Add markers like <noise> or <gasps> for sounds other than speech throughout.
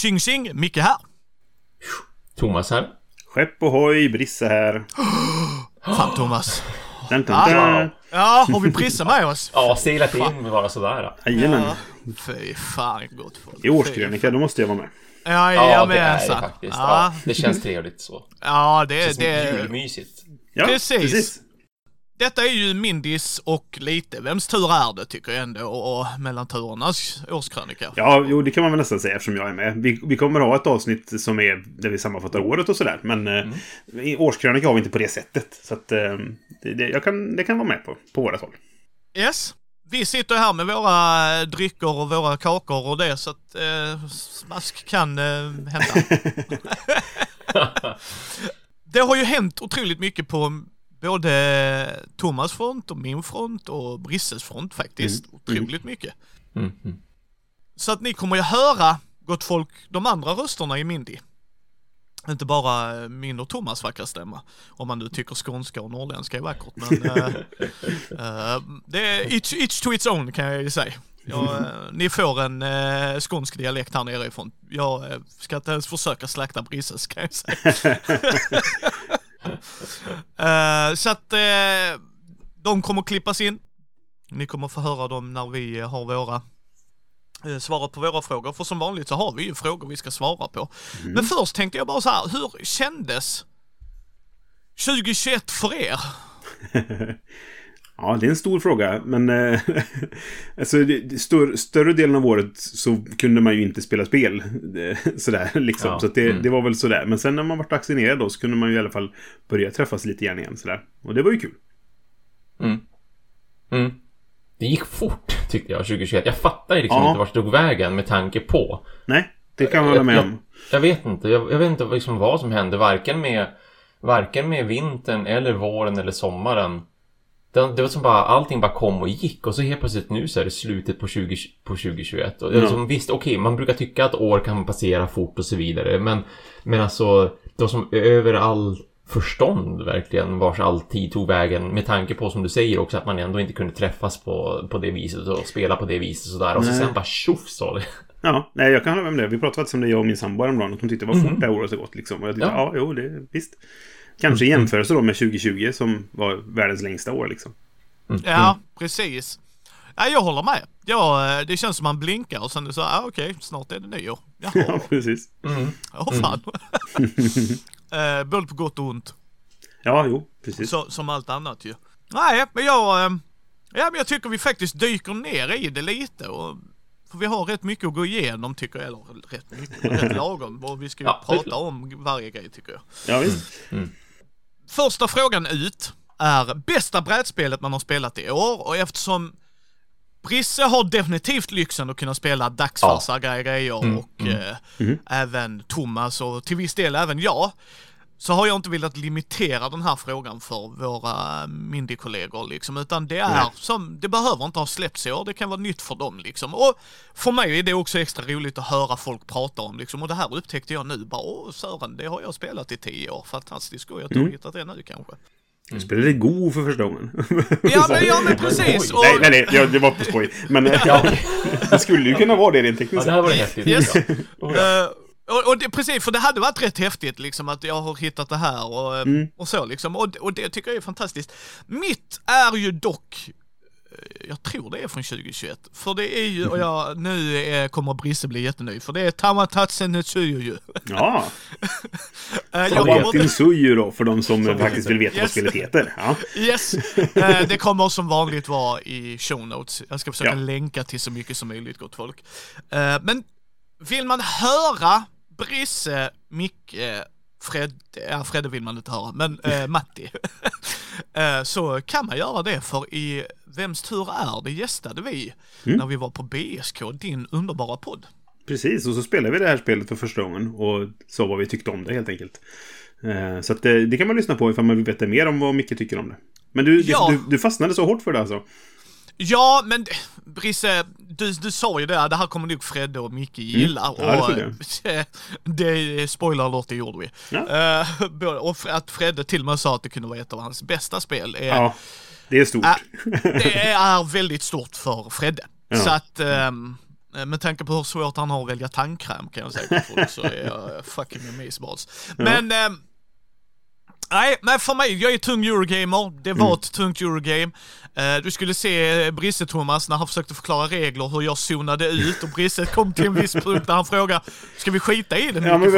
Tjing tjing, Micke här. Thomas här. Skepp ohoj, Brisse här. Fan Thomas. Dun, dun, Ah. dun. Ja, har vi Brisse med oss? Ja, seglat in bara sådär. Jajamän. Ja, fy fan gott folk. I årskrönika, då måste jag vara med. Ja, Ja, det är det jajamensan. faktiskt. Ja, Ja, det känns trevligt så. ja Det det, känns det, julmysigt. Ja, Precis. Detta är ju Mindis och lite Vems tur är det tycker jag ändå och mellan turernas årskrönika. Ja, jo, det kan man väl nästan säga eftersom jag är med. Vi, vi kommer ha ett avsnitt som är där vi sammanfattar året och sådär. Men Mm. eh, årskrönika har vi inte på det sättet. Så att eh, det, det, jag kan, det kan vara med på, på vårat håll. Yes. Vi sitter här med våra drycker och våra kakor och det så att eh, smask kan eh, hända. <laughs> <laughs> det har ju hänt otroligt mycket på både Thomas front och min front och Brisses front faktiskt. Otroligt mycket. Mm, mm. Så att ni kommer ju höra, gott folk, de andra rösterna i Mindy. Inte bara min och Thomas vackra stämma. Om man nu tycker skånska och norrländska är vackert. Men <laughs> eh, eh, det är each, each to its own kan jag ju säga. Ja, eh, ni får en eh, skånsk dialekt här nere ifrån. Jag eh, ska inte ens försöka slakta Brisses kan jag säga. <laughs> Eh, så att eh, de kommer klippas in. Ni kommer få höra dem när vi eh, har våra eh, svarat på våra frågor. För som vanligt så har vi ju frågor vi ska svara på. Men först tänkte jag bara så här, hur kändes 2021 för er? <laughs> Ja, det är en stor fråga. Men eh, <laughs> alltså, det, stör, större delen av året så kunde man ju inte spela spel. eh, <laughs> Sådär liksom. Ja, Så det, mm. det var väl sådär. Men sen när man var vaccinerad då så kunde man ju i alla fall börja träffas lite grann igen. Sådär. Och det var ju kul. Mm. Mm. Det gick fort tyckte jag 2021. Jag fattar ju liksom Ja. inte vart det tog vägen med tanke på. Nej, det kan man hålla med jag, om. Jag vet inte. Jag, jag vet inte liksom vad som hände. Varken med, varken med vintern eller våren eller sommaren. Det, var som bara, allting bara kom och gick och så helt plötsligt nu så är det slutet på, 20, på 2021. Och Ja. liksom, visst, okej, man brukar tycka att år kan passera fort och så vidare. Men, men alltså, var som över all förstånd verkligen vars all tid tog vägen med tanke på som du säger också att man ändå inte kunde träffas på, på det viset och spela på det viset och sådär. Och så sen bara tjoff sa det. <laughs> Ja, nej, jag kan hålla med om det. Vi pratade faktiskt om det, jag och min sambo häromdagen. Att hon tyckte det var fort det här året har gått liksom. Och jag tyckte, ja, Ja. jo, det visst. Kanske i jämförelse då med 2020 som var världens längsta år liksom. Ja, precis. Ja, jag håller med. Ja, eh, det känns som man blinkar och sen är så, ah, okej, snart är det nyår. <laughs> Ja, Jaha, precis. Mm. ja fan. <laughs> eh, både på gott och ont. Ja, jo, precis. Så, som allt annat ju. Nej, men jag, eh, ja, men jag tycker vi faktiskt dyker ner i det lite och för vi har rätt mycket att gå igenom tycker jag, eller rätt rätt <laughs> lagom. Och vi ska ju Ja, prata om varje grej tycker jag. Ja, visst. Första frågan ut är bästa brädspelet man har spelat i år. Och eftersom Brisse har definitivt lyxen att kunna spela dagsfarsa grejer Mm, och eh, även Thomas och till viss del även jag. Så har jag inte velat limitera den här frågan för våra Mindy-kollegor liksom, utan det är Nej. som, det behöver inte ha släppts i år, det kan vara nytt för dem liksom. Och för mig är det också extra roligt att höra folk prata om liksom, och det här upptäckte jag nu, bara åh Sören, det har jag spelat i tio år, fantastiskt skoj att du har Mm. hittat det nu kanske. Jag spelade Go för första gången. Ja men, ja, men <laughs> precis! Och, Nej, nej, nej, ja, det var på skoj. Men <laughs> Ja, det skulle ju kunna vara det rent ja, tekniskt. det här var det häftigt. Yes. Ja. <laughs> Oh, ja. Eh, och, och det, precis, för det hade varit rätt häftigt liksom att jag har hittat det här och, eh, Mm. och så liksom. Och, och det tycker jag är fantastiskt. Mitt är ju dock, eh, jag tror det är från 2021. För det är ju, och jag, <laughs> nu eh, kommer Brisse bli jättenöjd, för det är Tamatatsen ju. Ja, <laughs> Eh, Suju då, för de som eh, faktiskt vill veta vad Yes. spelet heter. Ja, <laughs> yes, det kommer som vanligt vara i show notes. Jag ska försöka Ja. länka till så mycket som möjligt, gott folk. Men vill man höra Brisse, Micke, Fred, ja Fredde vill man inte höra, men eh, <laughs> Matti. eh, så kan man göra det för i Vems tur är det gästade vi när vi var på BSK, din underbara podd. precis. Och så spelade vi det här spelet för första gången och sa vad vi tyckte om det helt enkelt. Eh, Så det, det kan man lyssna på ifall man vill veta mer om vad Micke tycker om det. Men du, Ja. du, du fastnade så hårt för det alltså? Ja, men Brisse, du, du sa ju det, det här kommer nog Fredde och Micke gilla. Mm. Ja, det och, eh, det, spoiler alert, det gjorde vi. Ja. Både- <laughs> och att Fredde till och med sa att det kunde vara ett av hans bästa spel. Är, Ja, det är stort. Äh, det är väldigt stort för Fredde. Ja. Så att, Eh, Med tanke på hur svårt han har att välja tandkräm kan jag säga till folk så är jag fucking amazeballs. Men, eh, nej, men för mig, jag är tung Eurogamer. Det var ett tungt Eurogame. Eh, du skulle se eh, Brisse Thomas när han försökte förklara regler hur jag zonade ut och Brisse kom till en viss punkt där han frågade Ska vi skita i det nu? Ja, men?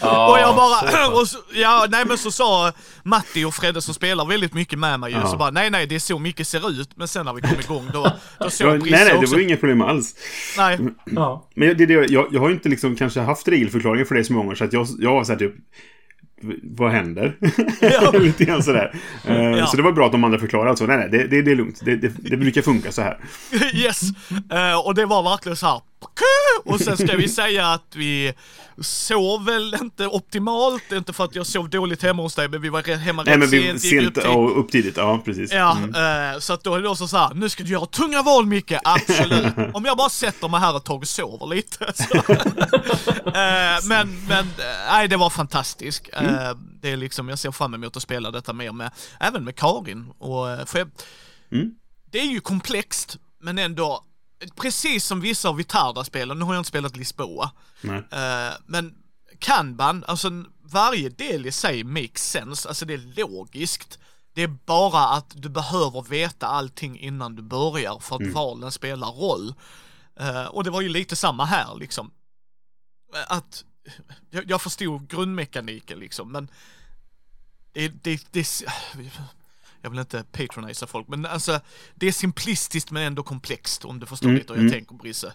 Ja, och jag så bara, <laughs> och så, ja nej men så sa Matti och Fredde som spelar väldigt mycket med mig ju, Ja. så bara nej nej det är så mycket ser ut. Men sen när vi kom igång då, då såg Ja, Brisse nej, nej, det också. var ju inga problem alls. Nej. Ja. Men det, är det, jag, jag har ju inte liksom kanske haft regelförklaringar för det så många gånger så att jag, jag var såhär typ vad händer? <laughs> Ja. <laughs> Lite grann sådär. Eh, Ja. Så det var bra att de andra förklarade. Alltså, nej, nej, det, det, det är lugnt. Det, det, det brukar funka så här. <laughs> Yes! Eh, och det var verkligen så här. Och sen ska vi säga att vi sov väl inte optimalt, inte för att jag sov dåligt hemma hos dig, men vi var hemma Nej, rätt men vi sent, gick upp sent till- och upp tidigt. Ja, precis. Ja, Mm. eh, så att då är det också så här, nu ska du göra tunga val Micke, absolut. <laughs> Om jag bara sätter mig här ett tag och sover lite. <laughs> <laughs> Eh, men, men, eh, nej det var fantastiskt. Mm. det är liksom, jag ser fram emot att spela detta mer med, även med Karin. Och, för jag, Mm. Det är ju komplext, men ändå, precis som vissa av Vitarda-spelen, nu har jag inte spelat Lisboa, Nej. Eh, men Kanban, alltså varje del i sig makes sense, alltså det är logiskt. Det är bara att du behöver veta allting innan du börjar för att valen spelar roll. Eh, och det var ju lite samma här liksom. Eh, Att jag, jag förstod grundmekaniken liksom, men det, det, det, jag vill inte patronisa folk, men alltså det är simplistiskt men ändå komplext om du förstår Mm, lite hur jag mm. tänker Brisse.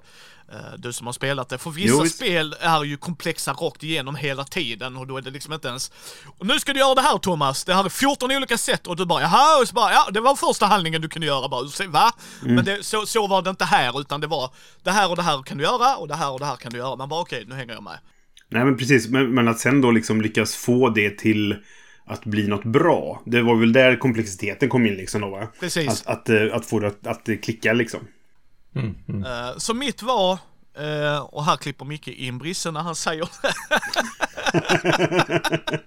Eh, Du som har spelat det. För vissa Jo, spel är ju komplexa rakt igenom hela tiden och då är det liksom inte ens och nu ska du göra det här Thomas, det här är 14 olika sätt och du bara jaha, och så bara ja, det var första handlingen du kunde göra bara, va? Mm. Men det, så, så var det inte här utan det var det här och det här kan du göra och det här och det här kan du göra. Man bara okej, nu hänger jag med. Nej, men precis. Men, men att sen då liksom lyckas få det till att bli något bra. Det var väl där komplexiteten kom in liksom då, va? Precis. Att, att, eh, att få det att, att klicka liksom. Mm, mm. Eh, Så mitt var, eh, och här klipper Micke in Brisse när han säger det.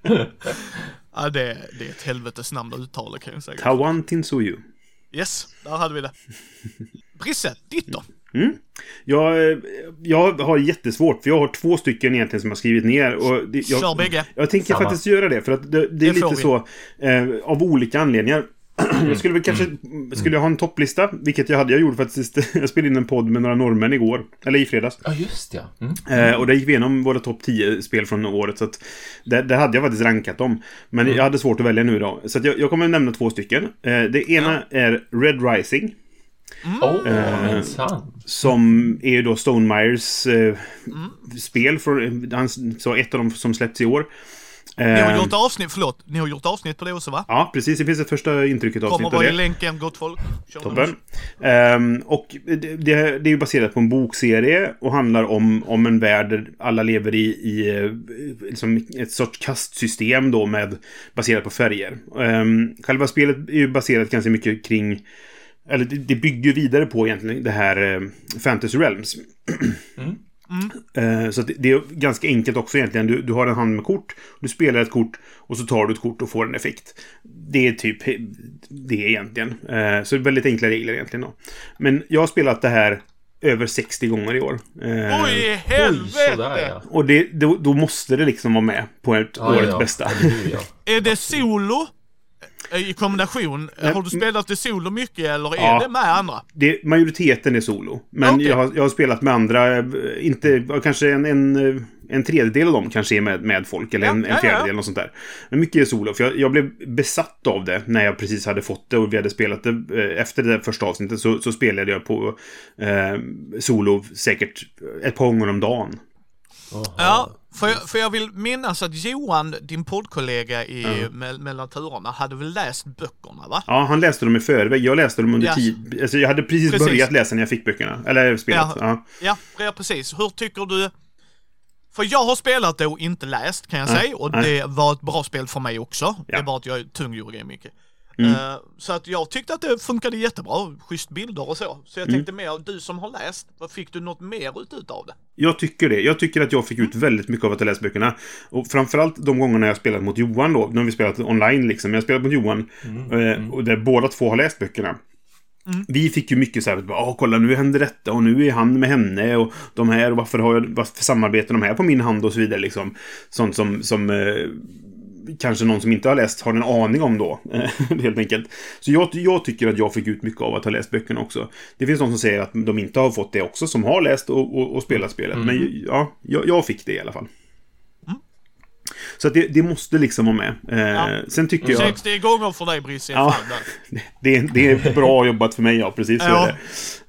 <laughs> ja, det, det är ett helvetes namn att uttala kan jag säga. Tawan Tinsuyu. Yes, där hade vi det. Brisse, ditt då? Mm. Jag, eh, jag har jättesvårt, för jag har två stycken egentligen som jag har skrivit ner. Och det, jag, Kör bägge. Jag tänker Samma. faktiskt göra det, för att det, det är Det lite vi. så eh, av olika anledningar. <clears throat> jag skulle väl kanske skulle jag ha en topplista, vilket jag hade. Jag gjorde faktiskt, <laughs> jag spelade in en podd med några norrmän igår, eller i fredags. Ja, just ja. Mm. Eh, och där gick vi igenom våra topp 10 spel från året. Så att där, där hade jag faktiskt rankat dem. Men jag hade svårt att välja nu då. Så att jag, jag kommer nämna två stycken. Eh, det ena är Red Rising. Åh, Eh, minsann. Som är ju då Stone Myers eh, spel. Från, han sa ett av dem som släppts i år. Ni har Eh, gjort avsnitt, förlåt, ni har gjort avsnitt på det också va? Ja, precis. Det finns ett första intrycket Kommer avsnitt av vara i det. länken, gott folk. Kör Toppen. Ehm, och det, det, det är ju baserat på en bokserie och handlar om, om en värld där alla lever i, i eh, liksom ett sorts kastsystem då med baserat på färger. Um, själva spelet är ju baserat ganska mycket kring eller det, det bygger vidare på egentligen det här eh, Fantasy Realms. Eh, så det, det är ganska enkelt också egentligen. Du, du har en hand med kort, du spelar ett kort och så tar du ett kort och får en effekt. Det är typ det egentligen. Eh, så det är väldigt enkla regler egentligen då. Men jag har spelat det här över 60 gånger i år. Oj, Oj, helvete! sådär ja. och det, då, då måste det liksom vara med på ett ja årets ja. bästa. Eller hur, ja. Är det solo? Eh, I kombination? Har du spelat det solo mycket eller är Ja. det med andra? Det, majoriteten är solo. Men Okej. jag, har, jag har spelat med andra, eh, inte, kanske en, en, eh, en tredjedel av dem kanske är med, med folk. Eller Ja, en, ja, en ja. fjärdedel och sånt där. Men mycket är solo. För jag, jag blev besatt av det när jag precis hade fått det och vi hade spelat det. eh, Efter det första avsnittet så, så spelade jag på eh, solo säkert ett par gånger om dagen. Ja, för jag, för jag vill minnas att Johan, din poddkollega i me, mellan turerna, hade väl läst böckerna va? Ja, han läste dem i förväg. Jag läste dem under Yes. tid. Alltså, jag hade precis, Precis. börjat läsa när jag fick böckerna. Eller spelet. Ja. Ja. Ja, ja precis. Hur tycker du? För jag har spelat det och inte läst kan jag Nej, säga och nej. det var ett bra spel för mig också. Det Ja. bara att jag är tung mycket. Mm. Eh, så att jag tyckte att det funkade jättebra, schysst bilder och så. Så jag Mm. tänkte mer, du som har läst, vad fick du något mer ut utav det? Jag tycker det. Jag tycker att jag fick ut väldigt mycket av att ha läst böckerna. Och framförallt de gångerna jag spelat mot Johan då. Nu har vi spelat online liksom. Jag har spelat mot Johan. eh, Och där båda två har läst böckerna. Vi fick ju mycket så här, åh kolla nu händer detta och nu är han med henne och de här och varför har jag, varför samarbetar de här på min hand och så vidare liksom. Sånt som, som eh, kanske någon som inte har läst har en aning om då. <laughs> helt enkelt. Så jag, jag tycker att jag fick ut mycket av att ha läst böckerna också. Det finns de som säger att de inte har fått det också, som har läst och, och, och spelat spelet. Men ja, jag, jag fick det i alla fall. Så att det, det måste liksom vara med. Eh, Ja. Sen tycker jag... 60 gånger för dig alla Ja, <laughs> det, det är bra jobbat för mig, ja. Precis så Ja.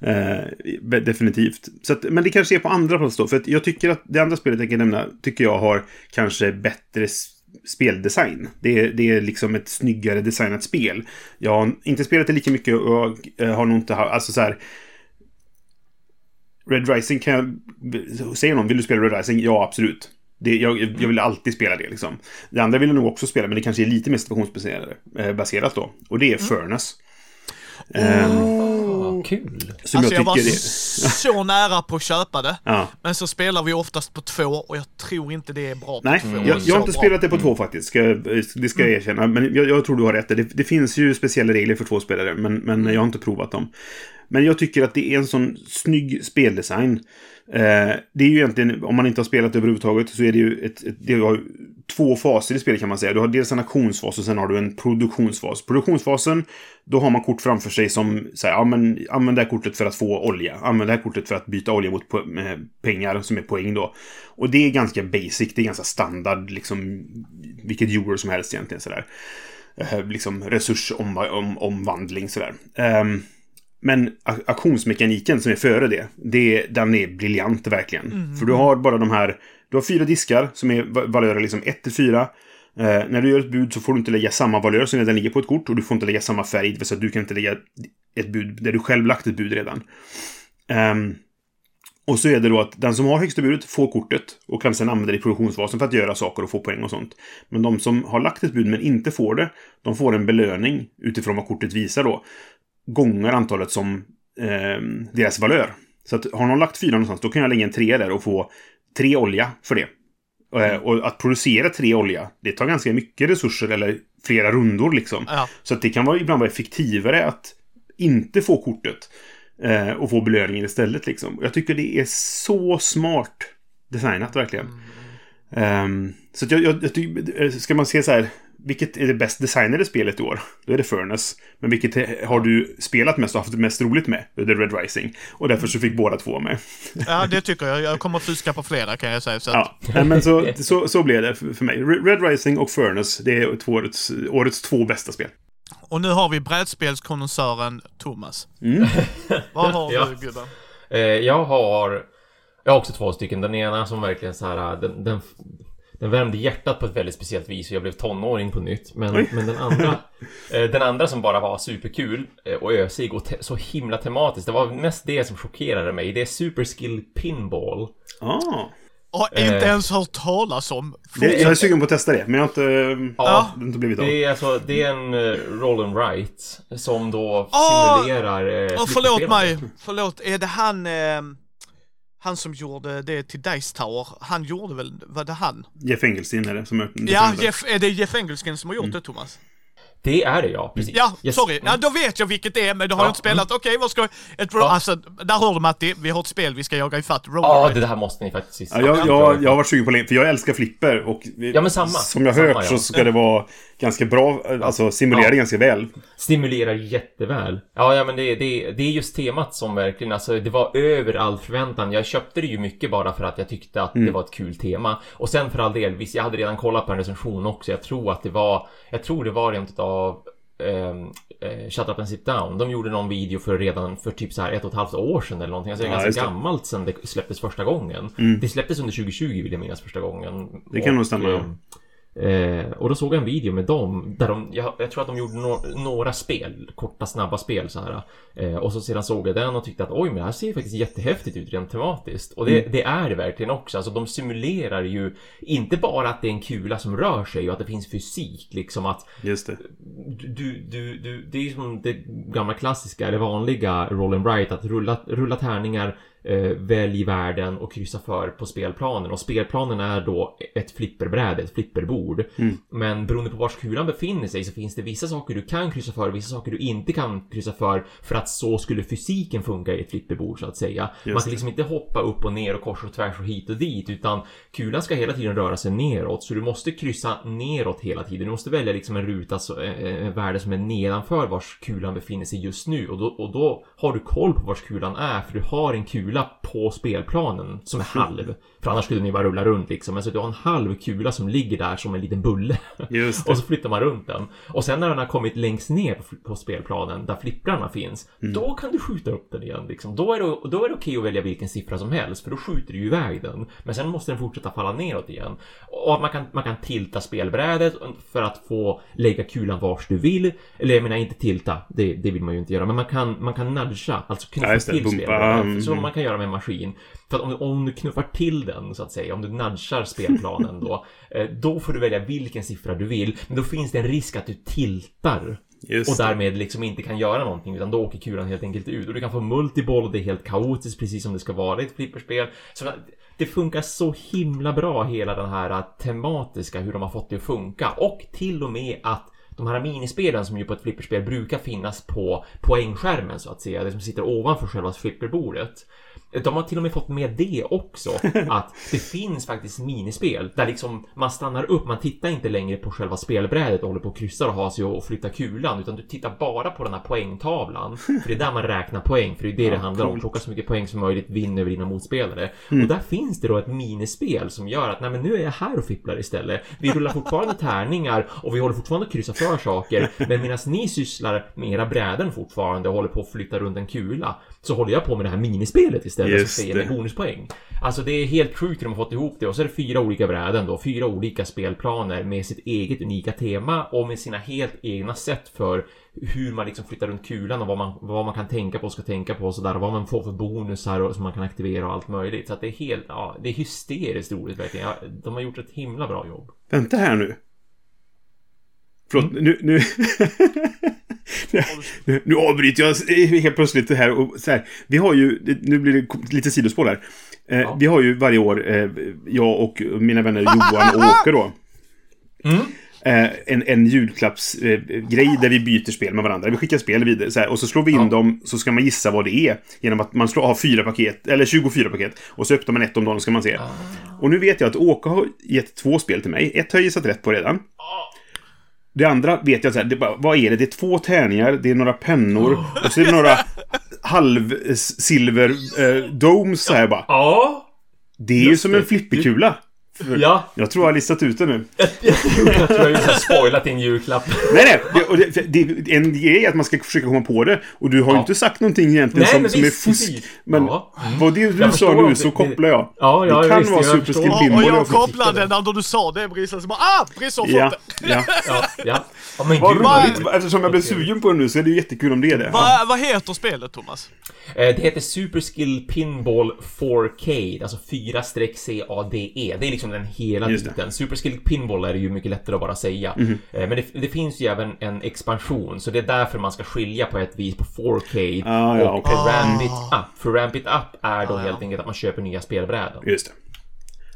är det. Eh, definitivt. Så att, men det kanske är på andra plats då. För jag tycker att det andra spelet jag kan nämna, tycker jag har kanske bättre speldesign. Det är, det är liksom ett snyggare designat spel. Jag har inte spelat det lika mycket och jag eh, har nog inte haft, alltså så här. Red Rising kan jag... Säger någon, vill du spela Red Rising? Ja, absolut. Det, jag, jag vill alltid spela det liksom. Det andra vill jag nog också spela, men det kanske är lite mer situationsbaserat eh, då. Och det är Furnace. Ehm, Ah, kul. som Alltså jag jag var det... så <laughs> nära på att köpa det. Ja. Men så spelar vi oftast på två och jag tror inte det är bra på Nej, två. jag, jag Så har inte bra. spelat det på två faktiskt. Ska, jag- det ska jag erkänna. Men jag, jag tror du har rätt. Det, det finns ju speciella regler för två spelare, men, men jag har inte provat dem. Men jag tycker att det är en sån snygg speldesign. Eh, det är ju egentligen, om man inte har spelat överhuvudtaget, så är det ju ett, ett, det har två faser i spelet kan man säga. Du har dels en aktionsfas och sen har du en produktionsfas. Produktionsfasen, då har man kort framför sig som säger, ja men använd det här kortet för att få olja. Använd det här kortet för att byta olja mot po- eh, pengar som är poäng då. Och det är ganska basic, det är ganska standard, liksom vilket euro som helst egentligen sådär. Eh, liksom resursomvandling sådär. Eh, men a- aktionsmekaniken som är före det, det den är briljant verkligen. För du har bara de här, du har fyra diskar som är va- valörer liksom 1 till 4. Eh, när du gör ett bud så får du inte lägga samma valör som redan ligger på ett kort och du får inte lägga samma färg, det vill säga att du kan inte lägga ett bud där du själv lagt ett bud redan. Ehm, och så är det då att den som har högsta budet får kortet och kan sedan använda det i produktionsfasen för att göra saker och få poäng och sånt. Men de som har lagt ett bud men inte får det, de får en belöning utifrån vad kortet visar då. Gånger antalet som eh, deras valör. Så att har någon lagt fyra någonstans, då kan jag lägga en tre där och få tre olja för det. Eh, och att producera tre olja, det tar ganska mycket resurser eller flera rundor liksom. Ja. Så att det kan vara, ibland vara effektivare att inte få kortet eh, och få belöningen istället. Liksom. Jag tycker det är så smart designat verkligen. Ehm, så att jag, jag, jag tycker, ska man se så här, vilket är det bäst designade spelet i år? Då är det Furnace. Men vilket har du spelat mest och haft mest roligt med? Då är det Red Rising. Och därför så fick båda två med. <laughs> ja, det tycker jag. Jag kommer att fuska på flera kan jag säga. Så att, Ja, men så, så, så blev det för, för mig. Red Rising och Furnace, det är två årets, årets två bästa spel. Och nu har vi brädspelskonnässören Thomas. Mm. <laughs> Vad har Ja. du gubben? Eh, jag har... Jag har också två stycken. Den ena som verkligen så här... Den, den, den värmde hjärtat på ett väldigt speciellt vis och jag blev tonåring på nytt. Men, Oj. men den andra... <laughs> eh, den andra som bara var superkul eh, och ösig och så himla tematisk. Det var mest det som chockerade mig. Det är Super Skill Pinball. Ah. Har inte Eh. ens hört talas om. Det, jag är sugen på att testa det, men jag har inte, Ja. det inte blivit av. Det är alltså, det är en roll and write som då Ah! simulerar uh, Oh, förlåt mig. Förlåt. Är det han... Eh, han som gjorde det till Dice Tower? Han gjorde väl... Var det han? Jeff Engelstein är det som är Ja, Jeff, är det Jeff Engelsken som har gjort det, Thomas? Det är det ja, precis. Ja, Yes. sorry. Ja, då vet jag vilket det är, men då har Ja, jag inte spelat. Okej, vad ska... Ett, Ja. Alltså, där hör du Matti. Vi har ett spel vi ska jaga ifatt. Roll Ja, det här måste ni faktiskt Ja, jag, jag, jag har varit sugen på länge, för jag älskar flipper och Ja, men samma. som jag har Samma, hört ja. så ska det vara ganska bra, alltså simulera Ja. ganska väl. Stimulerar jätteväl. Ja, ja men det, det, det är just temat som verkligen, alltså det var över all förväntan. Jag köpte det ju mycket bara för att jag tyckte att Mm. det var ett kul tema. Och sen för all del, visst jag hade redan kollat på en recension också. Jag tror att det var, jag tror det var rent av ehm, eh, Shut Up and Sit Down. De gjorde någon video för redan för typ så här ett och ett halvt år sedan eller någonting. Alltså det är Ja, ganska det. gammalt sedan det släpptes första gången. Det släpptes under 2020 vill jag minnas första gången. Det kan nog stämma, ja. Eh, och då såg jag en video med dem där de, jag, jag tror att de gjorde no- några spel, korta snabba spel så här. Eh, och så sedan såg jag den och tyckte att oj men det här ser ju faktiskt jättehäftigt ut rent tematiskt. Och det, det är det verkligen också. Alltså de simulerar ju inte bara att det är en kula som rör sig och att det finns fysik liksom att Just det. du, du, du, det är ju som det gamla klassiska eller vanliga roll and write att rulla, rulla tärningar eh, välj världen och kryssa för på spelplanen. Och spelplanen är då ett flipperbräde, ett flipperbord. Mm. Men beroende på vars kulan befinner sig så finns det vissa saker du kan kryssa för och vissa saker du inte kan kryssa för för att så skulle fysiken funka i ett flipperbord så att säga. Just Man det. liksom inte hoppa upp och ner och kors och tvärs och hit och dit utan kulan ska hela tiden röra sig neråt så du måste kryssa neråt hela tiden. Du måste välja liksom en ruta, så, eh, en värde som är nedanför vars kulan befinner sig just nu och då, och då har du koll på vars kulan är för du har en kula på spelplanen som är halv. För annars skulle ni bara rulla runt liksom. Men så du har en halv kula som ligger där som en liten bulle. <laughs> Och så flyttar man runt den. Och sen när den har kommit längst ner på, på spelplanen, där flipprarna finns, då kan du skjuta upp den igen. Liksom. Då är det, då är det okej att välja vilken siffra som helst, för då skjuter du ju iväg den. Men sen måste den fortsätta falla neråt igen. Och man kan, man kan tilta spelbrädet för att få lägga kulan vars du vill. Eller jag menar inte tilta, det, det vill man ju inte göra. Men man kan, man kan nudga, alltså knuffa Ja, till spelbrädet. mm. Så man kan göra med en maskin. För att om, om du knuffar till den, så att säga, om du nudgar spelplanen då, <laughs> eh, då får du välja vilken siffra du vill. Men då finns det en risk att du tiltar Just och därmed liksom inte kan göra någonting utan då åker kulan helt enkelt ut. Och du kan få multiboll och det är helt kaotiskt precis som det ska vara i ett flipperspel. Så det funkar så himla bra hela den här tematiska hur de har fått det att funka. Och till och med att de här minispelen som ju på ett flipperspel brukar finnas på poängskärmen så att säga, det som sitter ovanför själva flipperbordet. De har till och med fått med det också, <laughs> att det finns faktiskt minispel där liksom man stannar upp, man tittar inte längre på själva spelbrädet och håller på och kryssar och har sig och flyttar kulan, utan du tittar bara på den här poängtavlan. För det är där man räknar poäng, för det är det <laughs> det handlar om. coolt. Plocka så mycket poäng som möjligt, vinn över dina motspelare. Och där finns det då ett minispel som gör att, nej men nu är jag här och fipplar istället. Vi rullar fortfarande tärningar och vi håller fortfarande att kryssa för saker, men medan ni sysslar med era bräden fortfarande och håller på att flytta runt en kula, så håller jag på med det här minispelet istället Just som ska ge mig bonuspoäng. Alltså det är helt sjukt hur de har fått ihop det och så är det fyra olika bräden då, fyra olika spelplaner med sitt eget unika tema och med sina helt egna sätt för hur man liksom flyttar runt kulan och vad man, vad man kan tänka på och ska tänka på och sådär och vad man får för bonusar och, som man kan aktivera och allt möjligt. Så att det är helt, ja, det är hysteriskt roligt verkligen. Ja, de har gjort ett himla bra jobb. Vänta här nu. Förlåt, nu... Nu, <laughs> nu, nu avbryter jag helt plötsligt det här. Och så här vi har ju... Nu blir det lite sidospår här. Eh, Ja. Vi har ju varje år, eh, jag och mina vänner Johan och Åke då. <laughs> Mm. Eh, en, en julklappsgrej grej där vi byter spel med varandra. Vi skickar spel vidare så här, och så slår vi in Ja. dem så ska man gissa vad det är. Genom att man slår, har fyra paket, eller 24 paket. Och så öppnar man ett om dagen ska man se. Och nu vet jag att Åke har gett två spel till mig. Ett har jag gissat rätt på redan. Det andra vet jag så här, det vad är det? Det är två tärningar, det är några pennor och så är det några halvsilver eh, domes så här bara. Ja! Det är ju som en flipperkula. Ja! Jag tror jag har listat ut det nu. <laughs> jag tror jag har spoilat din julklapp. Nej, nej. Det, och det, det, en grej är att man ska försöka komma på det. Och du har ju Ja. inte sagt någonting egentligen Nej, som, men som är visst, fusk. precis. Men Ja. vad det du sa nu så kopplar jag. Ja, ja, det kan visst, vara jag Super förstår. Skill Och, Pinball. och jag kopplade när du sa det Brisse, så bara ah! Brisse har fått Ja, det. ja. Ja, ja. ja men gud, vad roligt. Eftersom jag blev sugen på det nu så är det ju jättekul om det är det. Va, vad heter spelet Thomas? Eh, Det heter Super Skill Pinball 4K, alltså 4-CADE. E. Det är liksom den hela Just det. Titeln. Super Skill Pinball är det ju mycket lättare att bara säga. Eh, Men det, det finns ju även en expansion, så det är därför man ska skilja på ett vis på 4K Ah, ja, och okej. Ramp It Up. För Ramp It Up är då Ah, ja. helt enkelt att man köper nya spelbräden. Just det.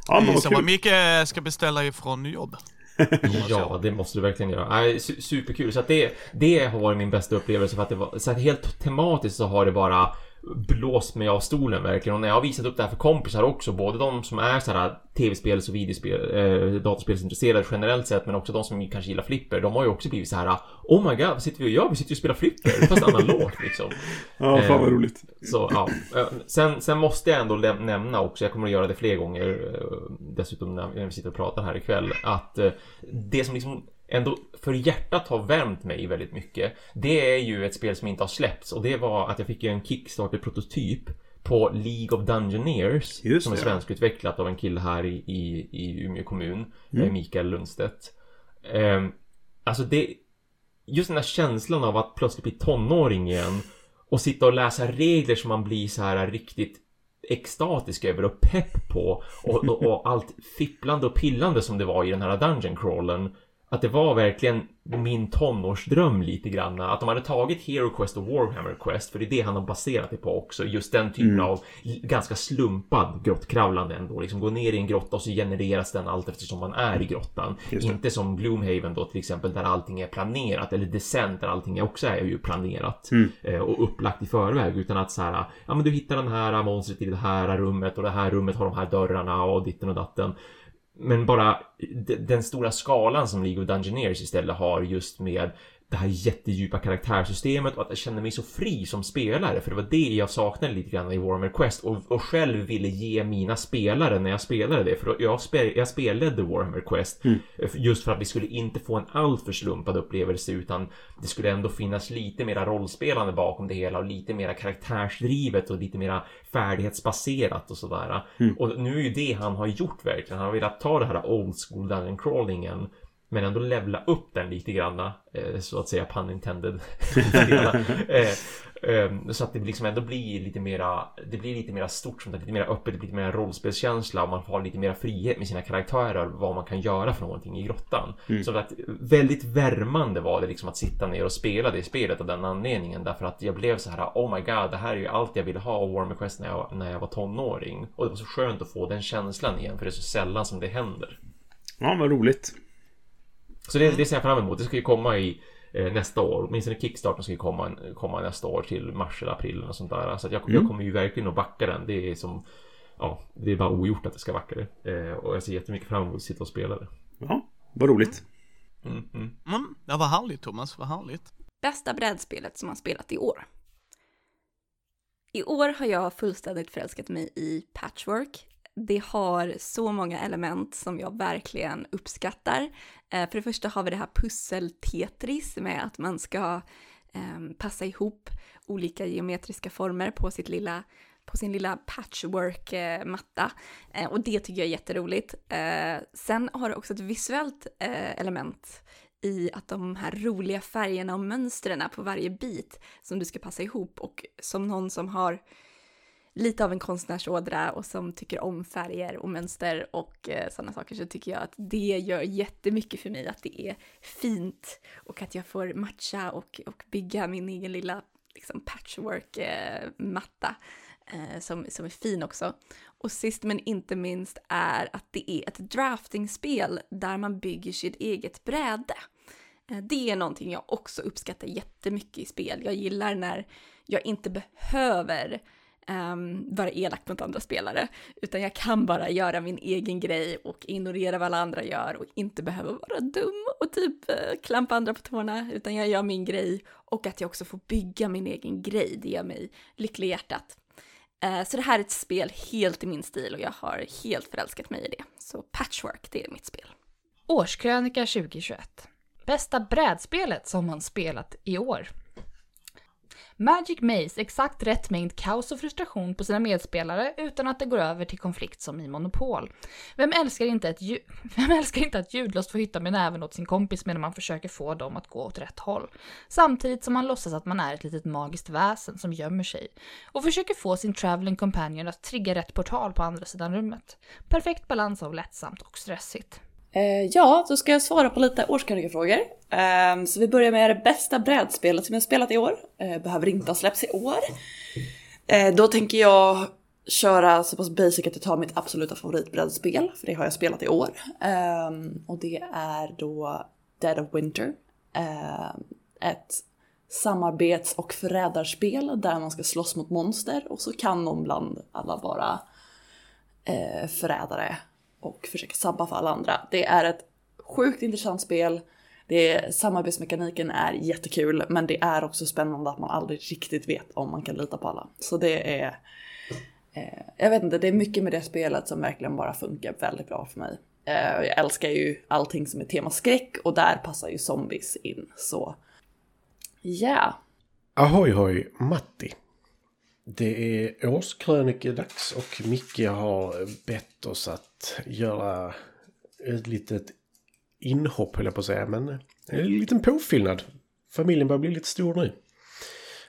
Ja, men vad. Micke ska beställa ifrån jobb. <laughs> Ja, det måste du verkligen göra. Su- superkul. Så att det, det har varit min bästa upplevelse för att det var, så att helt tematiskt så har det bara blåst mig av stolen verkligen. Och när jag har visat upp det här för kompisar också, både de som är så här tv-spels och videospel, eh, dataspelsintresserade generellt sett, men också de som kanske gillar flipper, de har ju också blivit så här Oh my god, vad sitter vi och gör? Vi sitter ju och spelar flipper, fast analogt <laughs> liksom. Ja, fan vad Eh, roligt. Så ja, Eh, sen, sen måste jag ändå nämna också, jag kommer att göra det fler gånger eh, dessutom när vi sitter och pratar här ikväll, att det som liksom ändå för hjärtat har värmt mig väldigt mycket, det är ju ett spel som inte har släppts och det var att jag fick en Kickstarter-prototyp på League of Dungeoneers Just som är svenskutvecklat av en kille här i, i, i Umeå kommun, eh, Mikael Lundstedt. Eh, alltså det, just den här känslan av att plötsligt bli tonåring igen och sitta och läsa regler som man blir så här riktigt extatisk över och pepp på och, och, och allt fipplande och pillande som det var i den här dungeon crawlen att det var verkligen min tonårsdröm lite grann. Att de hade tagit Hero Quest och Warhammer Quest, för det är det han har baserat det på också. Just den typen mm. av ganska slumpad grottkravlande ändå. Liksom gå ner i en grotta och så genereras den allt eftersom man är i grottan. Inte som Gloomhaven då till exempel där allting är planerat. Eller Descent där allting också är ju planerat. Mm. Eh, och upplagt i förväg. Utan att så här, ja men du hittar den här monstret i det här rummet och det här rummet har de här dörrarna och ditten och datten. Men bara den stora skalan som League of Dungeoneers istället har just med det här jättedjupa karaktärssystemet och att jag kände mig så fri som spelare för det var det jag saknade lite grann i Warhammer Quest och, och själv ville ge mina spelare när jag spelade det för jag, spel, jag spelade Warhammer Quest mm. just för att vi skulle inte få en alltför slumpad upplevelse utan det skulle ändå finnas lite mera rollspelande bakom det hela och lite mera karaktärsdrivet och lite mera färdighetsbaserat och sådär. Mm. Och nu är ju det han har gjort verkligen. Han har velat ta det här old school dungeon crawlingen men ändå levla upp den lite granna, eh, så att säga pun intended. <laughs> Eh, ehm, så att det liksom ändå blir lite mera, det blir lite mera stort, som lite mera öppet, lite mera rollspelskänsla och man har lite mera frihet med sina karaktärer, vad man kan göra för någonting i grottan. Mm. Så att väldigt värmande var det liksom att sitta ner och spela det spelet av den anledningen, därför att jag blev så här, oh my god, det här är ju allt jag ville ha av Warhammer Quest när jag, när jag var tonåring. Och det var så skönt att få den känslan igen, för det är så sällan som det händer. Ja, vad roligt. Så det, det ser jag fram emot. Det ska ju komma i eh, nästa år. Åtminstone Kickstarten ska ju komma, komma nästa år till mars eller april och sånt där. Så jag, mm. jag kommer ju verkligen att backa den. Det är som Ja, det är bara ogjort att det ska backa det. Eh, och jag ser jättemycket fram emot att sitta och spela det. Ja, vad roligt. Mm, mm. Mm, ja, vad härligt Thomas, vad härligt. Bästa brädspelet som man spelat i år? I år har jag fullständigt förälskat mig i Patchwork det har så många element som jag verkligen uppskattar. Eh, för det första har vi det här pussel-tetris med att man ska ehm, passa ihop olika geometriska former på sitt lilla på sin lilla patchwork-matta. Eh, och det tycker jag är jätteroligt. Eh, sen har det också ett visuellt eh, element i att de här roliga färgerna och mönstren på varje bit som du ska passa ihop och som någon som har lite av en konstnärsådra och som tycker om färger och mönster och eh, sådana saker så tycker jag att det gör jättemycket för mig att det är fint och att jag får matcha och, och bygga min egen lilla liksom, patchwork-matta eh, eh, som, som är fin också. Och sist men inte minst är att det är ett draftingspel där man bygger sitt eget bräde. Eh, det är någonting jag också uppskattar jättemycket i spel. Jag gillar när jag inte behöver um, vara elak mot andra spelare, utan jag kan bara göra min egen grej och ignorera vad alla andra gör och inte behöva vara dum och typ uh, klampa andra på tårna, utan jag gör min grej och att jag också får bygga min egen grej, det gör mig lycklig i hjärtat. Uh, så det här är ett spel helt i min stil och jag har helt förälskat mig i det. Så Patchwork, det är mitt spel. Årskrönika 2021. Bästa brädspelet som man spelat i år. Magic Maze exakt rätt mängd kaos och frustration på sina medspelare utan att det går över till konflikt som i Monopol. Vem älskar inte, ett <laughs> Vem älskar inte att ljudlöst få hytta med näven åt sin kompis medan man försöker få dem att gå åt rätt håll? Samtidigt som man låtsas att man är ett litet magiskt väsen som gömmer sig och försöker få sin traveling companion att trigga rätt portal på andra sidan rummet. Perfekt balans av lättsamt och stressigt. Eh, ja, då ska jag svara på lite årskrönikefrågor. Ehm, så vi börjar med det bästa brädspelet som jag spelat i år. Eh, behöver inte ha släppts i år. Eh, då tänker jag köra så pass basic att jag tar mitt absoluta favoritbrädspel, för det har jag spelat i år. Ehm, och det är då Dead of Winter. Ehm, ett samarbets och förrädarspel där man ska slåss mot monster och så kan någon bland alla vara förrädare och försöka sabba för alla andra. Det är ett sjukt intressant spel. Det, samarbetsmekaniken är jättekul, men det är också spännande att man aldrig riktigt vet om man kan lita på alla. Så det är... Eh, jag vet inte, det är mycket med det spelet som verkligen bara funkar väldigt bra för mig. Eh, jag älskar ju allting som är tema skräck och där passar ju zombies in. Så ja. Yeah. Ahoy hoj Matti. Det är årskrönikedags och Micke har bett oss att göra ett litet inhopp höll jag på att säga. Men en liten påfyllnad. Familjen börjar bli lite stor nu.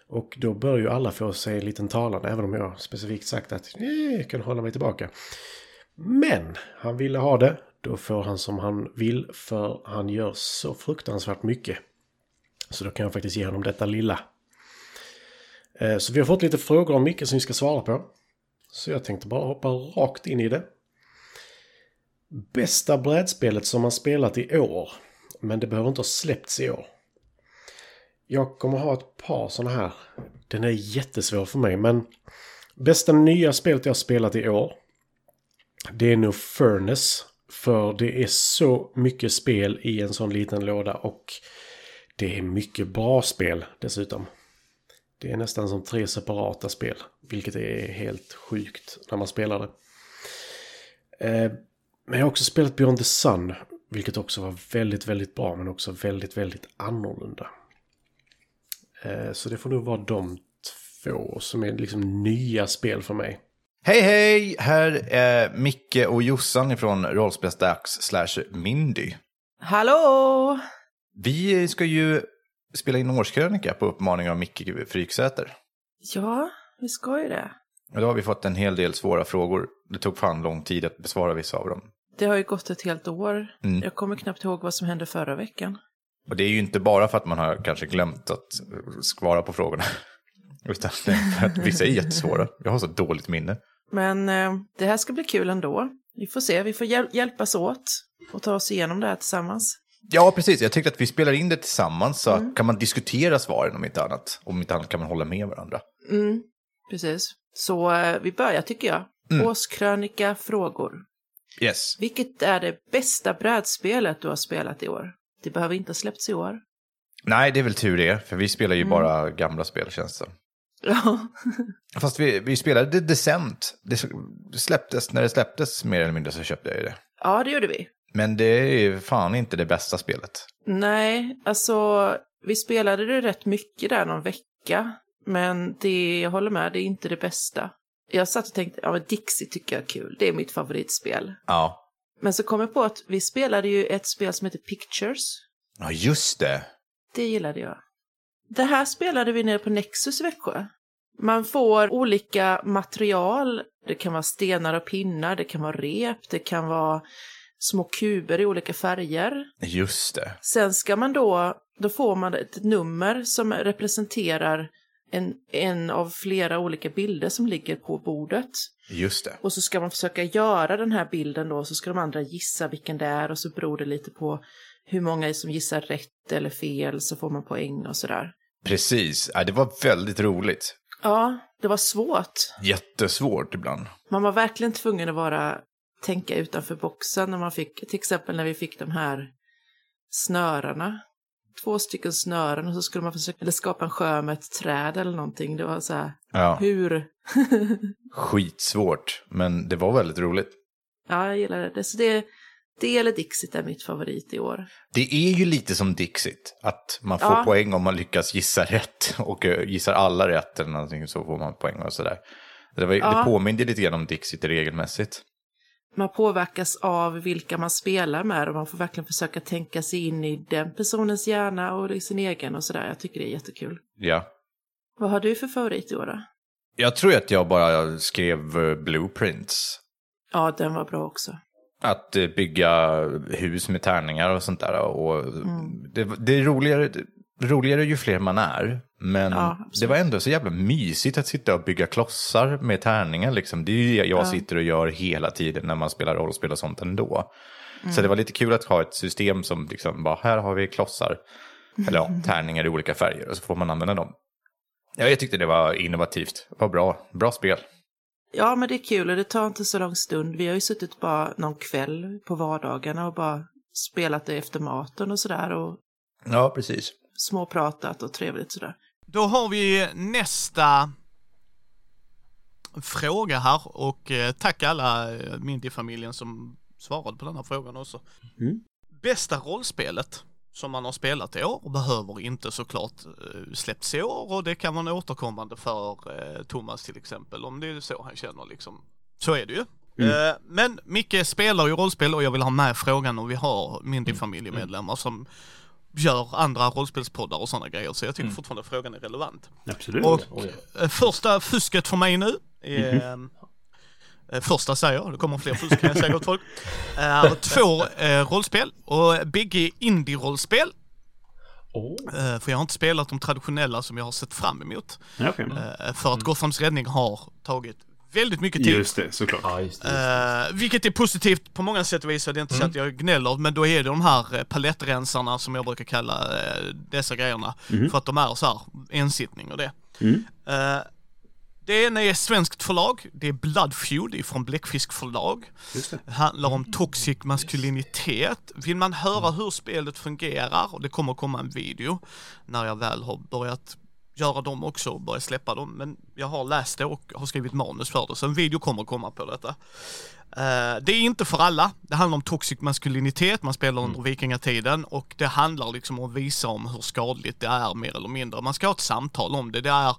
Och då bör ju alla få sig en liten talan även om jag specifikt sagt att eh, jag kan hålla mig tillbaka. Men han ville ha det. då får han som han vill för han gör så fruktansvärt mycket. Så då kan jag faktiskt ge honom detta lilla. Eh, så vi har fått lite frågor om Micke som vi ska svara på. Så jag tänkte bara hoppa rakt in i det. Bästa brädspelet som man spelat i år. Men det behöver inte ha släppts i år. Jag kommer ha ett par sådana här. Den är jättesvår för mig men bästa nya spelet jag har spelat i år. Det är nog Furnace. För det är så mycket spel i en sån liten låda och det är mycket bra spel dessutom. Det är nästan som tre separata spel. Vilket är helt sjukt när man spelar det. Eh, men jag har också spelat Beyond the Sun. Vilket också var väldigt, väldigt bra men också väldigt, väldigt annorlunda. Eh, så det får nog vara de två som är liksom nya spel för mig. Hej hej! Här är Micke och Jossan ifrån Rollspelsdags slash Mindy. Hallå! Vi ska ju spela in årskrönika på uppmaning av Micke Fryksäter. Ja, vi ska ju det. Och då har vi fått en hel del svåra frågor. Det tog fan lång tid att besvara vissa av dem. Det har ju gått ett helt år. Mm. Jag kommer knappt ihåg vad som hände förra veckan. Och det är ju inte bara för att man har kanske glömt att svara på frågorna. <laughs> Utan för att vissa är jättesvåra. Jag har så dåligt minne. Men eh, det här ska bli kul ändå. Vi får se, vi får hjäl- hjälpas åt och ta oss igenom det här tillsammans. Ja, precis. Jag tänkte att vi spelar in det tillsammans så kan man diskutera svaren om inte annat. Om inte annat kan man hålla med varandra. Mm, precis. Så eh, vi börjar tycker jag. Mm. Årskrönika frågor. Yes. Vilket är det bästa brädspelet du har spelat i år? Det behöver inte ha släppts i år. Nej, det är väl tur det. För vi spelar ju bara gamla spel känns det. Ja, <laughs> Fast vi, vi spelade The Descent. Det släpptes, när det släpptes mer eller mindre så köpte jag ju det. ja det gjorde vi. Men det är ju fan inte det bästa spelet. Nej, alltså vi spelade det rätt mycket där någon vecka. Men det, jag håller med, det är inte det bästa. Jag satt och tänkte, ja men Dixie tycker jag är kul, det är mitt favoritspel. Ja. Men så kom jag på att vi spelade ju ett spel som heter Pictures. Ja, just det. Det gillade jag. Det här spelade vi nere på Nexus i Växjö. Man får olika material. Det kan vara stenar och pinnar, det kan vara rep, det kan vara små kuber i olika färger. Just det. Sen ska man då, då får man ett nummer som representerar en, en av flera olika bilder som ligger på bordet. Just det. Och så ska man försöka göra den här bilden då, så ska de andra gissa vilken det är och så beror det lite på hur många som gissar rätt eller fel så får man poäng och sådär. Precis. Ja, det var väldigt roligt. Ja, det var svårt. Jättesvårt ibland. Man var verkligen tvungen att vara, tänka utanför boxen när man fick, till exempel när vi fick de här snörarna. Två stycken snören och så skulle man försöka eller skapa en sjö med ett träd eller någonting. Det var så här, Ja, hur? <laughs> skitsvårt. Men det var väldigt roligt. ja, jag gillar det. Så det, det eller Dixit är mitt favorit i år. Det är ju lite som Dixit. Att man får Ja. poäng om man lyckas gissa rätt. <laughs> Och eh, gissar alla rätt eller någonting så får man poäng och sådär. Det, var, Ja. det påminner lite grann om Dixit regelmässigt. Man påverkas av vilka man spelar med och man får verkligen försöka tänka sig in i den personens hjärna och i sin egen och sådär. Jag tycker det är jättekul. Ja. Vad har du för favorit i år då? Jag tror att jag bara skrev eh, blueprints. Ja, den var bra också. Att eh, bygga hus med tärningar och sånt där. Och det, det är roligare, roligare ju fler man är. Men Ja, det var ändå så jävla mysigt att sitta och bygga klossar med tärningar. Liksom. Det är ju det jag sitter och gör hela tiden när man spelar rollspel och sånt ändå. Så det var lite kul att ha ett system som liksom bara, här har vi klossar. Eller ja, <laughs> tärningar i olika färger och så får man använda dem. Ja, jag tyckte det var innovativt. Det var bra. Bra spel. Ja, men det är kul och det tar inte så lång stund. Vi har ju suttit bara någon kväll på vardagarna och bara spelat det efter maten och sådär och Ja, precis. Småpratat och trevligt sådär. Då har vi nästa fråga här och eh, tack alla eh, Mindy-familjen som svarade på den här frågan också. Mm. Bästa rollspelet som man har spelat i år behöver inte såklart eh, släppts i år och det kan vara återkommande för Thomas till exempel om det är så han känner liksom. Så är det ju. Eh, men Micke spelar ju rollspel och jag vill ha med frågan om vi har Mindy-familjemedlemmar som gör andra rollspelspoddar och sådana grejer så jag tycker fortfarande frågan är relevant. Absolut. Och eh, första fusket för mig nu är, Eh, första säger jag, det kommer fler plus kan jag säga gott folk. Är två eh, rollspel och bägge indie-rollspel. Oh. Eh, för jag har inte spelat de traditionella som jag har sett fram emot. Eh, för att Gothams räddning har tagit väldigt mycket tid. Just det, såklart. Ja, just det. Eh, vilket är positivt på många sätt och vis, så det är inte så att jag gnäller, men då är det de här eh, palettrensarna som jag brukar kalla eh, dessa grejerna. För att de är så här ensittning och det. Mm. Eh, det ena är svenskt förlag, det är Blood Feud ifrån Bläckfisk förlag. Just det. Det handlar om toxic maskulinitet. Vill man höra hur spelet fungerar, och det kommer komma en video när jag väl har börjat göra dem också och börja släppa dem. Men jag har läst det och har skrivit manus för det, så en video kommer komma på detta. Eh, det är inte för alla. Det handlar om toxic maskulinitet, man spelar under vikingatiden och det handlar liksom om att visa om hur skadligt det är mer eller mindre. Man ska ha ett samtal om det. Det är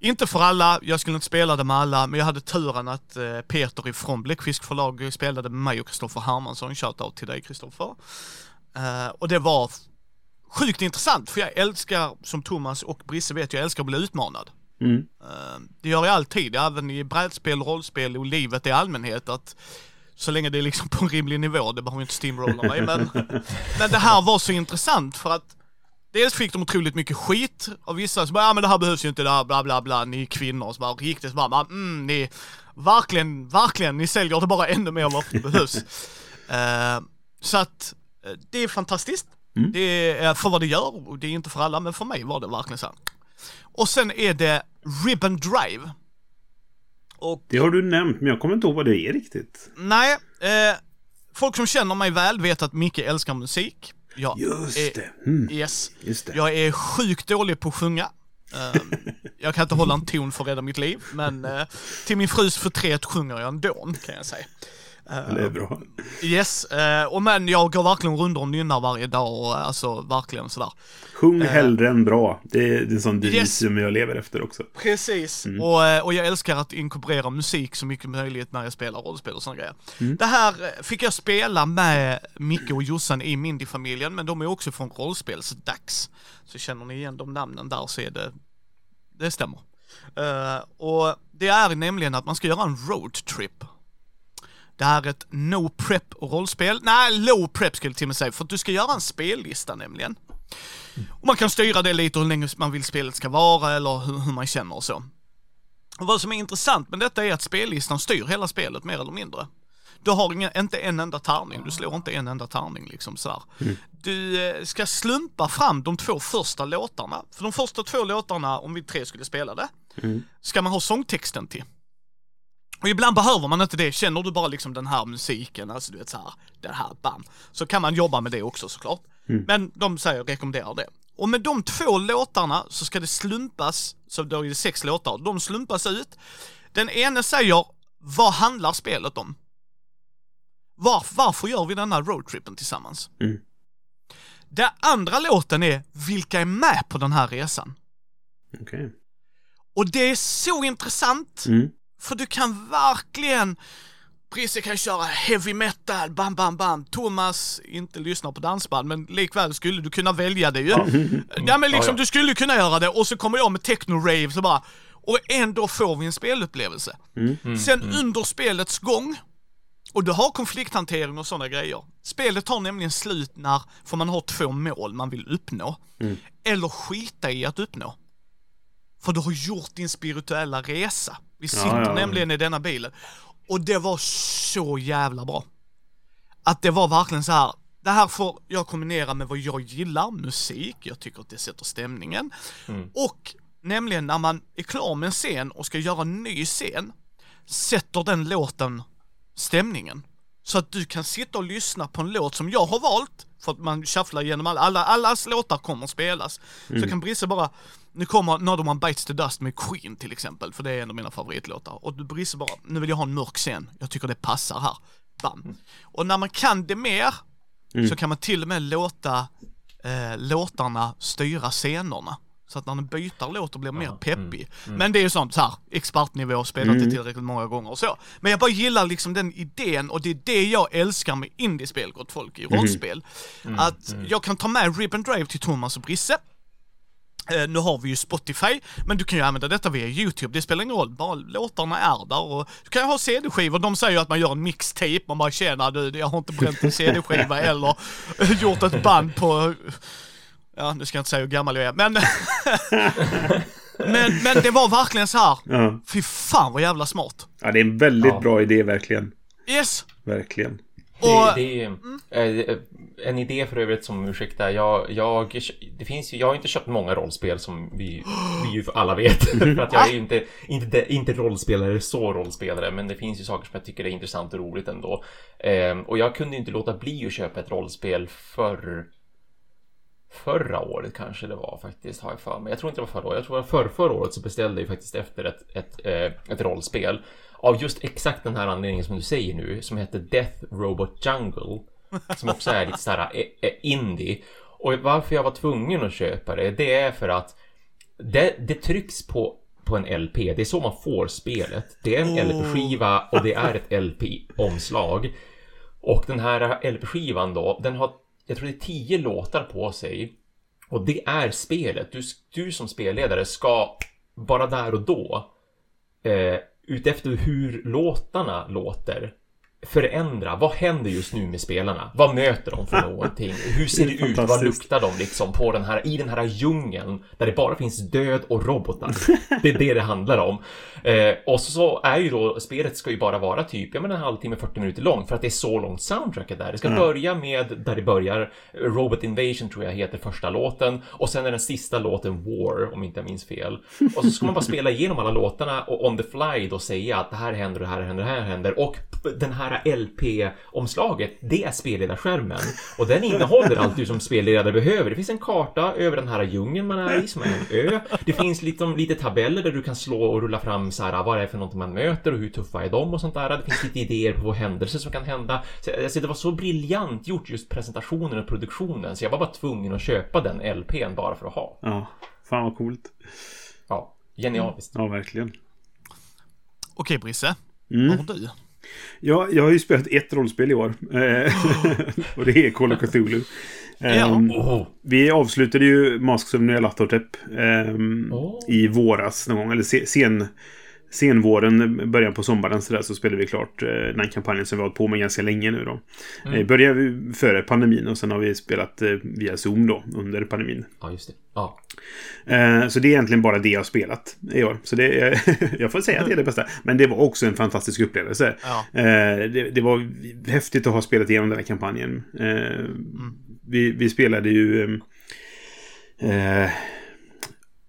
inte för alla, jag skulle inte spela det med alla, men jag hade turen att eh, Peter ifrån Bläckfisk förlag spelade med mig och Kristoffer Hermansson. Shoutout till dig Kristoffer. Eh, och det var sjukt intressant, för jag älskar, som Thomas och Brisse vet, jag älskar att bli utmanad. Mm. Eh, det gör jag alltid, även i brädspel, rollspel och livet i allmänhet. att så länge det är liksom <laughs> på en rimlig nivå, det behöver inte steamrolla mig, men, <laughs> men det här var så intressant för att Dels fick de otroligt mycket skit av vissa som bara, ja men det här behövs ju inte, det här bla bla bla, ni är kvinnor. Så bara riktigt så bara, mm, ni, verkligen, verkligen, ni säljer det bara ännu mer vad det behövs. <laughs> Eh, så att, eh, det är fantastiskt. Mm. Det är för vad det gör, och det är inte för alla, men för mig var det verkligen så här. Och sen är det Ribbon Drive. Och Det har du nämnt, men jag kommer inte ihåg vad det är riktigt. nej, eh, folk som känner mig väl vet att Micke älskar musik. Jag Just är, det. Mm. Yes. Just det. Jag är sjukt dålig på att sjunga. Ehm, <laughs> jag kan inte hålla en ton för att rädda mitt liv, men eh, till min frus förtret sjunger jag ändå, kan jag säga. Det är bra. Yes, eh, och men jag går verkligen rundor och nynnar varje dag och eh, alltså verkligen sådär. Sjung hellre än bra. Det är, det är en sån devis Yes. som jag lever efter också. Precis, och, eh, och jag älskar att inkorporera musik så mycket möjligt när jag spelar rollspel och sådana grejer. Det här eh, fick jag spela med Micke och Jossan i Mindy-familjen, men de är också från rollspelsdags. Så känner ni igen de namnen där så är det, det stämmer. Eh, och det är nämligen att man ska göra en roadtrip. Det är ett no prep rollspel. Nej, low prep skulle jag till och med säga, för att du ska göra en spellista nämligen. Och man kan styra det lite hur länge man vill spelet ska vara eller hur, hur man känner och så. Och vad som är intressant med detta är att spellistan styr hela spelet mer eller mindre. Du har ingen, inte en enda tärning, du slår inte en enda tärning liksom sådär. Du eh, ska slumpa fram de två första låtarna. För de första två låtarna, om vi tre skulle spela det, ska man ha sångtexten till. Och ibland behöver man inte det, känner du bara liksom den här musiken, alltså du vet så här, den här bam. Så kan man jobba med det också såklart. Men de säger, rekommenderar det. Och med de två låtarna så ska det slumpas, så då är det sex låtar, de slumpas ut. Den ene säger, vad handlar spelet om? Var, varför gör vi den här roadtrippen tillsammans? Mm. Den andra låten är, vilka är med på den här resan? Okej. Och det är så intressant, Mm. För du kan verkligen Brisse kan köra heavy metal, bam bam bam. Thomas inte lyssnar på dansband, men likväl skulle du kunna välja det ju. <laughs> Ja, men liksom Ja, ja. du skulle kunna göra det och så kommer jag med techno-rave så bara, och ändå får vi en spelupplevelse. Sen under spelets gång, och du har konflikthantering och sådana grejer. Spelet tar nämligen slut när, för man har två mål man vill uppnå. Eller skita i att uppnå. För du har gjort din spirituella resa. Vi sitter ja, ja. nämligen i denna bilen. Och det var så jävla bra. Att det var verkligen så här. Det här får jag kombinera med vad jag gillar, musik, jag tycker att det sätter stämningen. Och nämligen när man är klar med en scen och ska göra en ny scen, sätter den låten stämningen. Så att du kan sitta och lyssna på en låt som jag har valt, för att man shufflar igenom alla, alla allas låtar kommer spelas. Så kan Brisse bara, nu kommer Another One Bites the Dust med Queen till exempel, för det är en av mina favoritlåtar. Och du Brisse bara, nu vill jag ha en mörk scen, jag tycker det passar här. Bam. Och när man kan det mer, så kan man till och med låta eh, låtarna styra scenerna. Så att när den byter låt och blir mer peppig. Men det är ju sånt så här, expertnivå, spelat det tillräckligt många gånger och så. Men jag bara gillar liksom den idén och det är det jag älskar med indiespel, gott folk, i rollspel. Att jag kan ta med Ribbon Drive till Thomas och Brisse. Eh, Nu har vi ju Spotify, men du kan ju använda detta via YouTube. Det spelar ingen roll, bara låtarna är där. Och du kan ju ha CD-skivor. De säger ju att man gör en mixtape. Man bara känner du, jag har inte bränt en CD-skiva eller <laughs> gjort ett band på... Ja, nu ska jag inte säga hur gammal jag är, men... <laughs> men, men det var verkligen så här. Ja. Fy fan vad jävla smart. ja, det är en väldigt Ja. bra idé verkligen. Yes! Verkligen. Och... Det, det är eh, en idé för övrigt som, ursäkta, jag, jag, det finns ju, jag har inte köpt många rollspel som vi, vi ju alla vet. <laughs> för att jag är ju inte, inte, inte rollspelare så rollspelare, men det finns ju saker som jag tycker är intressant och roligt ändå. Ehm, och jag kunde inte låta bli att köpa ett rollspel för Förra året kanske det var faktiskt, har jag för mig. Jag tror inte det var förra året. Jag tror att för förra året så beställde jag faktiskt efter ett, ett, eh, ett rollspel. Av just exakt den här anledningen som du säger nu, som heter Death Robot Jungle. Som också är lite såhär eh, eh, indie. Och varför jag var tvungen att köpa det, det är för att det, det trycks på, på en LP. Det är så man får spelet. Det är en LP-skiva och det är ett LP-omslag. Och den här LP-skivan då, den har, jag tror det är tio låtar på sig. Och det är spelet. Du, du som spelledare ska bara där och då, eh, utefter hur låtarna låter, förändra. Vad händer just nu med spelarna? Vad möter de för <laughs> någonting? Hur ser det Det ut? Vad luktar de liksom på den här, i den här djungeln där det bara finns död och robotar? <laughs> Det är det det handlar om. Eh, och så är ju då, spelet ska ju bara vara typ, ja men en halvtimme, 40 minuter långt för att det är så långt soundtracket där. Det ska börja med där det börjar, Robot Invasion tror jag heter första låten och sen är den sista låten War, om inte jag minns fel. Och så ska man bara spela igenom alla låtarna och on the fly då säga att det här händer, det här händer, det här händer och den här LP-omslaget, det är spelledarskärmen och den innehåller allt du som spelledare behöver. Det finns en karta över den här djungeln man är i som är en ö. Det finns liksom lite tabeller där du kan slå och rulla fram så här vad det är för något man möter och hur tuffa är de och sånt där. Det finns lite idéer på vad händelser som kan hända. Så, alltså, det var så briljant gjort just presentationen och produktionen så jag var bara tvungen att köpa den LPn bara för att ha. Ja, fan vad coolt. Ja, genialiskt. Ja, verkligen. Okej Brisse, Mm. vad har du? Ja, jag har ju spelat ett rollspel i år. <laughs> Och det är Call of Cthulhu. Ehm, Oh. Vi avslutade ju Masks of Nyarlathotep ehm, Oh. i våras någon gång. Eller se- sen, senvåren, början på sommaren så, där, så spelade vi klart eh, den kampanjen som vi har hållit på med ganska länge nu då. Mm. Eh, började vi före pandemin och sen har vi spelat eh, via Zoom då under pandemin. Ja, just det. Ja. Så det är egentligen bara det jag har spelat i år. Så det är, <laughs> jag får säga att det är det bästa. Men det var också en fantastisk upplevelse. Ja. Det, det var häftigt att ha spelat igenom den här kampanjen. Eh, Vi, vi spelade ju eh,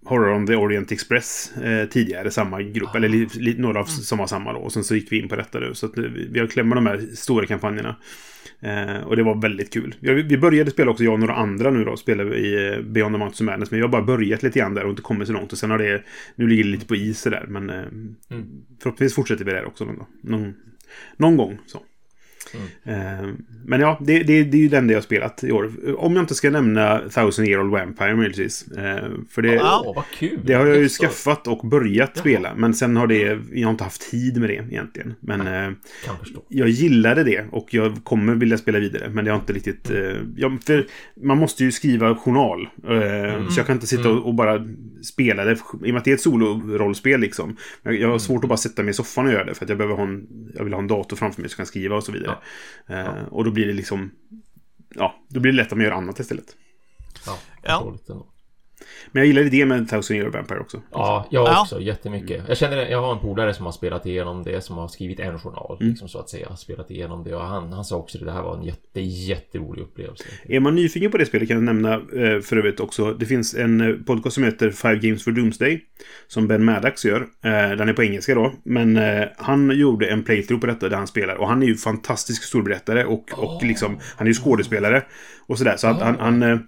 Horror on the Orient Express eh, tidigare, samma grupp. Eller li, li, några av, som var samma då. Och sen så gick vi in på detta nu. Så att vi vi har klämt med de här stora kampanjerna. Eh, och det var väldigt kul. Ja, vi- började spela också, jag och några andra nu då, spelade i eh, Beyond the Mountains of Madness. Men vi har bara börjat lite grann där och inte kommit så långt. Och sen har det, nu ligger det lite på is där. Men eh, förhoppningsvis fortsätter vi där också någon, någon, någon gång. Så. Eh, men ja, det, det, det är ju den det jag har spelat i år. Om jag inte ska nämna Thousand Year Old Vampire möjligtvis. Eh, för det, kul! det har jag ju skaffat och börjat spela. Men sen har det, jag har inte haft tid med det egentligen. Men eh, Kan förstå. jag gillade det och jag kommer vilja spela vidare. Men det har inte riktigt... Eh, ja, för man måste ju skriva journal. Eh, Så jag kan inte sitta och, och bara spela det. I och med att det är ett solorollspel liksom. Jag, jag har svårt att bara sätta mig i soffan och göra det. För att jag behöver ha en, jag vill ha en dator framför mig som kan skriva och så vidare. Eh, och då blir det liksom... Ja, då blir det lätt att man gör annat istället. Ja, Ja. Men jag gillade det med Thousand Year Vampire också. Ja, jag Ja. också jättemycket. Jag känner, jag har en polare som har spelat igenom det, som har skrivit en journal, Mm. liksom så att säga. Spelat igenom det och han, han sa också att det här var en jätte, jätterolig upplevelse. Är man nyfiken på det spelet kan jag nämna eh, för övrigt också. Det finns en eh, podcast som heter Five Games for Doomsday. Som Ben Maddox gör. Eh, den är på engelska då. Men han gjorde en playthrough på detta där han spelar. Och han är ju fantastisk storberättare och, och liksom, han är ju skådespelare. Och sådär. Så att han, han, eh,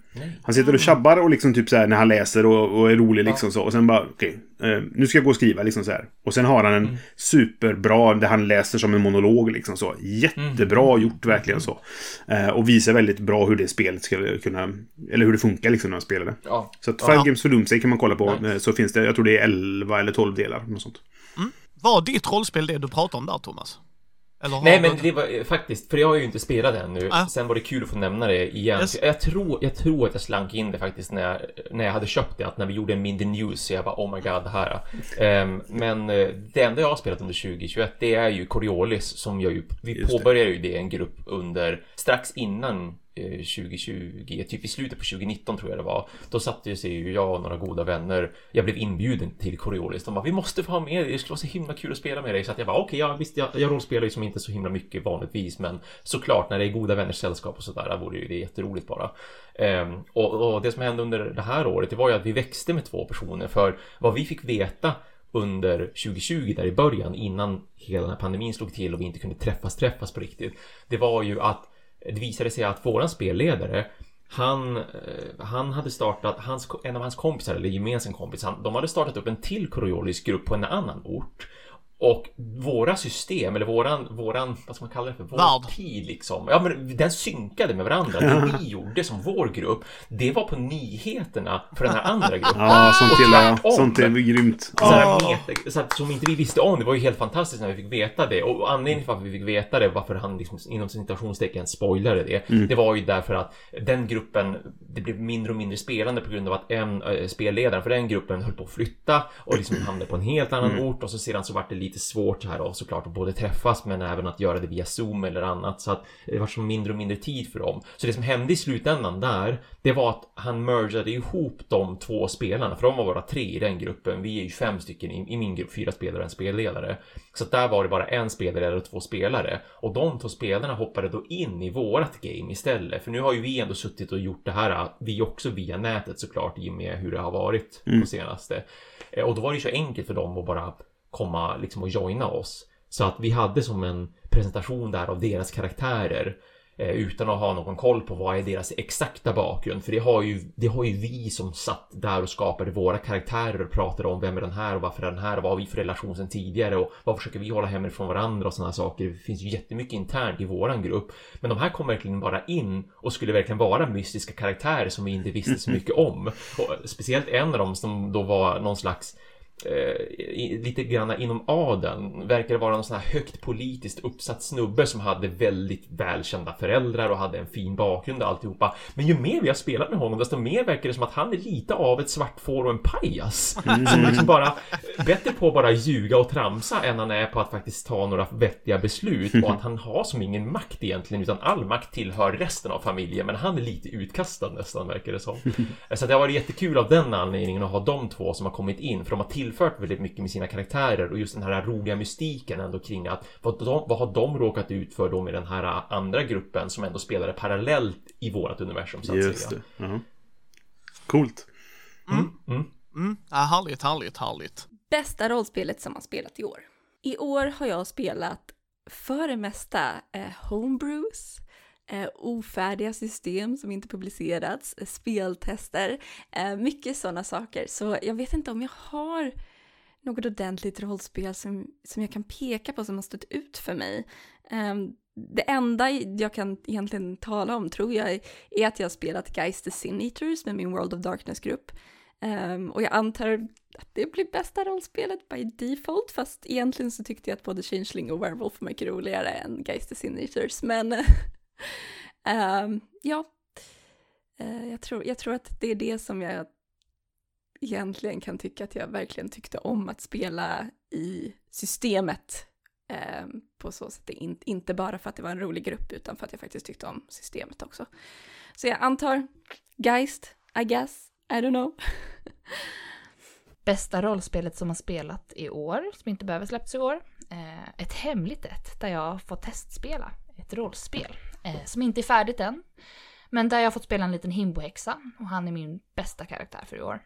han sitter och tjabbar och liksom typ så här när han läser och, och är rolig liksom så. Och sen bara, okej, eh, nu ska jag gå och skriva liksom så här. Och sen har han en superbra, där han läser som en monolog liksom så. Jättebra gjort verkligen så. Eh, och visar väldigt bra hur det spelet ska kunna, eller hur det funkar liksom när man spelar det. Ja. Så att Five Ja. Games for Doomsday kan man kolla på. Nice. Eh, Så finns det, jag tror det är 11 eller 12 delar. Något sånt. Var ditt rollspel det du pratade om där Thomas? Eller har Nej, men det var eh, faktiskt, för jag har ju inte spelat det ännu. Ah. Sen var det kul att få nämna det igen. Yes. Jag, tror, jag tror att jag slank in det faktiskt när jag, när jag hade köpt det. Att när vi gjorde en Mindy News så jag bara oh my god det här. Ehm, men eh, det enda jag har spelat under 2021 det är ju Coriolis som jag ju, vi Just det. påbörjade ju det en grupp under strax innan Eh, 2020, typ i slutet på 2019 tror jag det var. Då satte sig ju jag och några goda vänner. Jag blev inbjuden till Coriolis. De bara, vi måste få ha med dig. Det skulle vara så himla kul att spela med dig. Så att jag bara, okej, ja visst, jag, jag rollspelar ju som inte så himla mycket vanligtvis, men såklart när det är goda vänners sällskap och sådär, vore ju det jätteroligt bara. Ehm, och, och det som hände under det här året, det var ju att vi växte med två personer, för vad vi fick veta under 2020 där i början innan hela den här pandemin slog till och vi inte kunde träffas träffas på riktigt. Det var ju att det visade sig att våran spelledare han, eh, han hade startat, hans, en av hans kompisar, eller gemensam kompis, han, de hade startat upp en till koreolisk grupp på en annan ort. Och våra system, eller våran, våran, vad ska man kalla det för? Vår Värld. tid liksom. Ja, men den synkade med varandra. Det vi gjorde som vår grupp, det var på nyheterna för den här andra gruppen. Ja, sånt gillar jag. Sånt är grymt. Så, här, meta, så att, som inte vi visste om, det var ju helt fantastiskt när vi fick veta det. Och anledningen till varför vi fick veta det, varför han liksom, inom citationstecken spoilade det, det var ju därför att den gruppen, det blev mindre och mindre spelande på grund av att en äh, spelledare för den gruppen höll på att flytta och liksom hamnade på en helt annan ort och så sedan så var det lite svårt så här då såklart att både träffas men även att göra det via zoom eller annat så att det var så mindre och mindre tid för dem. Så det som hände i slutändan där, det var att han mergade ihop de två spelarna, för de var bara tre i den gruppen. Vi är ju fem stycken i, i min grupp, fyra spelare och en spelledare. Så att där var det bara en spelare och två spelare. Och de två spelarna hoppade då in i vårat game istället. För nu har ju vi ändå suttit och gjort det här, vi också via nätet såklart, i och med hur det har varit på senaste. Eh, Och då var det ju så enkelt för dem att bara komma liksom och joina oss. Så att vi hade som en presentation där av deras karaktärer eh, utan att ha någon koll på vad är deras exakta bakgrund. För det har ju, det har ju vi som satt där och skapade våra karaktärer och pratade om vem är den här och varför är den här och vad har vi för relation sen tidigare och vad försöker vi hålla hemifrån varandra och sådana saker. Det finns ju jättemycket internt i våran grupp. Men de här kom verkligen bara in och skulle verkligen vara mystiska karaktärer som vi inte visste så mycket om. Och speciellt en av dem som då var någon slags eh, lite grann inom adeln verkar vara någon sån här högt politiskt uppsatt snubbe som hade väldigt välkända föräldrar och hade en fin bakgrund och alltihopa. Men ju mer vi har spelat med honom desto mer verkar det som att han är lite av ett svartfår och en pajas. Som liksom bara bättre på att bara ljuga och tramsa än han är på att faktiskt ta några vettiga beslut och att han har som ingen makt egentligen utan all makt tillhör resten av familjen men han är lite utkastad nästan verkar det som. <laughs> Så det har varit jättekul av den anledningen att ha de två som har kommit in för de har tillfört väldigt mycket med sina karaktärer och just den här roliga mystiken ändå kring att vad, de, vad har de råkat ut för då med den här andra gruppen som ändå spelade parallellt i vårat universum så att Just säga. det. Ja. Coolt. Mm, ja, härligt, härligt, härligt. Bästa rollspelet som man spelat i år. I år har jag spelat för det mesta eh, homebrews, eh, ofärdiga system som inte publicerats, eh, speltester, eh, mycket sådana saker. Så jag vet inte om jag har något ordentligt rollspel som, som jag kan peka på som har stått ut för mig. Ehm, det enda jag kan egentligen tala om tror jag är att jag har spelat Geist the Sin Eaters med min World of Darkness-grupp. Um, och jag antar att det blir bästa rollspelet by default, fast egentligen så tyckte jag att både Changeling och Werewolf var mycket roligare än Geist the Sin Eaters, men <laughs> um, <laughs> ja, uh, jag, tror, jag tror att det är det som jag egentligen kan tycka att jag verkligen tyckte om att spela i systemet um, på så sätt, in, inte bara för att det var en rolig grupp utan för att jag faktiskt tyckte om systemet också. Så jag antar Geist, I guess, I don't know. <laughs> Bästa rollspelet som har spelat i år, som inte behöver släppts i år. Eh, ett hemligt ett, där jag får testspela ett rollspel. Eh, som inte är färdigt än. Men där jag har fått spela en liten himbohäxa och han är min bästa karaktär för i år.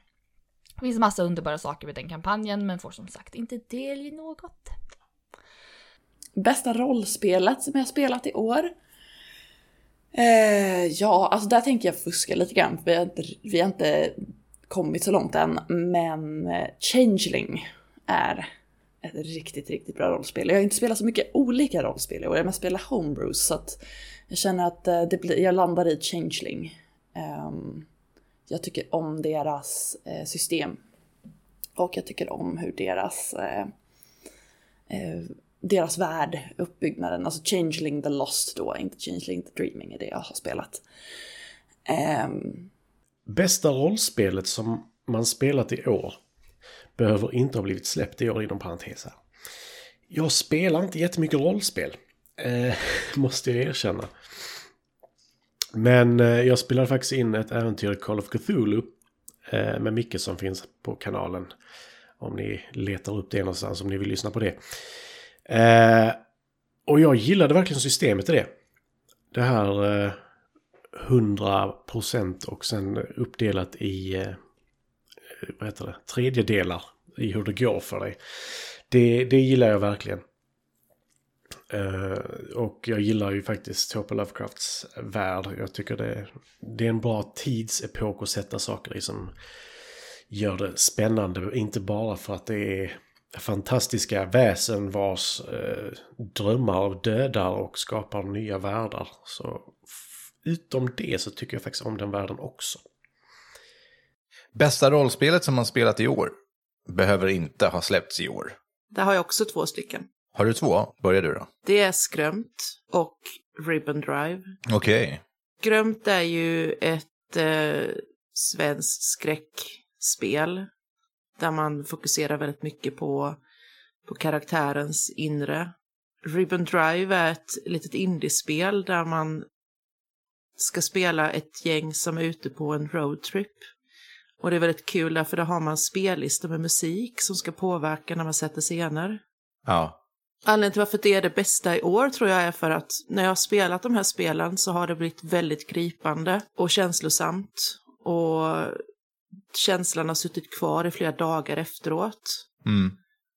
Det finns massa underbara saker med den kampanjen men får som sagt inte del i något. Bästa rollspelet som jag har spelat i år? Eh, ja, alltså där tänker jag fuska lite grann. För vi, har inte, vi har inte kommit så långt än. Men eh, Changeling är ett riktigt, riktigt bra rollspel. Jag har inte spelat så mycket olika rollspel i år. Jag har mest spelat homebrews. Så att jag känner att eh, det blir, jag landar i Changeling. Ehm, jag tycker om deras eh, system. Och jag tycker om hur deras eh, eh, deras värld, uppbyggnaden, alltså Changeling the Lost då, inte Changeling the Dreaming är det jag har spelat. Ehm. Bästa rollspelet som man spelat i år behöver inte ha blivit släppt i år inom parentes här. Jag spelar inte jättemycket rollspel. Eh, <laughs> måste jag erkänna. Men eh, jag spelade faktiskt in ett äventyr i Call of Cthulhu. Eh, med Micke som finns på kanalen. Om ni letar upp det någonstans om ni vill lyssna på det. Eh, och jag gillade verkligen systemet i det. Det här eh, 100% och sen uppdelat i eh, vad heter det, tredjedelar i hur det går för dig. Det, det gillar jag verkligen. Eh, och jag gillar ju faktiskt H.P. Lovecrafts värld. Jag tycker det, det är en bra tidsepok att sätta saker i som gör det spännande. Inte bara för att det är fantastiska väsen vars eh, drömmar dödar och skapar nya världar. Så utom det så tycker jag faktiskt om den världen också. Bästa rollspelet som man spelat i år behöver inte ha släppts i år. Där har jag också två stycken. Har du två? Börjar du då. Det är Skrömt och Ribbon Drive. Okej. Grömt är ju ett eh, svenskt skräckspel där man fokuserar väldigt mycket på, på karaktärens inre. Ribbon Drive är ett litet indiespel där man ska spela ett gäng som är ute på en roadtrip. Och det är väldigt kul därför då har man spellistor med musik som ska påverka när man sätter scener. Ja. Anledningen till varför det är det bästa i år tror jag är för att när jag har spelat de här spelen så har det blivit väldigt gripande och känslosamt. Och känslan har suttit kvar i flera dagar efteråt. Mm.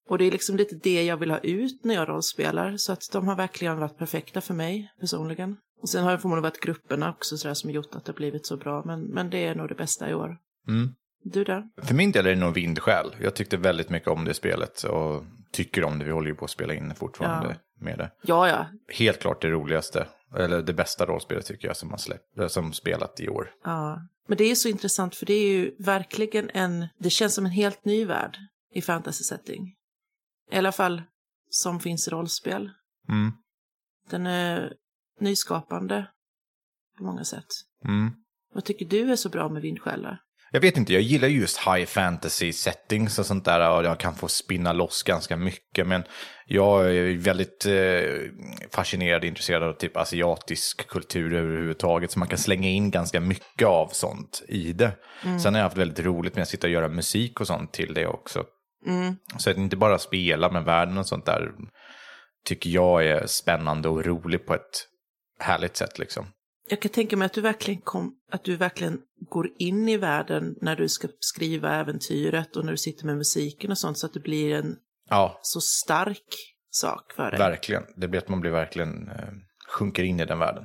Och det är liksom lite det jag vill ha ut när jag rollspelar. Så att de har verkligen varit perfekta för mig personligen. Och sen har det förmodligen varit grupperna också sådär som gjort att det har blivit så bra. Men, men det är nog det bästa i år. Mm. Du där? För min del är det nog Vindsjäl. Jag tyckte väldigt mycket om det spelet och tycker om det. Vi håller ju på att spela in fortfarande med det. Ja, ja. Helt klart det roligaste, eller det bästa rollspelet tycker jag som har släppt, eh, som spelat i år. Ja, men det är så intressant för det är ju verkligen en, det känns som en helt ny värld i fantasy setting. I alla fall som finns i rollspel. Mm. Den är nyskapande på många sätt. Mm. Vad tycker du är så bra med vindsjälar? Jag vet inte, jag gillar just high fantasy settings och sånt där och jag kan få spinna loss ganska mycket. Men jag är väldigt eh, fascinerad och intresserad av typ asiatisk kultur överhuvudtaget. Så man kan slänga in ganska mycket av sånt i det. Sen har jag haft väldigt roligt med att sitta och göra musik och sånt till det också. Mm. Så att inte bara spela med världen och sånt där tycker jag är spännande och roligt på ett härligt sätt liksom. Jag kan tänka mig att du verkligen kom, att du verkligen går in i världen när du ska skriva äventyret och när du sitter med musiken och sånt så att det blir en Ja, så stark sak för dig. verkligen. Det blir att man blir verkligen eh, sjunker in i den världen.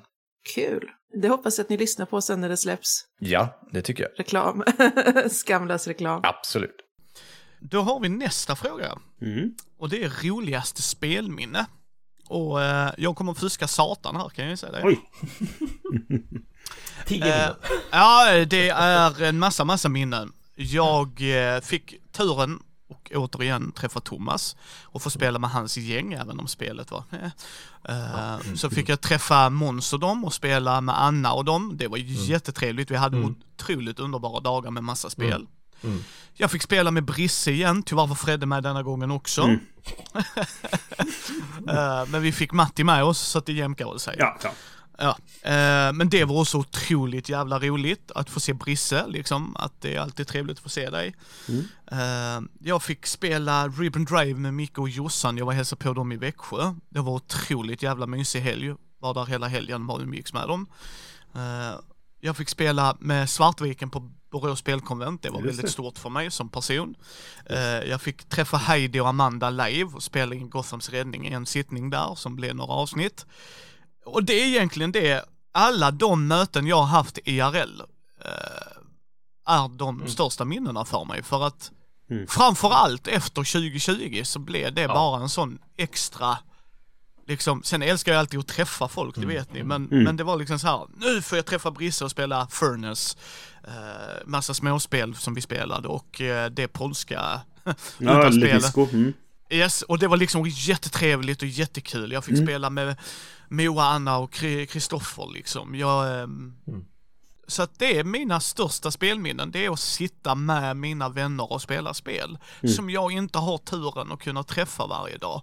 Kul. Det hoppas jag att ni lyssnar på sen när det släpps. Ja, det tycker jag. Reklam. <laughs> Skamlös reklam. Absolut. Då har vi nästa fråga. Mm. Och det är roligaste spelminne. Och eh, jag kommer att fuska satan här kan jag ju säga det. Oj. <laughs> Tio Eh, minuter. ja, det är en massa, massa minnen. Jag eh, fick turen och återigen träffa Thomas och få spela med hans gäng även om spelet var eh. Eh, Så fick jag träffa Måns och dem och spela med Anna och dem. Det var jättetrevligt. Vi hade otroligt underbara dagar med massa spel. Mm. Jag fick spela med Brisse igen, tyvärr var Fredde med denna gången också. <laughs> Eh, Men vi fick Matti med oss så att det jämkade sig. Ja, ja. Ja, eh, men det var också otroligt jävla roligt att få se Brisse, liksom, att det är alltid trevligt att få se dig. Eh, jag fick spela Ribbon Drive med Micke och Jossan, jag var och hälsade på dem i Växjö. Det var otroligt jävla mysig helg, var där hela helgen, bara umgicks med dem. Eh, jag fick spela med Svartviken på Borås spelkonvent, det var Just väldigt det. stort för mig som person. Eh, jag fick träffa Heidi och Amanda live och spela in Gothams räddning i en sittning där som blev några avsnitt. Och det är egentligen det, alla de möten jag har haft IRL eh, är de största minnena för mig. För att Mm. framförallt efter 2020 så blev det bara en sån extra, liksom, sen älskar jag alltid att träffa folk, det vet ni, men, Mm. men det var liksom så här, nu får jag träffa Brisse och spela Furnace, eh, massa småspel som vi spelade och eh, det polska <laughs> Ja. Letisco. Mm. Yes, och det var liksom jättetrevligt och jättekul. Jag fick Mm. spela med Moa, Anna och Kri- Kristoffer liksom. Jag, ehm, Så att det är mina största spelminnen, det är att sitta med mina vänner och spela spel. Som jag inte har turen att kunna träffa varje dag.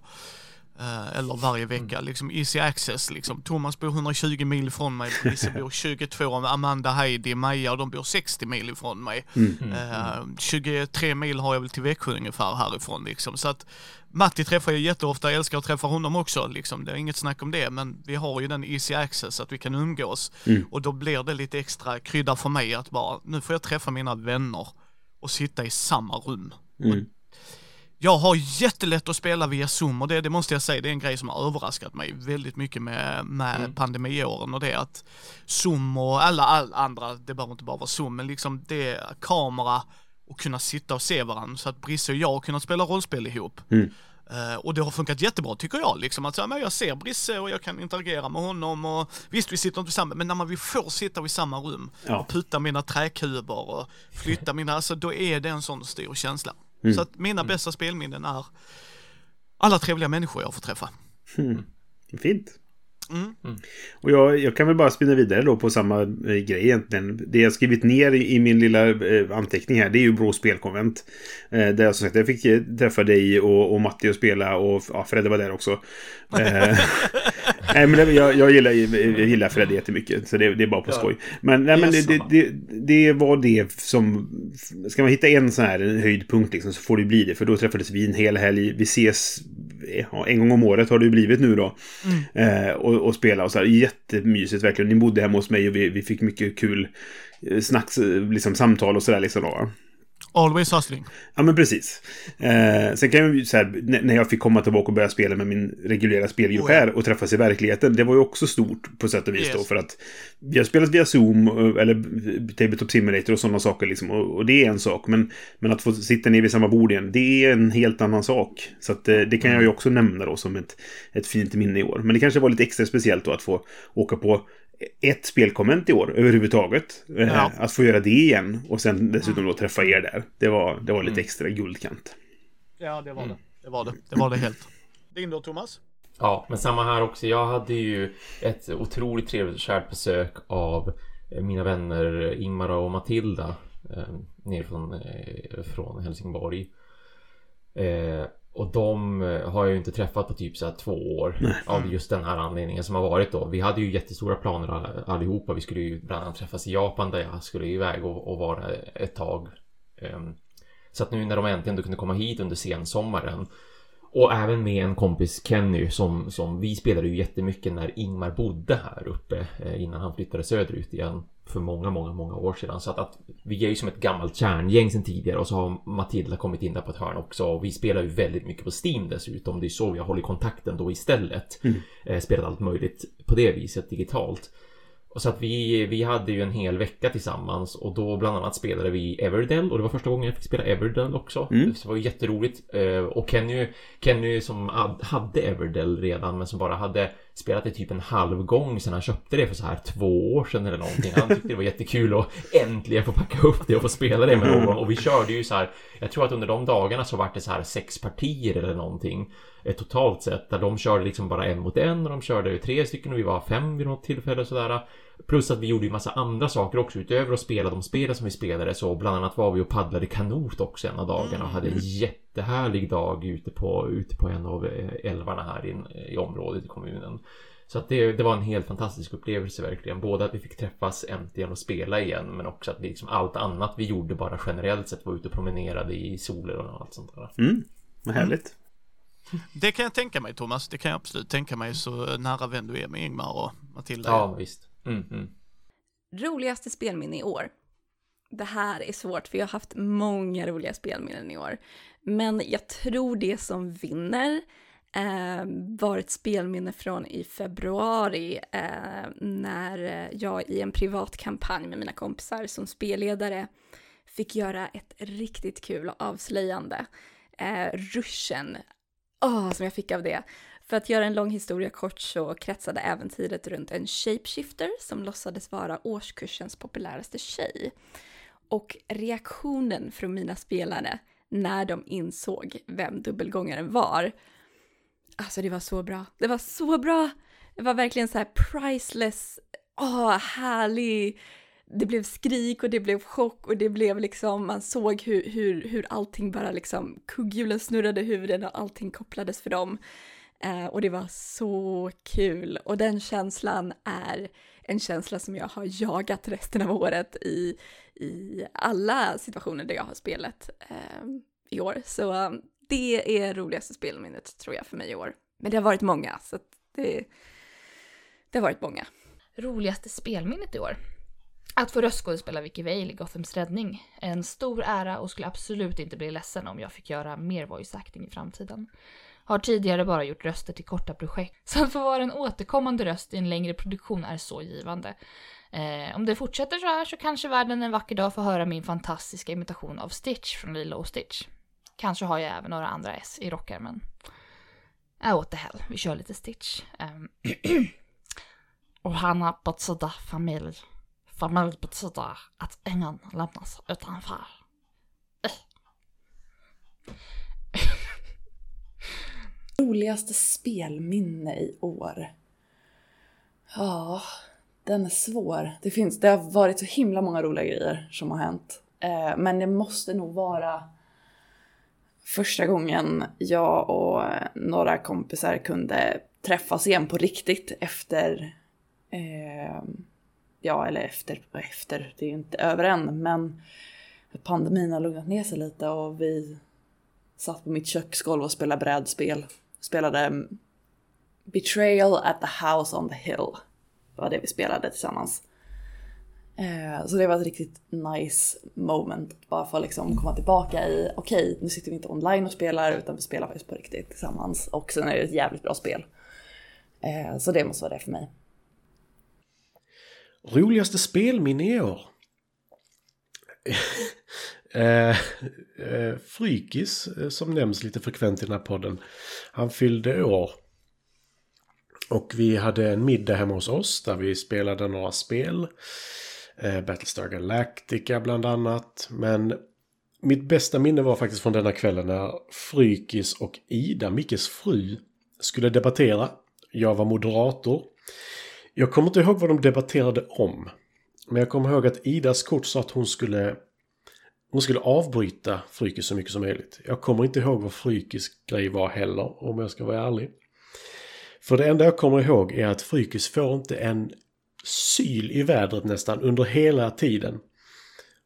Eh, eller varje vecka, liksom easy access liksom. Thomas bor 120 mil ifrån mig, Brisse <laughs> bor 22, Amanda, Heidi, Maja och de bor 60 mil ifrån mig. Eh, 23 mil har jag väl till Växjö ungefär härifrån liksom. Så att Matti träffar jag jätteofta, jag älskar att träffa honom också liksom. Det är inget snack om det, men vi har ju den easy access att vi kan umgås. Och då blir det lite extra krydda för mig att bara, nu får jag träffa mina vänner och sitta i samma rum. Mm. Jag har jättelätt att spela via Zoom och det, det måste jag säga, det är en grej som har överraskat mig väldigt mycket med, med pandemiåren och det är att Zoom och alla, alla andra, det behöver inte bara vara Zoom, men liksom det kamera och kunna sitta och se varandra så att Brisse och jag har kunnat spela rollspel ihop. Eh, och det har funkat jättebra tycker jag, liksom att så, men jag ser Brisse och jag kan interagera med honom och visst vi sitter inte tillsammans, men när man vi får sitta i samma rum Ja. och putta mina träkuber och flytta mina, alltså då är det en sån stor känsla. Mm. Så att mina bästa spelminnen är alla trevliga människor jag får träffa. Fint. Mm. Och jag, jag kan väl bara spinna vidare då på samma eh, grej egentligen. Det jag skrivit ner i, i min lilla eh, anteckning här, det är ju Brå spelkonvent. Eh, där jag som sagt, jag fick eh, träffa dig och, och Matti och spela och ja, Fredde var där också. <laughs> <laughs> Eh, nej, men det, jag, jag, gillar, jag gillar Fredde jättemycket, så det, det är bara på skoj. Men, nej, men det, det, det, var det som... Ska man hitta en sån här en höjdpunkt liksom, så får det bli det. För då träffades vi en hel helg. Vi ses ja, en gång om året har det ju blivit nu då. Eh, och, och spela och så här. Jättemysigt verkligen. Ni bodde hemma hos mig och vi, vi fick mycket kul eh, snacks, eh, liksom samtal och sådär liksom. Då? Always hustling. Ja, men precis. Eh, sen kan jag ju så här, när jag fick komma tillbaka och börja spela med min reguljära spelgrupp Oh, ja. här och träffas i verkligheten, det var ju också stort på sätt och vis då. Yes. För att vi har spelat via Zoom och- eller Tabletop Simulator och sådana saker liksom. Och, och det är en sak. Men, men att få sitta ner vid samma bord igen, det är en helt annan sak. Så att, eh, det kan jag ju också nämna då som ett, ett fint minne i år. Men det kanske var lite extra speciellt då att få åka på ett spelkomment i år överhuvudtaget. Eh, Ja. Att få göra det igen och sen dessutom då träffa er där. Det var, det var lite extra guldkant. Ja, det var det. Det var det. Det var det helt. Din då, Thomas? Ja, men samma här också. Jag hade ju ett otroligt trevligt och kärt besök av eh, mina vänner Ingmar och Matilda eh, ner från, eh, från Helsingborg. Eh, och de eh, har jag ju inte träffat på typ så här två år av just den här anledningen som har varit då. Vi hade ju jättestora planer all- allihopa. Vi skulle ju bland annat träffas i Japan där jag skulle iväg och, och vara ett tag. Ehm, så att nu när de äntligen då kunde komma hit under sensommaren och även med en kompis Kenny som, som vi spelade ju jättemycket när Ingmar bodde här uppe eh, innan han flyttade söderut igen för många, många, många år sedan. Så att, att vi är ju som ett gammalt kärngäng sedan tidigare och så har Matilda kommit in där på ett hörn också. Och vi spelar ju väldigt mycket på Steam dessutom. Det är så vi har hållit kontakten då istället. Eh, spelat allt möjligt på det viset digitalt. Och så att vi, vi hade ju en hel vecka tillsammans och då bland annat spelade vi Everdell och det var första gången jag fick spela Everdell också. Så det var ju jätteroligt. Eh, Och Kenny, Kenny som ad- hade Everdell redan men som bara hade spelat det typ en halv gång sedan han köpte det för så här två år sedan eller någonting. Han tyckte det var jättekul att äntligen få packa upp det och få spela det med någon. Och vi körde ju så här, jag tror att under de dagarna så var det så här sex partier eller någonting eh, totalt sett. Där de körde liksom bara en mot en och de körde tre stycken och vi var fem vid något tillfälle och sådär. Plus att vi gjorde ju massa andra saker också utöver att spela de spelen som vi spelade så bland annat var vi och paddlade kanot också en av dagarna och hade en jättehärlig dag ute på, ute på en av eh, älvarna här i, i området i kommunen. Så att det, det var en helt fantastisk upplevelse verkligen. Både att vi fick träffas äntligen och spela igen men också att vi liksom allt annat vi gjorde bara generellt sett var ute och promenerade i solen och allt sånt där. Mm, vad härligt. Det kan jag tänka mig, Thomas. Det kan jag absolut tänka mig så nära vän du är med Ingmar och Matilda. Ja, visst. Mm, mm. Roligaste spelminne i år? Det här är svårt för jag har haft många roliga spelminnen i år. Men jag tror det som vinner eh, var ett spelminne från i februari eh, när jag i en privat kampanj med mina kompisar som spelledare fick göra ett riktigt kul avslöjande. Eh, ruschen, åh, som jag fick av det. För att göra en lång historia kort så kretsade äventyret runt en shapeshifter som låtsades vara årskursens populäraste tjej. Och reaktionen från mina spelare när de insåg vem dubbelgångaren var. Alltså det var så bra. Det var så bra! Det var verkligen så här priceless, åh, härlig. Det blev skrik och det blev chock och det blev liksom, man såg hur, hur, hur allting bara liksom, kugghjulen snurrade i huvuden och allting kopplades för dem. Eh, och det var så kul och den känslan är en känsla som jag har jagat resten av året i, i alla situationer där jag har spelat eh, i år. Så um, det är roligaste spelminnet tror jag för mig i år. Men det har varit många, så att det, det har varit många. Roligaste spelminnet i år? Att få röstskådespela Vicky Vale i Gothams räddning. En stor ära och skulle absolut inte bli ledsen om jag fick göra mer voice acting i framtiden. Har tidigare bara gjort röster till korta projekt, <laughs> så att få vara en återkommande röst i en längre produktion är så givande. Eh, om det fortsätter så här så kanske världen en vacker dag får höra min fantastiska imitation av Stitch från Lilo och Stitch. Kanske har jag även några andra S i rockärmen. Äh, what the hell, vi kör lite Stitch. Eh, <clears throat> och har betyder familj. Familj betyder att ingen lämnas utanför. Äh. Roligaste spelminne i år? Ja, den är svår. Det, finns, det har varit så himla många roliga grejer som har hänt. Eh, men det måste nog vara första gången jag och några kompisar kunde träffas igen på riktigt efter eh, ja, eller efter efter, det är ju inte över än, men pandemin har lugnat ner sig lite och vi satt på mitt köksgolv och spelade brädspel. Spelade Betrayal at the House on the Hill. Det var det vi spelade tillsammans. Eh, så det var ett riktigt nice moment. Bara få liksom komma tillbaka i, okej, okay, nu sitter vi inte online och spelar utan vi spelar faktiskt på riktigt tillsammans. Och sen är det ett jävligt bra spel. Eh, så det måste vara det för mig. Roligaste spelminne i år? <laughs> eh, eh, Frykis, eh, som nämns lite frekvent i den här podden, han fyllde år. Och vi hade en middag hemma hos oss där vi spelade några spel. Eh, Battlestar Galactica bland annat. Men mitt bästa minne var faktiskt från denna kvällen när Frykis och Ida, Mickes fru, skulle debattera. Jag var moderator. Jag kommer inte ihåg vad de debatterade om. Men jag kommer ihåg att Idas kort sa att hon skulle hon skulle avbryta Frykis så mycket som möjligt. Jag kommer inte ihåg vad Frykis grej var heller, om jag ska vara ärlig. För det enda jag kommer ihåg är att Frykis får inte en syl i vädret nästan under hela tiden.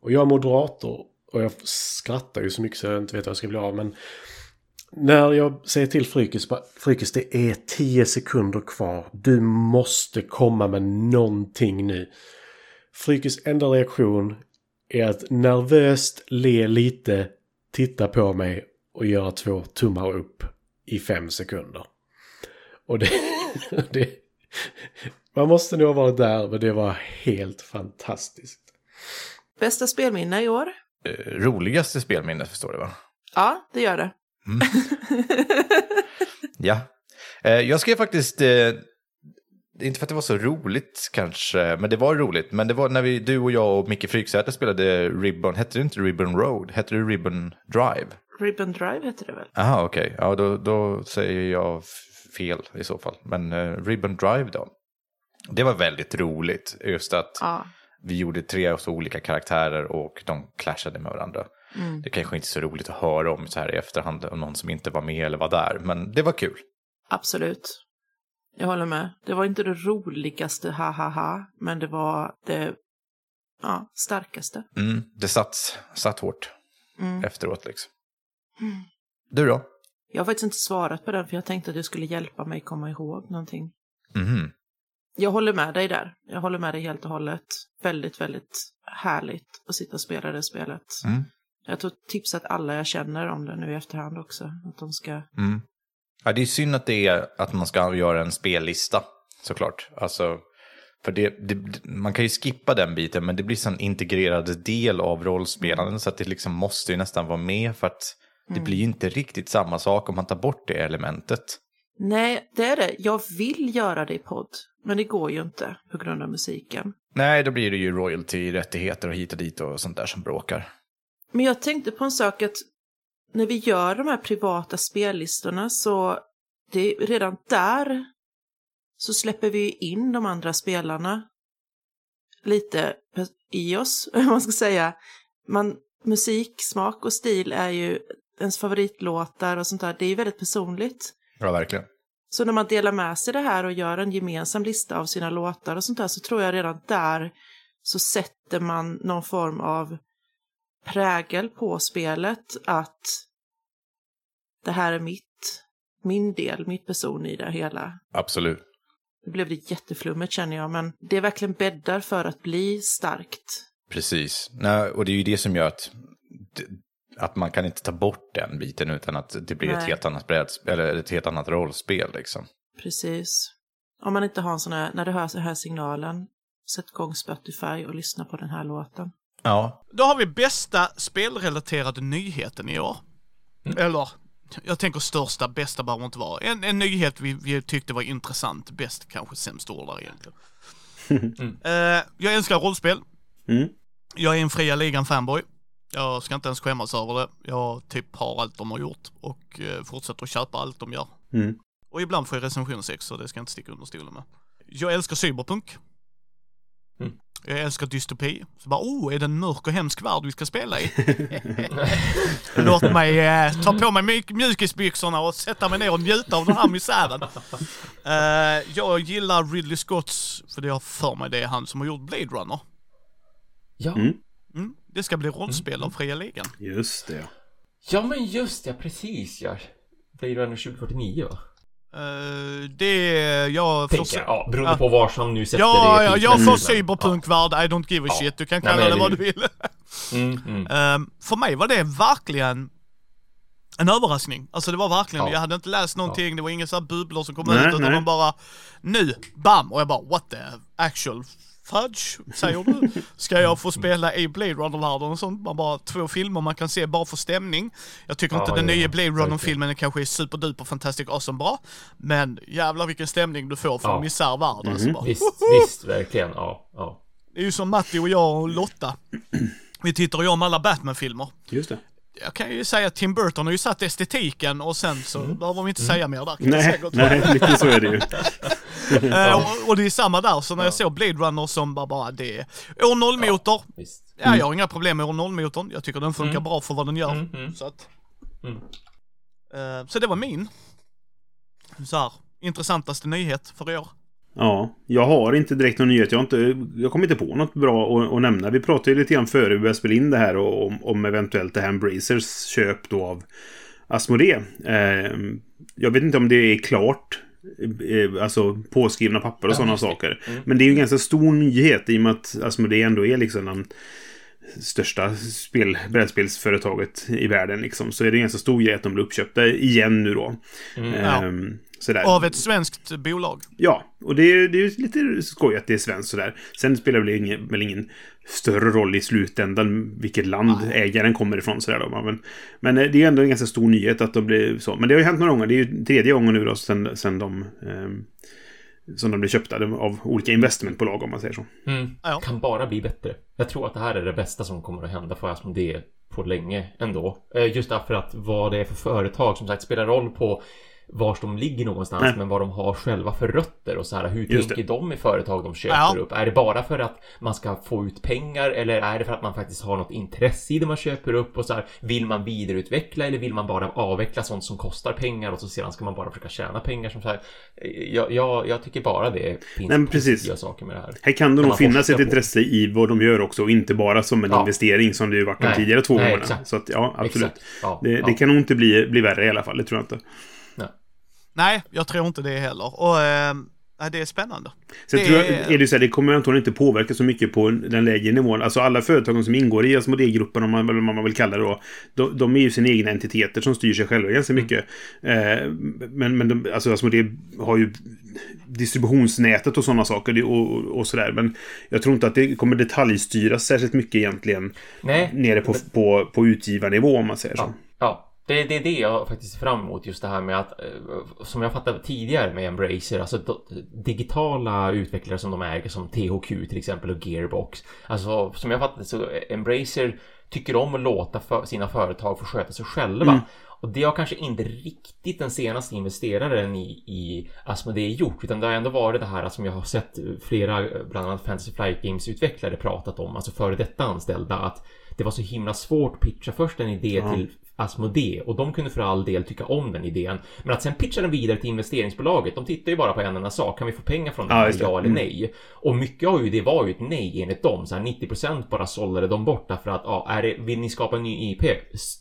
Och jag är moderator och jag skrattar ju så mycket så jag inte vet vad jag ska bli av. Men när jag säger till Frykis, Frykis det är 10 sekunder kvar. Du måste komma med någonting nu. Frykis enda reaktion är att nervöst le lite, titta på mig och göra två tummar upp i fem sekunder. Och det, <laughs> det, man måste nog ha varit där, men det var helt fantastiskt. Bästa spelminne i år? Eh, roligaste spelminne förstår du va? Ja, det gör det. Mm. <laughs> ja. Eh, jag skrev faktiskt, eh, inte för att det var så roligt kanske, men det var roligt. Men det var när vi, du och jag och Micke Fryksäter spelade Ribbon, hette det inte Ribbon Road? Hette det Ribbon Drive? Ribbon Drive hette det väl? Jaha, okej. Okay. Ja, då, då säger jag fel i så fall. Men uh, Ribbon Drive då? Det var väldigt roligt. Just att ja. vi gjorde tre så olika karaktärer och de clashade med varandra. Mm. Det kanske inte är så roligt att höra om så här i efterhand, om någon som inte var med eller var där. Men det var kul. Absolut. Jag håller med. Det var inte det roligaste, ha ha ha, men det var det ja, starkaste. Mm, det satt, satt hårt mm. efteråt liksom. Mm. Du då? Jag har faktiskt inte svarat på den för jag tänkte att du skulle hjälpa mig komma ihåg någonting. Mm. Jag håller med dig där. Jag håller med dig helt och hållet. Väldigt, väldigt härligt att sitta och spela det spelet. Mm. Jag tror tipsat alla jag känner om det nu i efterhand också. Att de ska... Mm. Ja, det är synd att, det är, att man ska göra en spellista, såklart. Alltså, för det, det, man kan ju skippa den biten, men det blir en integrerad del av rollspelandet. Så att det liksom måste ju nästan vara med, för att det mm. blir ju inte riktigt samma sak om man tar bort det elementet. Nej, det är det. Jag vill göra det i podd, men det går ju inte på grund av musiken. Nej, då blir det ju royalty-rättigheter och hit och dit och sånt där som bråkar. Men jag tänkte på en sak att när vi gör de här privata spellistorna så det är redan där så släpper vi in de andra spelarna lite i oss, <laughs> om man ska säga. Man, musik, smak och stil är ju ens favoritlåtar och sånt där. Det är ju väldigt personligt. Ja, verkligen. Så när man delar med sig det här och gör en gemensam lista av sina låtar och sånt där så tror jag redan där så sätter man någon form av prägel på spelet att det här är mitt, min del, mitt person i det hela. Absolut. Nu blev det jätteflummigt känner jag, men det är verkligen bäddar för att bli starkt. Precis. Nej, och det är ju det som gör att, att man kan inte ta bort den biten utan att det blir ett helt annat brädspel, eller ett helt annat rollspel liksom. Precis. Om man inte har en sån här, när du hör den här signalen, sätt igång Spotify och lyssna på den här låten. Ja, Då har vi bästa spelrelaterade nyheten i år. Eller, jag tänker största, bästa behöver inte vara. En, en nyhet vi, vi tyckte var intressant, bäst kanske sämst ord där egentligen. <laughs> Eh, jag älskar rollspel. Mm. Jag är en fria ligan fanboy. Jag ska inte ens skämmas över det. Jag typ har allt de har gjort och eh, fortsätter att köpa allt de gör. Mm. Och ibland får jag recension 6 så det ska jag inte sticka under stolen med. Jag älskar cyberpunk. Mm. Jag älskar dystopi. Så bara, oh, är det en mörk och hemsk värld vi ska spela i? <laughs> Låt mig eh, ta på mig mjuk- mjukisbyxorna och sätta mig ner och njuta av den här misären. <laughs> Eh, jag gillar Ridley Scotts, för det har för mig det är han som har gjort Blade Runner. Ja. Mm. Mm, det ska bli rollspel av Fria Ligan. Just det. ja, men just ja, precis ja. Blade Runner 2049 va? Eh, det, jag får Tänker se. jag. Ja, beroende Ja. på var som nu sätter Ja, det ja, jag får cyberpunkvärld, I don't give a Ja. shit. Du kan Nej, kalla men det vad du vill. Ja. Mm, mm. Ehm, för mig var det verkligen en överraskning. Alltså det var verkligen, Ja. jag hade inte läst någonting, det var inga så här bubblor som kom Nej, ut, utan nej. de bara nu, bam! Och jag bara what the actual fudge, säger du? Ska jag få spela i Blade Runner-världen och sånt? Man bara två filmer man kan se bara för stämning. Jag tycker Ja, inte den ja, nya Blade. Runner-filmen kanske är superduper fantastic awesome bra, men jävlar vilken stämning du får för Ja. en misär värld alltså. Bara, Visst, visst, verkligen. Ja, ja. Det är ju som Matti och jag och Lotta. Vi tittar ju om alla Batman-filmer. Just det. Jag kan ju säga att Tim Burton har ju satt estetiken och sen så behöver vi inte säga mer där. Nej, nej, lite så är det ju. <laughs> Eh, och, och det är samma där, så när jag såg Blade Runner som bara, bara det är år 0-motor. Visst. Ja, jag har inga problem med år 0-motorn. Jag tycker den funkar bra för vad den gör. Mm, mm. Så att... Mm. Eh, så det var min. Så här, intressantaste nyhet för i år. Ja, jag har inte direkt någon nyhet. Jag, inte, jag kommer inte på något bra att, att nämna. Vi pratade ju lite grann före vi började spela in det här och, om, om eventuellt det här Embracers köp då av Asmodee. Eh, jag vet inte om det är klart. Eh, alltså påskrivna papper och sådana saker. Men det är ju en ganska stor nyhet i och med att Asmodee ändå är liksom den största spel, brädspelsföretaget i världen. Liksom. Så är det en ganska stor grej att de blir uppköpta igen nu då. Ja. Ehm, sådär. Av ett svenskt bolag. Ja, och det, är- det är ju lite skoj att det är svenskt sådär. Sen spelar det väl ingen, väl ingen större roll i slutändan vilket land ägaren kommer ifrån. Sådär då. Men, men eh, det är ändå en ganska stor nyhet att de blir så. Men det har ju hänt några gånger. Det är ju tredje gången nu då sen, sen de... ehm, som de blir köpta av olika investmentbolag om man säger så. Mm. Ja. Kan bara bli bättre. Jag tror att det här är det bästa som kommer att hända för Asmodee på länge ändå. Eh, Just därför att vad det är för företag som sagt spelar roll på var de ligger någonstans Nej. men vad de har själva för rötter och så här hur Just tänker det. de i företag de köper Ja. upp? Är det bara för att man ska få ut pengar eller är det för att man faktiskt har något intresse i det man köper upp och så här vill man vidareutveckla eller vill man bara avveckla sånt som kostar pengar och så sedan ska man bara försöka tjäna pengar som så här. Jag, jag, jag tycker bara det finns Nej, precis. saker med det här. Här kan det nog finnas ett på. intresse i vad de gör också och inte bara som en Ja. investering som det ju varit de tidigare två exakt. Så att ja, absolut. Ja, Det, det kan nog inte bli, bli värre i alla fall, det tror jag inte. Nej, jag tror inte det heller. Och eh, det är spännande. Sen Det tror jag, är- det så här, det kommer antagligen inte påverka så mycket på den lägre nivån. Alltså alla företagen som ingår i Asmodee-gruppen, om man, om man vill kalla det då, de, de är ju sina egna entiteter som styr sig själva ganska mycket. Eh, men men de, alltså Asmodee har ju distributionsnätet och sådana saker och, och, och sådär. Men jag tror inte att det kommer detaljstyras särskilt mycket egentligen Nej, nere på, på, på utgivarnivå om man säger så. Ja, ja. Det, det är det jag faktiskt ser fram emot, just det här med att, eh, som jag fattade tidigare med Embracer, alltså digitala utvecklare som de äger, som THQ till exempel och Gearbox. Alltså, som jag fattade så Embracer tycker om att låta för, sina företag få sköta sig själva. Mm. Och det har kanske inte riktigt den senaste investeraren i, i Asmodee gjort, utan det har ändå varit det här som jag har sett flera, bland annat Fantasy Flight Games-utvecklare pratat om, alltså före detta anställda, att det var så himla svårt att pitcha först en idé Ja. till Asmodee och de kunde för all del tycka om den idén. Men att sen pitcha den vidare till investeringsbolaget, de tittar ju bara på en enda sak. Kan vi få pengar från det Ja, det. ja eller Mm. nej? Och mycket av ju det var ju ett nej enligt dem. Så här 90% bara sållade de bort därför att, ja, är det, vill ni skapa en ny IP?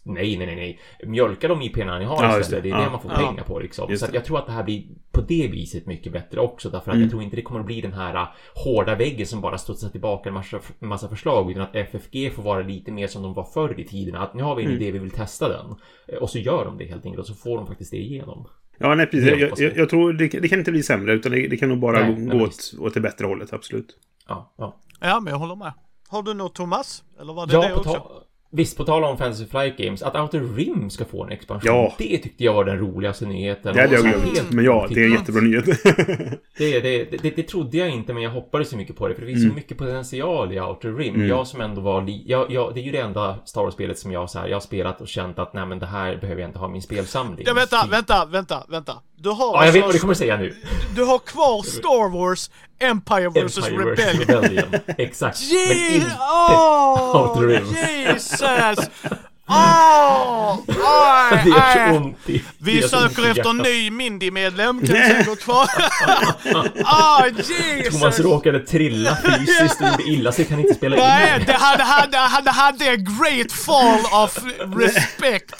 Nej, nej, nej, nej. Mjölka de IP'na ni har Ja, istället. Det det. är det Ja. man får Ja. pengar på liksom. Just Så att det. jag tror att det här blir på det viset mycket bättre också. Därför att Mm. jag tror inte det kommer att bli den här äh, hårda väggen som bara studsar tillbaka en massa, massa förslag. Utan att FFG får vara lite mer som de var förr i tiden. Att nu har vi en Mm. idé, vi vill testa den. Eh, Och så gör de det helt enkelt. Och så får de faktiskt det igenom. Ja, nej, precis. Det Jag, jag, jag tror det, det kan inte bli sämre, utan det, det kan nog bara Nej, gå, nej, åt, åt det bättre hållet, absolut. Ja, ja. Ja, men jag håller med. Har du något Thomas? Eller var det det Ja, på också? Visst, på tal om Fantasy Flight Games, att Outer Rim ska få en expansion. Ja. Det tyckte jag var den roligaste nyheten. Det hade jag glömt. helt Men ja, det är en jättebra nyhet. <laughs> Det, det, det, det trodde jag inte, men jag hoppades så mycket på det. För det finns Mm. så mycket potential i Outer Rim. Mm. Jag som ändå var... Jag, jag, det är ju det enda Star Wars-spelet som jag så här, jag har spelat och känt att nej men det här behöver jag inte ha min spelsamling. Ja, vänta, Typ. vänta, vänta, vänta. Du har Ja, jag vet alltså- vad du kommer säga nu. Du har kvar Star Wars Empire vs Rebellion. Rebellion. Exakt. <laughs> Men Je- inte Åh, Outer Rim. Jesus! <laughs> Åh! Aj, Det gör så ont i... Vi söker efter en hjärtat. ny Mindy-medlem, kan vi sen gå kvar? <laughs> Ah, Jesus! Thomas råkade trilla fysiskt och gjorde illa sig, kan inte spela Nej, in. det hade, hade, hade, hade a great fall of respect.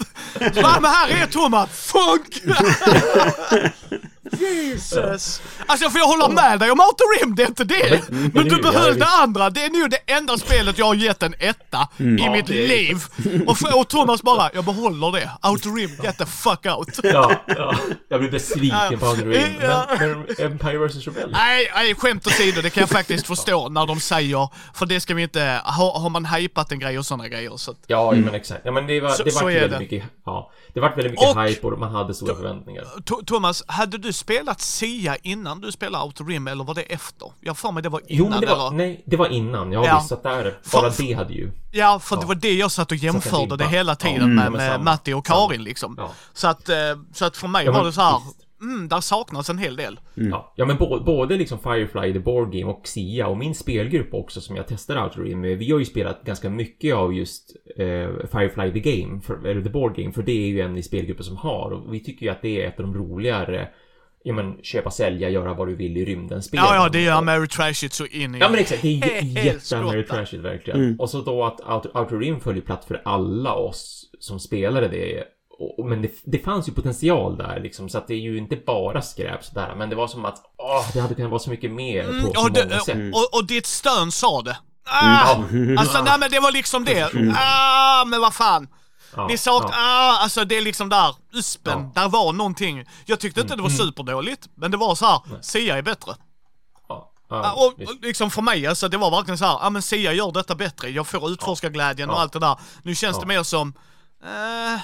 Va, men här är Thomas, funk! Jesus! Alltså får jag hålla med dig om Outer Rim, det är inte det. Men du behöll det andra, det är nu det enda spelet jag har gett en etta i Ja, mitt det är- liv. Och, för, och Thomas bara, jag behåller det. Outer Rim, get the fuck out. Ja, ja. Jag blir besviken på Outer Rim. Ja. Men, Empire vs Rebellion. Nej, nej, skämt åsido, det kan jag faktiskt <laughs> förstå när de säger, för det ska vi inte, har, har man hypat en grej och sådana grejer så att, Ja, men exakt. Ja, men det var, Så- det så var är väldigt det. mycket, ja. Det var väldigt mycket Och- hype och man hade stora förväntningar. Thomas, hade du spelat Sia innan du spelade Outer Rim eller var det efter? Jag för mig det var innan Jo, men det var, eller? nej, det var innan. Jag har Ja. visat där. För- Bara det hade ju. Ja, för det Ja. var det jag satt och jämförde det hela tiden Ja, med, men med. Matti och Karin liksom. Ja. Så att, eh, så att för mig Ja, var det så här, visst. Mm, där saknas en hel del. Ja, ja men bo- både liksom Firefly, The Board Game och Sia och min spelgrupp också som jag testar Outer Rim med. Vi har ju spelat ganska mycket av just eh, Firefly The Game, för, eller The Board Game, för det är ju en i spelgruppen som har. Och vi tycker ju att det är ett av de roligare Ja men köpa, sälja, göra vad du vill i rymden spelen. Ja, ja, det gör Mary Trashit så in i... Ja men exakt, det är Helt <laughs> jä- jätte skottat. Mary Trashit verkligen. Och så då att Outer, Outer Rim följer platt för alla oss som spelade det. Och, men det, det fanns ju potential där liksom, så att det är ju inte bara skräp sådär. Men det var som att, åh, det hade kunnat vara så mycket mer på Mm, så och, många det, sätt. och, och ditt stön sa det. Ah! <laughs> Alltså nej men det var liksom det. Ah, men vad fan. Ja, Ni saknar, ja. ah, alltså det är liksom där, uspen, där var någonting. Jag tyckte inte det var superdåligt, men det var så här, Sia är bättre. Ja, Ah, ja, och, och liksom för mig, alltså det var verkligen så här, ja ah, men Sia gör detta bättre, jag får utforska glädjen och Ja. allt det där. Nu känns det Ja. mer som, eh,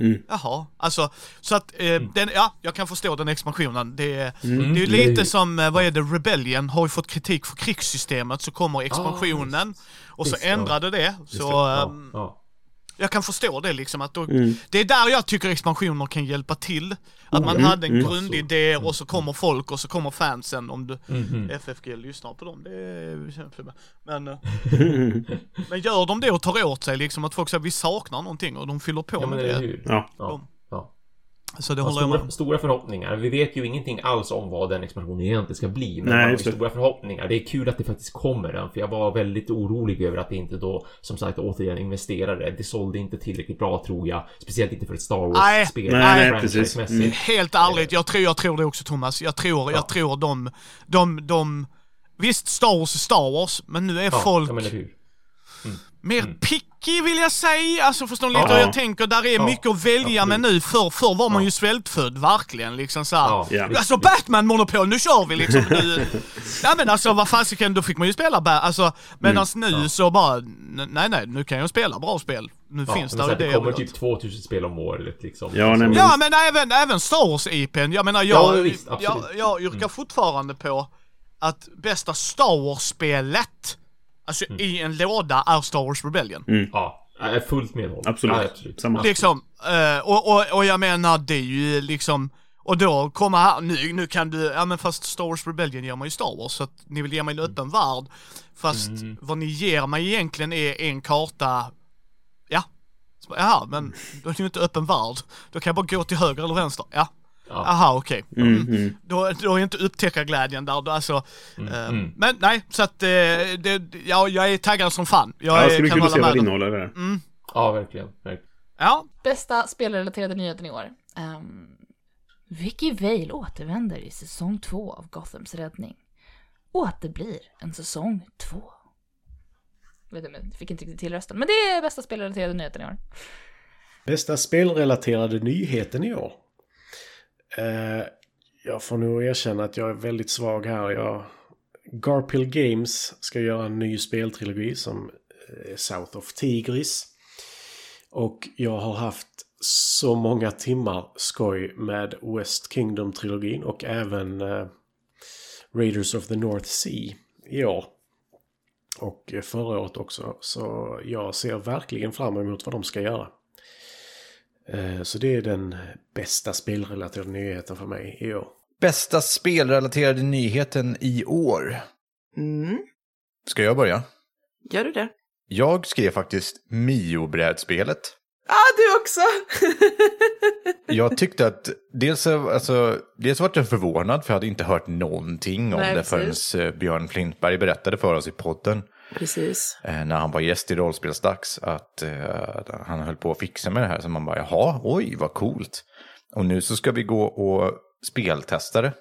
Mm. Jaha, alltså så att, eh, den, ja, jag kan förstå den expansionen. Det, är- Mm. det är ju Mm. lite som, eh, vad är det, Rebellion har ju fått kritik för krigssystemet, så kommer expansionen och så Visst, ja. ändrade det. Så det. Ja, ehm, ja. jag kan förstå det liksom att då, Mm. det är där jag tycker expansioner kan hjälpa till. Att man Mm, hade en mm. grundidé och så kommer folk och så kommer fansen om du, Mhm. FFG lyssnar på dem, det är. Men, eh, <laughs> men gör de det och tar åt sig liksom att folk säger vi saknar någonting och de fyller på Ja, med det. hur? Ja. Ja. Så det Ja, håller jag med stora, stora förhoppningar. Vi vet ju ingenting alls om vad den expansionen egentligen ska bli. Men Nej, man har stora förhoppningar. Det är kul att det faktiskt kommer den. För jag var väldigt orolig över att det inte då, som sagt, återigen investerare. Det sålde inte tillräckligt bra tror jag. Speciellt inte för ett Star Nej, Wars-spel. nej, franchise-mässigt. precis. Mm. Helt ärligt, jag tror, jag tror det också Thomas. Jag tror, jag tror de, de, de... Visst, Star Wars är Star Wars, men nu är Ja, folk Mer picky vill jag säga. Alltså förstår ni lite Ja. hur jag tänker? Där är Ja, mycket att välja med nu. Förr, förr var man Ja. ju svältfödd, verkligen liksom så här. Ja, Alltså. Batman-monopol, nu kör vi liksom. Nu. <laughs> Ja men alltså vad fasiken, då fick man ju spela Ba- Alltså, medan Mm. nu så bara, nej nej, nu kan jag spela bra spel. Nu Ja, finns det det det kommer typ 2000 spel om året liksom. Ja, nej, men- Ja men även, även Star Wars IPn, jag menar jag, Ja, visst, jag. Mm. jag yrkar fortfarande på att bästa Star Wars-spelet, alltså Mm. i en låda, är Star Wars Rebellion. Ja, jag är fullt medhåll. Absolut. Ja, absolut. Samma. Liksom, eh, och, och, och jag menar det är ju liksom, och då kommer här, nu, nu kan du, ja men fast Star Wars Rebellion ger mig ju Star Wars, så att ni vill ge mig en öppen värld. Fast vad ni ger mig egentligen är en karta, ja. Jaha, men då är det ju inte öppen värld. Då kan jag bara gå till höger eller vänster, ja. Ja. Aha, okej. Mm, mm. Då, då är inte upptäckarglädjen där, då, alltså. eh, mm. Men nej, så att eh, det, ja, jag är taggad som fan. Jag Ja, det kan kul att se vad det innehåller. Där. Ja, verkligen. verkligen. Ja, Bästa spelrelaterade nyheten i år. Um, Vicky Vale återvänder i säsong två av Gothams räddning. Och att det blir en säsong två. Vet du, men fick inte riktigt till rösten. Men det är bästa spelrelaterade nyheten i år. Bästa spelrelaterade nyheten i år? Eh, jag får nog erkänna att jag är väldigt svag här. Jag... Garphill Games ska göra en ny speltrilogi som eh, är South of Tigris. Och jag har haft så många timmar skoj med West Kingdom-trilogin och även eh, Raiders of the North Sea i år. Och eh, förra året också. Så jag ser verkligen fram emot vad de ska göra. Eh, Så det är den bästa spelrelaterade nyheten för mig i år. Bästa spelrelaterade nyheten i år. Mm. Ska jag börja? Gör du det? Jag skrev faktiskt Mio-brädspelet. Ah, du också! <laughs> Jag tyckte att dels, alltså, dels var jag förvånad för jag hade inte hört någonting om Nej, det förrän precis. eh, Björn Flintberg berättade för oss i podden. Precis. eh, när han var gäst i Rollspelsdags att eh, han höll på att fixa med det här. Så man bara, jaha, oj, vad coolt. Och nu så ska vi gå och speltesta det.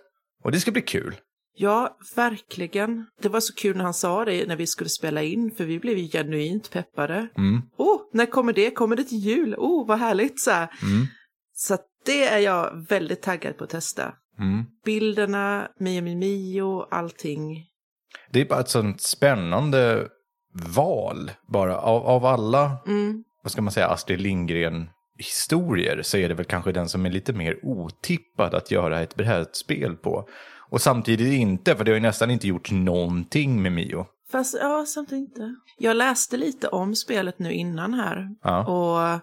Och det ska bli kul. Ja, verkligen. Det var så kul när han sa det när vi skulle spela in, för vi blev ju genuint peppade. Mm. Åh, när kommer det? Kommer det till jul? Oh, vad härligt! Så, här. Mm. så det är jag väldigt taggad på att testa. Mm. Bilderna, Mio Mio, allting. Det är bara ett sånt spännande val bara. Av, av alla, Mm. vad ska man säga, Astrid Lindgren-historier så är det väl kanske den som är lite mer otippad att göra ett brädspel på. Och samtidigt inte, för det har ju nästan inte gjort någonting med Mio. Fast ja, samtidigt inte. Jag läste lite om spelet nu innan här Ja. och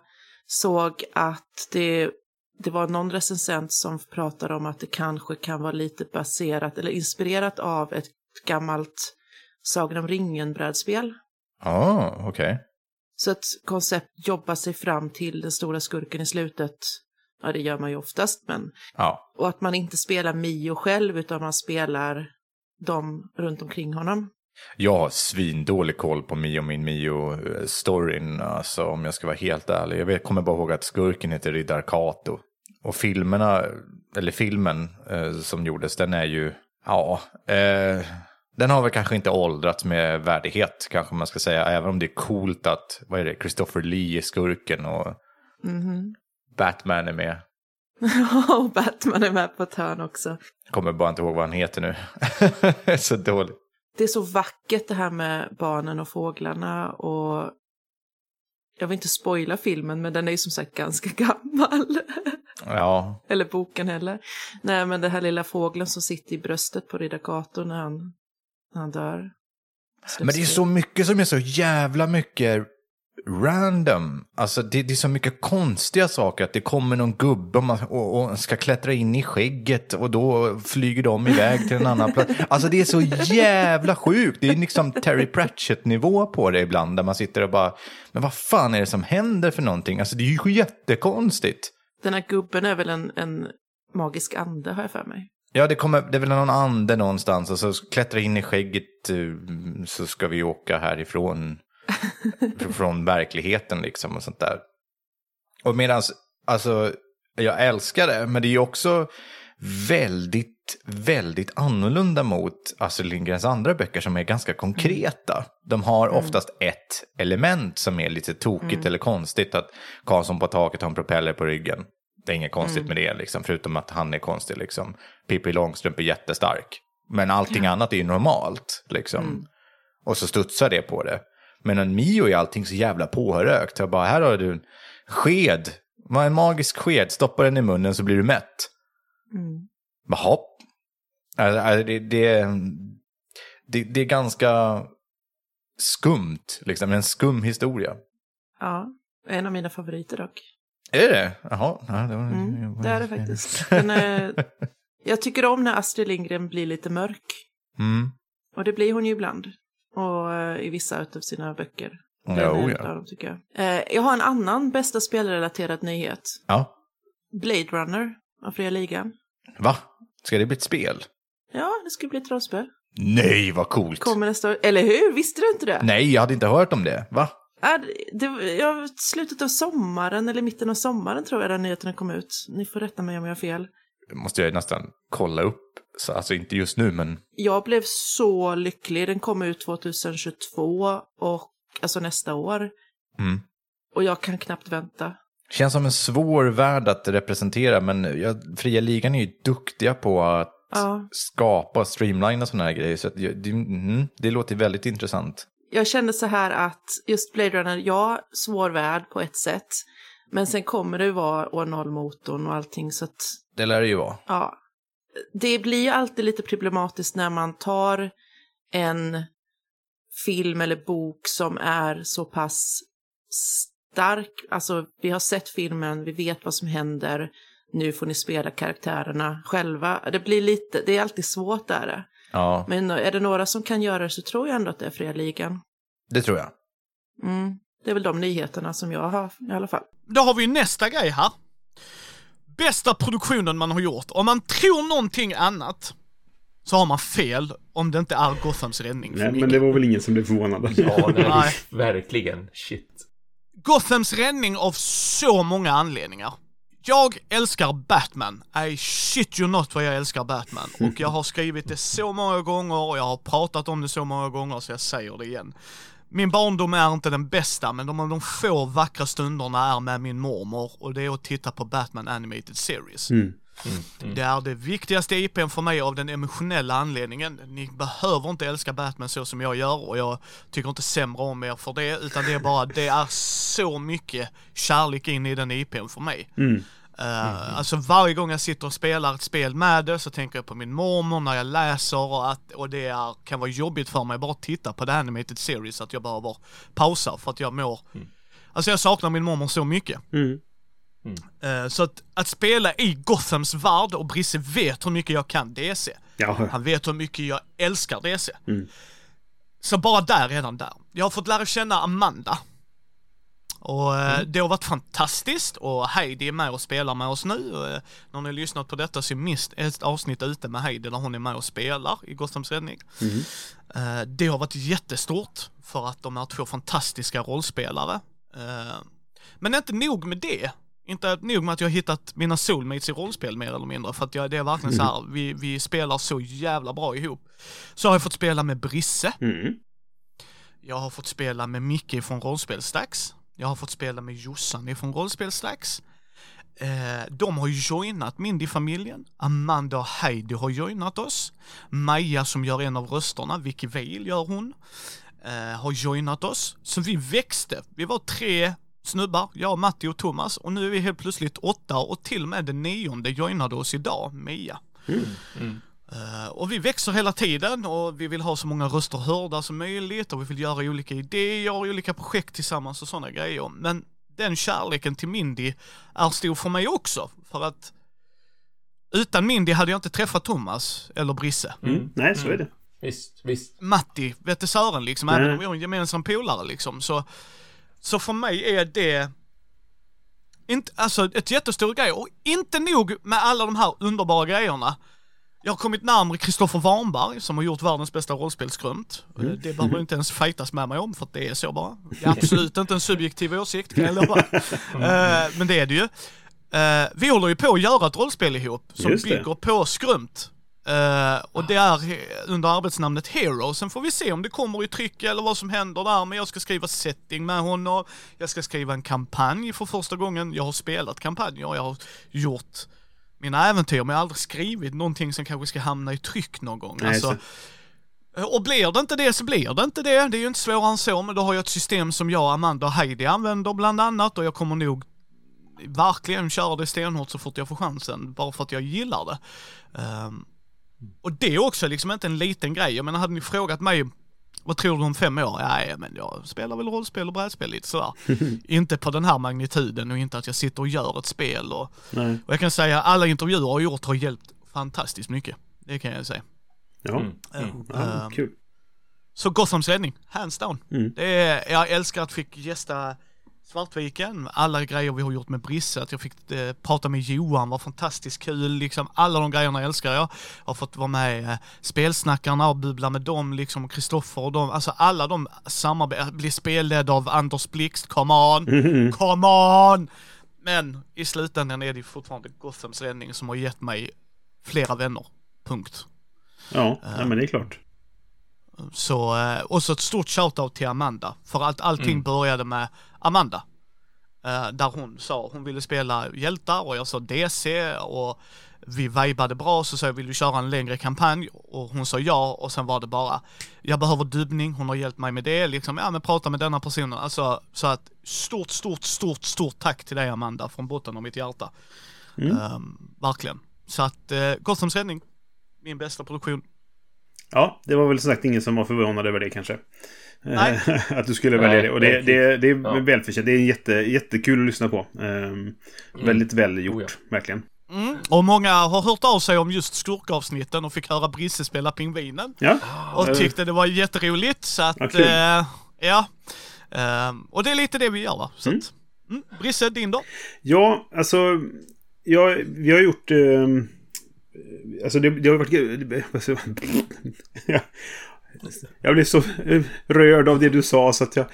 såg att det, det var någon recensent som pratade om att det kanske kan vara lite baserat eller inspirerat av ett gammalt Sagan om ringen-brädspel. Ja, ah, okej. Så ett koncept jobbar sig fram till den stora skurken i slutet. Ja, det gör man ju oftast, men... Ja. Och att man inte spelar Mio själv, utan man spelar dem runt omkring honom. Jag har svindålig koll på Mio min Mio-storyn, alltså om jag ska vara helt ärlig. Jag vet, kommer bara ihåg att skurken heter Riddar Kato. Och filmerna, eller filmen eh, som gjordes, den är ju, ja, eh, den har väl kanske inte åldrats med värdighet, kanske man ska säga. Även om det är coolt att, vad är det, Christopher Lee är skurken och Mhm. Batman är med. <laughs> och Batman är med på ett hörn också. Kommer bara inte ihåg vad han heter nu. <laughs> Så dåligt. Det är så vackert det här med barnen och fåglarna och jag vill inte spoila filmen, men den är ju som sagt ganska <laughs> gammal. Ja, Eller boken heller. Nej, men den här lilla fågeln som sitter i bröstet på Riddar Kato när han, när han dör. Men det är så mycket som är så jävla mycket random. Alltså det, det är så mycket konstiga saker. Att det kommer någon gubbe och, man, och, och ska klättra in i skägget och då flyger de iväg till en annan plats. Alltså det är så jävla sjukt. Det är liksom Terry Pratchett-nivå på det ibland. Där man sitter och bara, men vad fan är det som händer för någonting? Alltså det är ju jättekonstigt. Den här gubben är väl en, en magisk ande, har jag för mig. Ja, det, kommer, det är väl någon ande någonstans och så klättra in i skägget eh, så ska vi åka härifrån. fr- <laughs> från verkligheten liksom och sånt där. Och medans, alltså, jag älskar det, men det är ju också väldigt, väldigt annorlunda mot Astrid Lindgrens andra böcker som är ganska konkreta. De har oftast ett element som är lite tokigt eller konstigt. Att Karlsson på taket har en propeller på ryggen. Det är inget konstigt med det, liksom, förutom att han är konstig. Liksom. Pippi Långstrump är jättestark. Men allting annat är ju normalt. Liksom. Och så studsar det på det. Men en Mio är allting så jävla pårökt. Jag bara, här har du en sked. En magisk sked, stoppa den i munnen så blir du mätt. Mm. Jaha. Alltså, alltså, Det, det, det, det är ganska skumt, liksom. En skum historia. Ja, en av mina favoriter dock. Är det Jaha. Ja, det, var... Mm, det är det faktiskt. Den är, <laughs> jag tycker om när Astrid Lindgren blir lite mörk. Mm. Och det blir hon ju ibland. Och eh, i vissa av sina böcker. Den är en ja. dem, tycker jag. Eh, jag har en annan bästa spelrelaterad nyhet. ja. Blade Runner av Fria Ligan. Va? Ska det bli ett spel? Ja, det ska bli ett rollspel. Nej, vad coolt. Kommer nästa år. Eller hur? Visste du inte det? Nej, jag hade inte hört om det. Va? Ja, det, ja, slutet av sommaren eller mitten av sommaren tror jag den nyheten kom ut. Ni får rätta mig om jag har fel. Måste jag nästan kolla upp. Så, alltså inte just nu, men Jag blev så lycklig. Den kom ut 2022 och alltså nästa år. Mm. Och jag kan knappt vänta. Känns som en svår värld att representera. Men jag, Fria Ligan är ju duktiga på att Ja. skapa och streamlina sådana här grejer. Så det, mm, det låter väldigt intressant. Jag kände så här att just Blade Runner, ja, svår värld på ett sätt. Men sen kommer det ju vara år noll-motorn och allting så att Det lär det ju vara. ja, det blir ju alltid lite problematiskt när man tar en film eller bok som är så pass stark. Alltså, vi har sett filmen, vi vet vad som händer. Nu får ni spela karaktärerna själva. Det blir lite, det är alltid svårt där. Ja, Men är det några som kan göra det så tror jag ändå att det är Fria Ligan. det tror jag. Mm. Det är väl de nyheterna som jag har i alla fall. Då har vi nästa grej här. Bästa produktionen man har gjort. Om man tror någonting annat så har man fel om det inte är Gothams räddning Nej, men det var väl ingen som blev förvånad. Ja, nej, <laughs> Nej. verkligen. Shit. Gothams räddning av så många anledningar. Jag älskar Batman. I shit you not vad jag älskar Batman. <laughs> Och jag har skrivit det så många gånger och jag har pratat om det så många gånger så jag säger det igen. Min barndom är inte den bästa, men de, de få vackra stunderna är med min mormor och det är att titta på Batman Animated Series. Mm. Det är det viktigaste IPn för mig av den emotionella anledningen. Ni behöver inte älska Batman så som jag gör och jag tycker inte sämre om er för det, utan det är bara, det är så mycket kärlek in i den IPn för mig. Mm. Uh, Alltså varje gång jag sitter och spelar ett spel med det så tänker jag på min mormor när jag läser och, att, och det är, kan vara jobbigt för mig bara att titta på det animated series att jag behöver pausa för att jag mår Alltså jag saknar min mormor så mycket. Mm. Eh, så att, att spela i Gothams värld och Brisse vet hur mycket jag kan DC. Ja. Han vet hur mycket jag älskar DC. Mm. Så bara där, redan där. Jag har fått lära känna Amanda. Och eh, det har varit fantastiskt och Heidi är med och spelar med oss nu. Eh, när ni har lyssnat på detta så minst ett avsnitt ute med Heidi där hon är med och spelar i Gothams räddning. Eh, det har varit jättestort för att de är två fantastiska rollspelare. Men inte nog med det. Inte nog med att jag har hittat mina soulmates i rollspel mer eller mindre, för att jag, det är verkligen så här, vi, vi spelar så jävla bra ihop. Så har jag fått spela med Brisse, Mm. jag har fått spela med Micke från Rollspelsdags. Jag har fått spela med Jossan från Rollspelsdags. Eh, de har joinat Mindy-familjen. Amanda och Heidi har joinat oss. Maja som gör en av rösterna, Vicky Veil gör hon, eh, har joinat oss. Så vi växte. Vi var tre snubbar, jag, Matti och Thomas och nu är vi helt plötsligt åtta och till och med den nionde joinade oss idag, Mia. Eh, och vi växer hela tiden och vi vill ha så många röster hörda som möjligt och vi vill göra olika idéer, olika projekt tillsammans och sådana grejer. Men den kärleken till Mindy är stor för mig också. För att utan Mindy hade jag inte träffat Thomas eller Brisse. Mm. Nej, så är det. Visst, visst. Matti, vette Sören liksom, Nej. även om vi har en gemensam polare liksom. Så, så för mig är det inte, alltså ett jättestor grej. Och inte nog med alla de här underbara grejerna. Jag har kommit närmare Kristoffer Warnberg som har gjort världens bästa rollspelsskrumt. Eh, Det behöver inte ens fightas med mig om för att det är så bara. Det är <laughs> absolut inte en subjektiv åsikt kan jag lova. <laughs> Eh, Men det är det ju. Eh, Vi håller ju på att göra ett rollspel ihop som bygger på skrumt. Eh, och det är under arbetsnamnet Hero. Sen får vi se om det kommer i tryck eller vad som händer där. Men jag ska skriva setting med honom. Jag ska skriva en kampanj för första gången. Jag har spelat kampanjer. Jag har gjort mina äventyr men jag har aldrig skrivit någonting som kanske ska hamna i tryck någon gång. Nej, alltså, så- Och blir det inte det så blir det inte det. Det är ju inte svårare än så, men då har jag ett system som jag, Amanda och Heidi använder bland annat och jag kommer nog verkligen köra det stenhårt så fort jag får chansen, bara för att jag gillar det. Um, och det är också liksom inte en liten grej. Jag menar, hade ni frågat mig vad tror du om fem år? Nej, men jag spelar väl rollspel och brädspel lite sådär. <laughs> inte på den här magnituden och inte att jag sitter och gör ett spel och, och jag kan säga alla intervjuer jag har gjort har hjälpt fantastiskt mycket. Det kan jag säga. Ja, mm. Mm. ja kul. Så Gothams räddning, hands down. Mm. Det är, jag älskar att fick gästa Svartviken, alla grejer vi har gjort med Brisse, att jag fick eh, prata med Johan var fantastiskt kul, liksom alla de grejerna älskar jag. Jag har fått vara med eh, Spelsnackarna och bubbla med dem, liksom Kristoffer och dem, alltså alla de samarbeten, bli spelledd av Anders Blixt, come on, mm. come on! Men i slutändan är det fortfarande Gothams räddning som har gett mig flera vänner, punkt. Ja, uh, nej, men det är klart. Så, eh, och så ett stort shoutout till Amanda, för att allting mm. började med Amanda. Uh, där hon sa hon ville spela hjältar och jag sa DC och vi vibade bra så sa jag vill du köra en längre kampanj och hon sa ja och sen var det bara jag behöver dubbning, hon har hjälpt mig med det liksom, ja men prata med denna personen. Alltså så att stort, stort, stort, stort tack till dig Amanda från botten av mitt hjärta. Mm. Um, verkligen. Så att uh, Gothams räddning, min bästa produktion. Ja, det var väl som sagt ingen som var förvånad över det kanske. Nej. <laughs> att du skulle välja det. Och det, det, det är ja. välförtjänt. Det är jätte, jättekul att lyssna på. Um, mm. Väldigt väl gjort, oh, ja. verkligen. Mm. Och många har hört av sig om just skurkavsnitten och fick höra Brisse spela pingvinen. Ja. Och tyckte det var jätteroligt. Så att, ja. Uh, ja. Uh, och det är lite det vi gör va. Så mm. Att, mm. Brisse, din då? Ja, alltså. Jag, vi har gjort... Uh, alltså det, det har varit... <laughs> Jag blev så eh, rörd av det du sa så att jag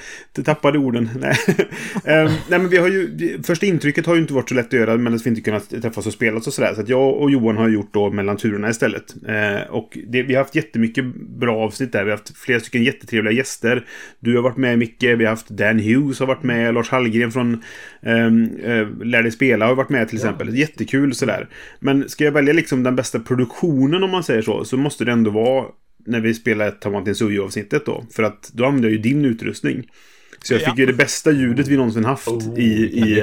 tappade orden. Nej, um, nej men vi har ju... Första intrycket har ju inte varit så lätt att göra men att vi inte kunnat träffas och spela och sådär. Så att jag och Johan har gjort då mellan turerna istället. Uh, och det, vi har haft jättemycket bra avsnitt där. Vi har haft flera stycken jättetrevliga gäster. Du har varit med Micke, vi har haft Dan Hughes har varit med, Lars Hallgren från um, uh, Lär dig spela har varit med till exempel. Ja. Jättekul sådär. Men ska jag välja liksom den bästa produktionen om man säger så, så måste det ändå vara när vi spelade Tamantin Sujo-avsnittet då. För att då använde jag ju din utrustning. Så jag fick ju det bästa ljudet vi någonsin haft oh, i, i,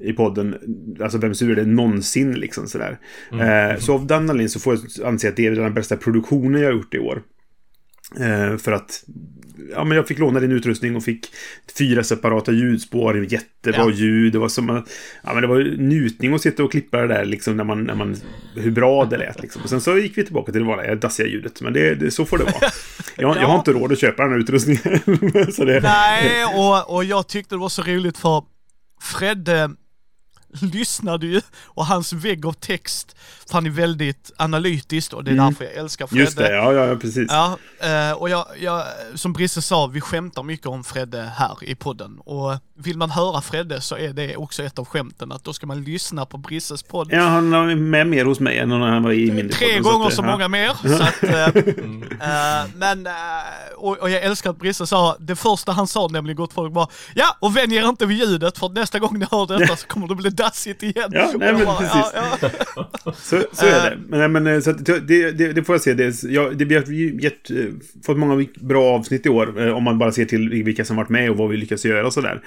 i podden. Alltså vem sur är det någonsin liksom sådär. Mm. Eh, så av den anledningen så får jag anse att det är den bästa produktionen jag har gjort i år. Eh, för att ja, men jag fick låna din utrustning och fick fyra separata ljudspår, jättebra ja. ljud. Det var som ja, men det var njutning att sitta och klippa det där liksom när man, när man hur bra det lät liksom. Och sen så gick vi tillbaka till det vanliga dassiga ljudet. Men det, det, så får det vara. <laughs> Jag, ja. jag har inte råd att köpa den här utrustningen. <laughs> det... Nej, och, och jag tyckte det var så roligt för Fredde <laughs> lyssnade ju och hans vägg av text fann är väldigt analytiskt och det är mm. därför jag älskar Fredde. Just det, ja, ja precis. Ja, eh, och jag, jag, som Brisse sa, vi skämtar mycket om Fredde här i podden och vill man höra Fredde så är det också ett av skämten att då ska man lyssna på Brisses podd. Ja, han var med mer hos mig än när han var i min Tre gånger så, så ja. många mer. <laughs> Så att, mm. äh, men, äh, och, och, jag älskar att Brisse sa, det första han sa nämligen gott folk var ja, och vänj er inte vid ljudet för nästa gång ni hör detta så kommer det bli dassigt igen. Ja, nej, men bara, precis. Ja, ja. <laughs> så, så är det. Men, men så det, det, det, får jag se. Det, ja, det, vi har gett, fått många bra avsnitt i år. Om man bara ser till vilka som varit med och vad vi lyckas göra och sådär.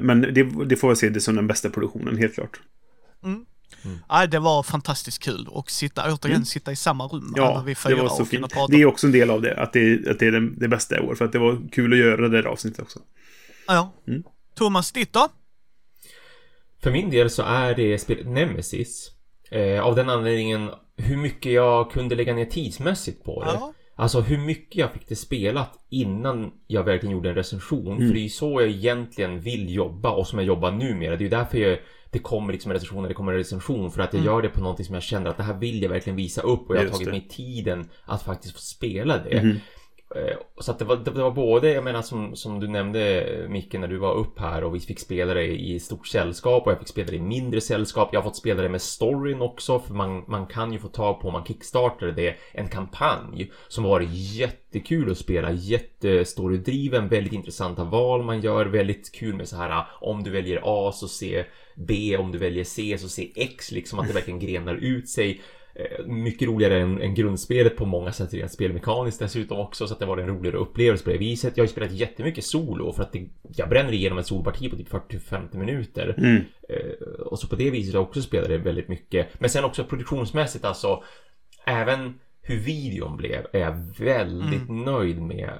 Men det, det får jag se det som den bästa produktionen, helt klart. Mm. Mm. Ja, det var fantastiskt kul och sitta, återigen mm. sitta i samma rum. Ja, vi det var så fint. Det är också en del av det, att det, att det är det, det bästa i år. För att det var kul att göra det där avsnittet också. Ja. Mm. Thomas, ditt då? För min del så är det spelet Nemesis. Eh, av den anledningen hur mycket jag kunde lägga ner tidsmässigt på det. Ja. Alltså hur mycket jag fick det spelat innan jag verkligen gjorde en recension. Mm. För det är ju så jag egentligen vill jobba och som jag jobbar numera. Det är ju därför jag, det kommer liksom en recension när det kommer en recension. För att jag mm. gör det på någonting som jag känner att det här vill jag verkligen visa upp. Och jag har tagit mig tiden att faktiskt få spela det. Mm. Eh, så att det var, det var både, jag menar som, som du nämnde eh, Micke när du var upp här och vi fick spela det i stort sällskap och jag fick spela det i mindre sällskap. Jag har fått spela det med storyn också för man, man kan ju få tag på om man kickstartar det en kampanj som var jättekul att spela. Jättestorydriven, väldigt intressanta val man gör, väldigt kul med så här eh, om du väljer A så C B, om du väljer C så C X liksom att det verkligen grenar ut sig. Eh, mycket roligare än, än grundspelet på många sätt rent spelmekaniskt dessutom också så att det var en roligare upplevelse på det viset. Jag har ju spelat jättemycket solo för att det, jag bränner igenom ett soloparti på typ 40-50 minuter. Mm. Eh, och så på det viset har jag också spelat det väldigt mycket. Men sen också produktionsmässigt alltså även hur videon blev är jag väldigt nöjd med.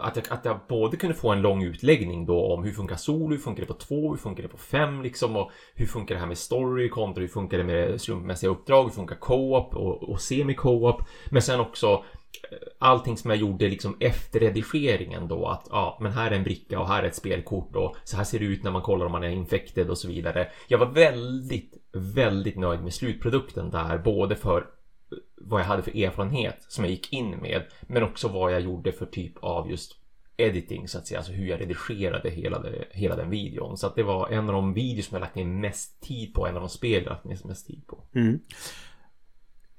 Att jag, att jag både kunde få en lång utläggning då om hur funkar solo, hur funkar det på två, hur funkar det på fem liksom och hur funkar det här med story kontra hur funkar det med slumpmässiga uppdrag, hur funkar co-op och, och semi-co-op. Men sen också eh, allting som jag gjorde liksom efter redigeringen då att ja, men här är en bricka och här är ett spelkort och så här ser det ut när man kollar om man är infected och så vidare. Jag var väldigt, väldigt nöjd med slutprodukten där, både för vad jag hade för erfarenhet som jag gick in med, men också vad jag gjorde för typ av just editing så att säga, alltså hur jag redigerade hela, det, hela den videon. Så att det var en av de videos som jag lagt ner mest tid på, en av de spel jag lagt ner mest tid på. Mm.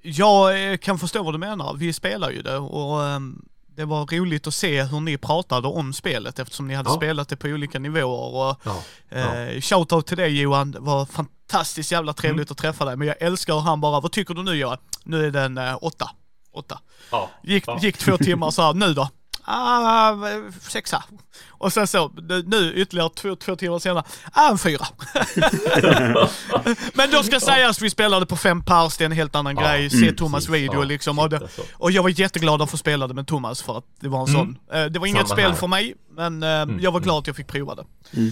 Jag eh, kan förstå vad du menar, vi spelar ju det och ehm, det var roligt att se hur ni pratade om spelet eftersom ni hade Ja. spelat det på olika nivåer och Ja, ja. eh, shoutout till dig Johan, det var fantastiskt jävla trevligt Mm. att träffa dig men jag älskar hur han bara, vad tycker du nu Johan? Nu är den eh, åtta. Åtta. Gick, gick två timmar så här, nu då? Ah, sexa. Och sen så, nu- ytterligare två, två timmar senare, ah, en fyra. <laughs> Men då ska sägas, vi spelade på fem pers, det är en helt annan Ja, grej. Se mm, Thomas precis. video Ja, liksom. Och, det, alltså. och jag var jätteglad att få spela det med Thomas för att det var en Mm. sån. Eh, Det var inget Samma spel här. för mig, men eh, jag var glad att jag fick prova det.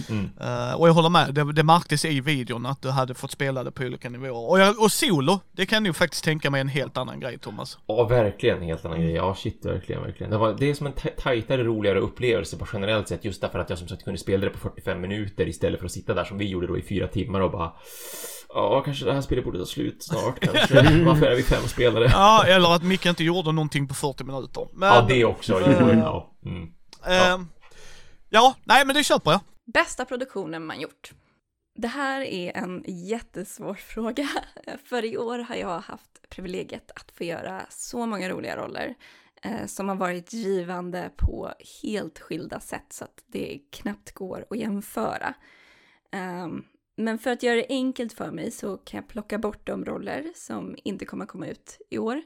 Mm. Eh, och jag håller med, det, det märktes i videon att du hade fått spela det på olika nivåer. Och, jag, och solo, det kan jag faktiskt tänka mig en helt annan grej Thomas. Ja, verkligen en helt annan grej. Ja, shit, verkligen, verkligen. Det, var, det är som en ta- tajtare, roligare upplevelse på generellt sätt. Just därför att jag som sagt kunde spela det på 45 minuter istället för att sitta där som vi gjorde då i fyra timmar och bara Ja, kanske det här spelet borde ta slut snart <laughs> kanske. Varför är vi fem spelare? Ja, eller att Micke inte gjorde någonting på 40 minuter. Men, Ja, det också. Jo, Eh, ja. Mm. eh, ja, nej men det köper jag. Bästa produktionen man gjort? Det här är en jättesvår <laughs> fråga. För i år har jag haft privilegiet att få göra så många roliga roller Eh, som har varit givande på helt skilda sätt så att det knappt går att jämföra. Ehm, men för att göra det enkelt för mig så kan jag plocka bort de roller som inte kommer komma ut i år.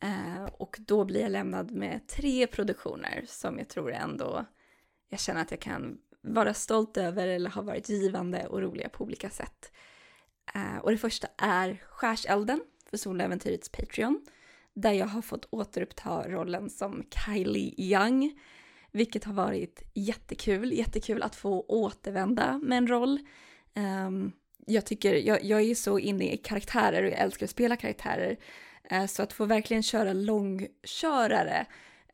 Ehm, och då blir jag lämnad med tre produktioner som jag tror ändå jag känner att jag kan vara stolt över eller har varit givande och roliga på olika sätt. Ehm, och det första är Skärselden för Soläventyrets Patreon, där jag har fått återuppta rollen som Kylie Young, vilket har varit jättekul. Jättekul att få återvända med en roll. Um, jag tycker, jag, jag är så inne i karaktärer och jag älskar att spela karaktärer. uh, så att få verkligen köra långkörare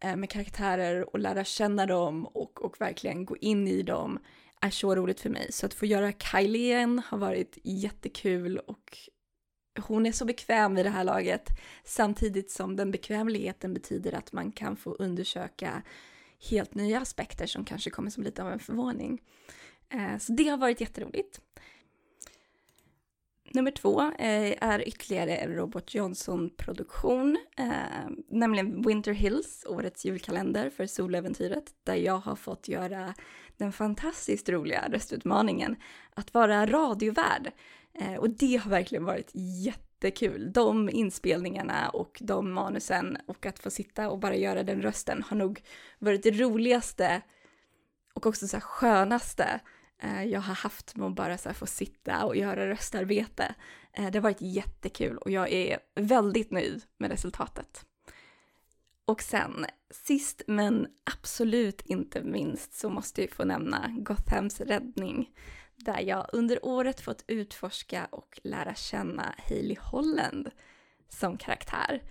uh, med karaktärer och lära känna dem och, och verkligen gå in i dem är så roligt för mig. Så att få göra Kylie igen har varit jättekul och hon är så bekväm vid det här laget samtidigt som den bekvämligheten betyder att man kan få undersöka helt nya aspekter som kanske kommer som lite av en förvåning. Eh, så det har varit jätteroligt. Nummer två eh, är ytterligare en Robert Johnson-produktion, eh, nämligen Winter Hills, årets julkalender för Soläventyret, där jag har fått göra den fantastiskt roliga röstutmaningen att vara radiovärd. Eh, och det har verkligen varit jättekul. De inspelningarna och de manusen och att få sitta och bara göra den rösten har nog varit det roligaste och också så här skönaste eh, jag har haft med att bara så här få sitta och göra röstarbete. Eh, Det har varit jättekul och jag är väldigt nöjd med resultatet. Och sen, sist men absolut inte minst, så måste jag få nämna Gothams räddning, där jag under året fått utforska och lära känna Hailey Holland som karaktär.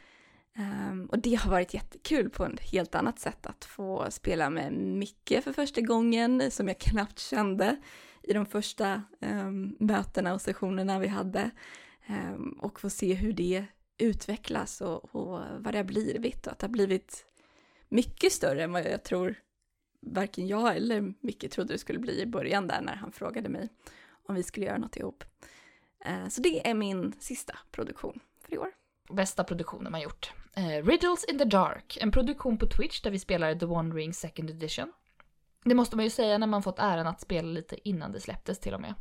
Um, och det har varit jättekul på ett helt annat sätt att få spela med Micke för första gången, som jag knappt kände i de första um, mötena och sessionerna vi hade. um, och få se hur det utvecklas och, och vad det har blivit och att det har blivit mycket större än vad jag tror varken jag eller Micke trodde det skulle bli i början där när han frågade mig om vi skulle göra något ihop. Eh, så det är min sista produktion för i år. Bästa produktionen man gjort. Eh, Riddles in the Dark, en produktion på Twitch där vi spelar The One Ring Second Edition. Det måste man ju säga när man fått äran att spela lite innan det släpptes till och med.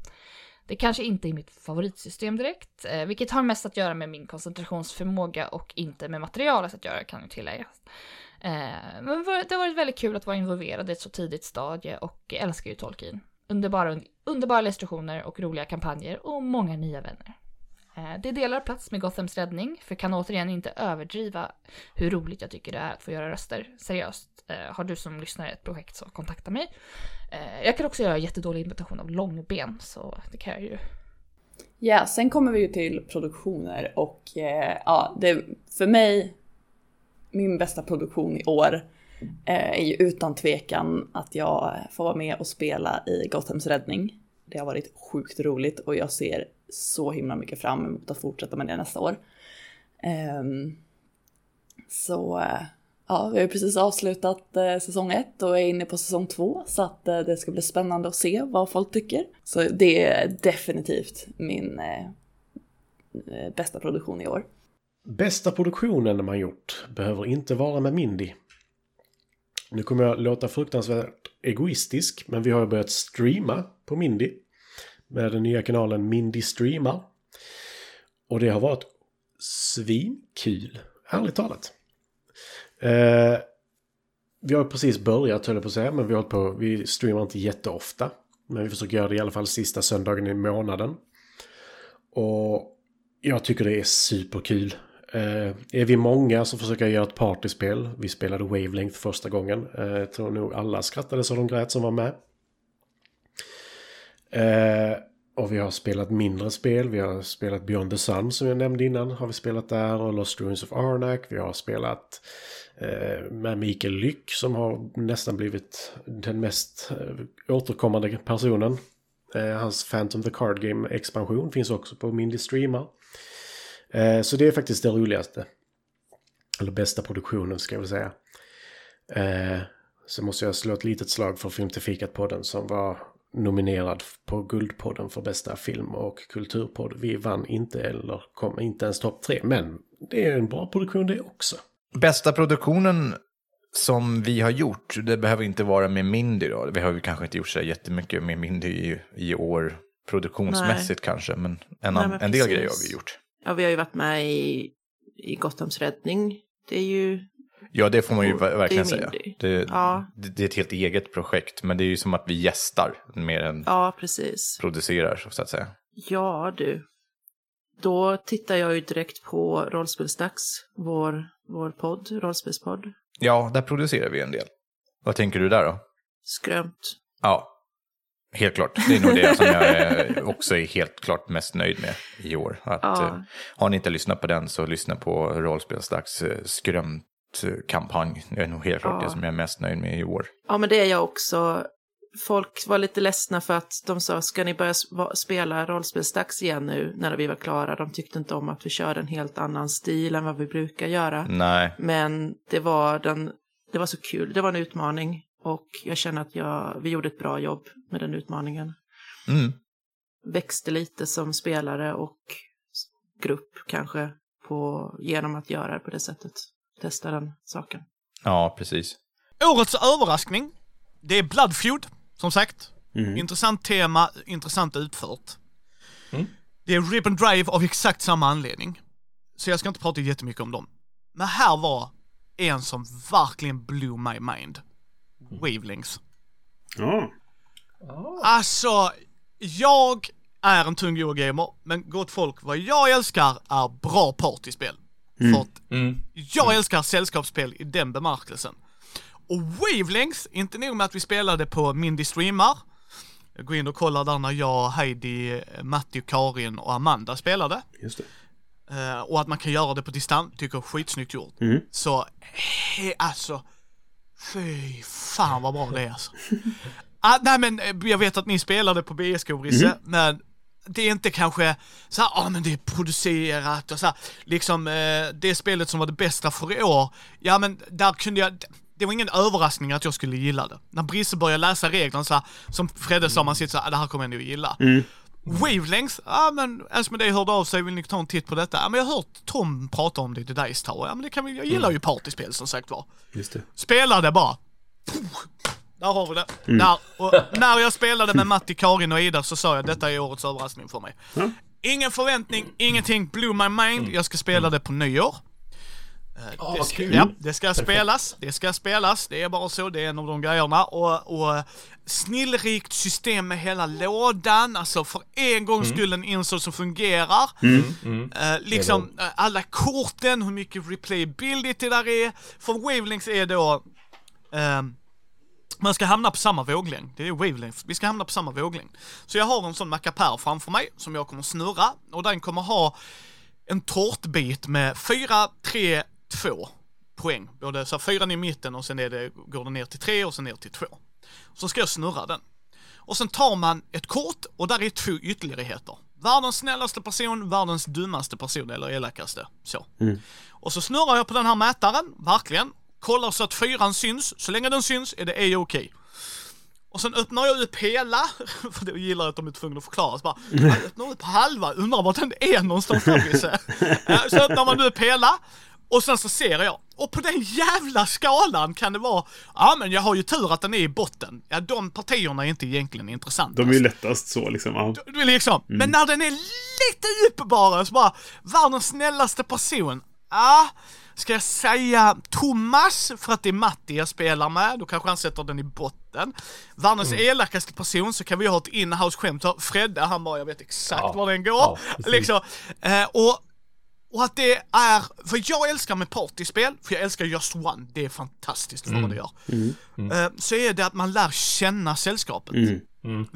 Det kanske inte är mitt favoritsystem direkt, eh, vilket har mest att göra med min koncentrationsförmåga och inte med materialet att göra kan ju tilläggas. Eh, men det har varit väldigt kul att vara involverad i ett så tidigt stadie och älskar ju Tolkien. Underbara, underbara illustrationer och roliga kampanjer och många nya vänner. Eh, det delar plats med Gothams räddning, för kan återigen inte överdriva hur roligt jag tycker det är att få göra röster. Seriöst, eh, har du som lyssnare ett projekt så kontakta mig. Eh, jag kan också göra jättedålig imitation av långben, så det kan jag ju. Ja, sen kommer vi ju till produktioner och eh, ja, det, för mig, min bästa produktion i år eh, är ju utan tvekan att jag får vara med och spela i Gothams räddning. Det har varit sjukt roligt och jag ser så himla mycket fram emot att fortsätta med det nästa år. Ehm, så eh, ja, vi har precis avslutat eh, säsong ett och är inne på säsong två så att det ska bli spännande att se vad folk tycker. Så det är definitivt min bästa produktion i år. Bästa produktionen man gjort behöver inte vara med Mindy. Nu kommer jag låta fruktansvärt egoistisk, men vi har börjat streama på Mindy med den nya kanalen Mindy Streamar. Och det har varit svinkul, ärligt talat. Eh, vi har precis börjat, höll jag på att säga, men vi, har på, vi streamar inte jätteofta. Men vi försöker göra det i alla fall sista söndagen i månaden. Och jag tycker det är superkul. Eh, är vi många så försöker jag göra ett partyspel. Vi spelade Wavelength första gången. Eh, jag tror nog alla skrattade så de grät som var med. Eh, och vi har spelat mindre spel. Vi har spelat Beyond the Sun som jag nämnde innan. Har vi spelat där. Och Lost Ruins of Arnak. Vi har spelat eh, med Mikael Lyck som har nästan blivit den mest eh, återkommande personen. Eh, hans Phantom the Card Game-expansion finns också på Mindy Streamer. Eh, så det är faktiskt det roligaste. Eller bästa produktionen ska jag väl säga. Eh, så måste jag slå ett litet slag för Film till fikat-podden som var nominerad på Guldpodden för bästa film och kulturpodd. Vi vann inte eller kom inte ens topp tre, men det är en bra produktion det också. Bästa produktionen som vi har gjort, det behöver inte vara med Mindy då. Vi har ju kanske inte gjort så jättemycket med Mindy i, i år produktionsmässigt Nej. kanske, men en, Nej, men en del grejer har vi gjort. Ja, vi har ju varit med i, i Gothams räddning. Det är ju Ja, det får man ju verkligen säga. Det, ja. det, det, är ett helt eget projekt, men det är ju som att vi gästar mer än ja, precis. producerar, så att säga. Ja, du. Då tittar jag ju direkt på Rollspelsdags, vår, vår podd, rollspelspodd. Ja, där producerar vi en del. Vad tänker du där då? Skrömt. Ja, helt klart. Det är nog det som jag också är helt klart mest nöjd med i år. Att, ja. Eh, har ni inte lyssnat på den så lyssna på Rollspelsdags eh, Skrömt kampanj. Det är nog helt klart ja. det som jag är mest nöjd med i år. Ja, men det är jag också. Folk var lite ledsna för att de sa, ska ni börja spela rollspelsdags igen nu när vi var klara? De tyckte inte om att vi körde en helt annan stil än vad vi brukar göra. Nej. Men det var, den, det var så kul, det var en utmaning. Och jag känner att jag, vi gjorde ett bra jobb med den utmaningen. Mm. Växte lite som spelare och grupp kanske på, genom att göra det på det sättet testa den saken. Ja, precis. Årets överraskning, det är Bloodfeud, som sagt. Mm. Intressant tema, intressant utfört. Mm. Det är Rip and Drive av exakt samma anledning. Så jag ska inte prata jättemycket om dem. Men här var en som verkligen blew my mind. Wavelengths. Ja. Oh. Alltså, jag är en tung Eurogamer, men gott folk, vad jag älskar är bra partyspel. Mm. För att mm. jag mm. älskar sällskapsspel i den bemärkelsen. Och Wavelengths, inte nog med att vi spelade på Mindy Streamar. Jag går in och kollar där när jag, Heidi, Matti, Karin och Amanda spelade. Just det. Uh, och att man kan göra det på distans, tycker jag är skitsnyggt gjort. Mm. Så, he, alltså, fy fan vad bra det är alltså. ah, nej men eh, jag vet att ni spelade på BSK Risse, mm. men det är inte kanske så här, ja ah, men det är producerat och så här, liksom eh, det spelet som var det bästa för i år, ja men där kunde jag, det var ingen överraskning att jag skulle gilla det. När Brisse började läsa reglerna så här, som Fredde sa, man sitter så här, ah, det här kommer jag nog gilla. Mm. Wavelengths, ja ah, men Asmodee hörde av sig, vill ni ta en titt på detta? Ja men jag har hört Tom prata om det i Dice Tower, ja men det kan vi, jag gillar mm. ju partyspel som sagt var. Just det. Spelade bara, Där har vi det. Där. Och när jag spelade med Matti, Karin och Ida så sa jag detta är årets överraskning för mig. Ja. Ingen förväntning, ingenting blew my mind. Jag ska spela det på nyår. Eh, Ah, det, ska, ja, det ska spelas, det ska spelas, det är bara så, det är en av de grejerna. Och, och eh, snillrikt system med hela lådan, alltså för en gångs skull en insåg som fungerar. Mm. Eh, liksom eh, alla korten, hur mycket replayability där är. För wavelengths är då ehm, man ska hamna på samma våglängd. Det är wavelength. Vi ska hamna på samma våglängd. Så jag har en sån mackapär framför mig som jag kommer snurra och den kommer ha en tårtbit med 4, 3, 2 poäng. Både så här, fyran i mitten och sen är det, går det ner till 3 och sen ner till 2. Så ska jag snurra den. Och sen tar man ett kort och där är två ytterligheter. Världens snällaste person, världens dummaste person eller elakaste. Så. Och så snurrar jag på den här mätaren, verkligen. Kollar så att fyran syns. Så länge den syns är det A-OK. Och sen öppnar jag upp hela, <laughs> för det gillar jag att de är tvungna att förklara. Så bara, jag öppnar upp halva, undrar vart den är någonstans. Eh, <laughs> Så öppnar man upp hela, och sen så ser jag. Och på den jävla skalan kan det vara, ja men jag har ju tur att den är i botten. Ja de partierna är inte egentligen intressanta. De är ju lättast så liksom. Ja. Du, liksom. Men när den är lite bara, så bara, världens snällaste person. Ja, ska jag säga Thomas för att det är Matti jag spelar med, då kanske han sätter den i botten. Världens elakaste person så kan vi ha ett inhouse-skämt. Fredde, han bara, jag vet exakt Ja. var den går. Ja, liksom. eh, och, och att det är, för jag älskar med partyspel, för jag älskar Just One, det är fantastiskt vad det gör. Eh, så är det att man lär känna sällskapet. Mm. Vi Mm,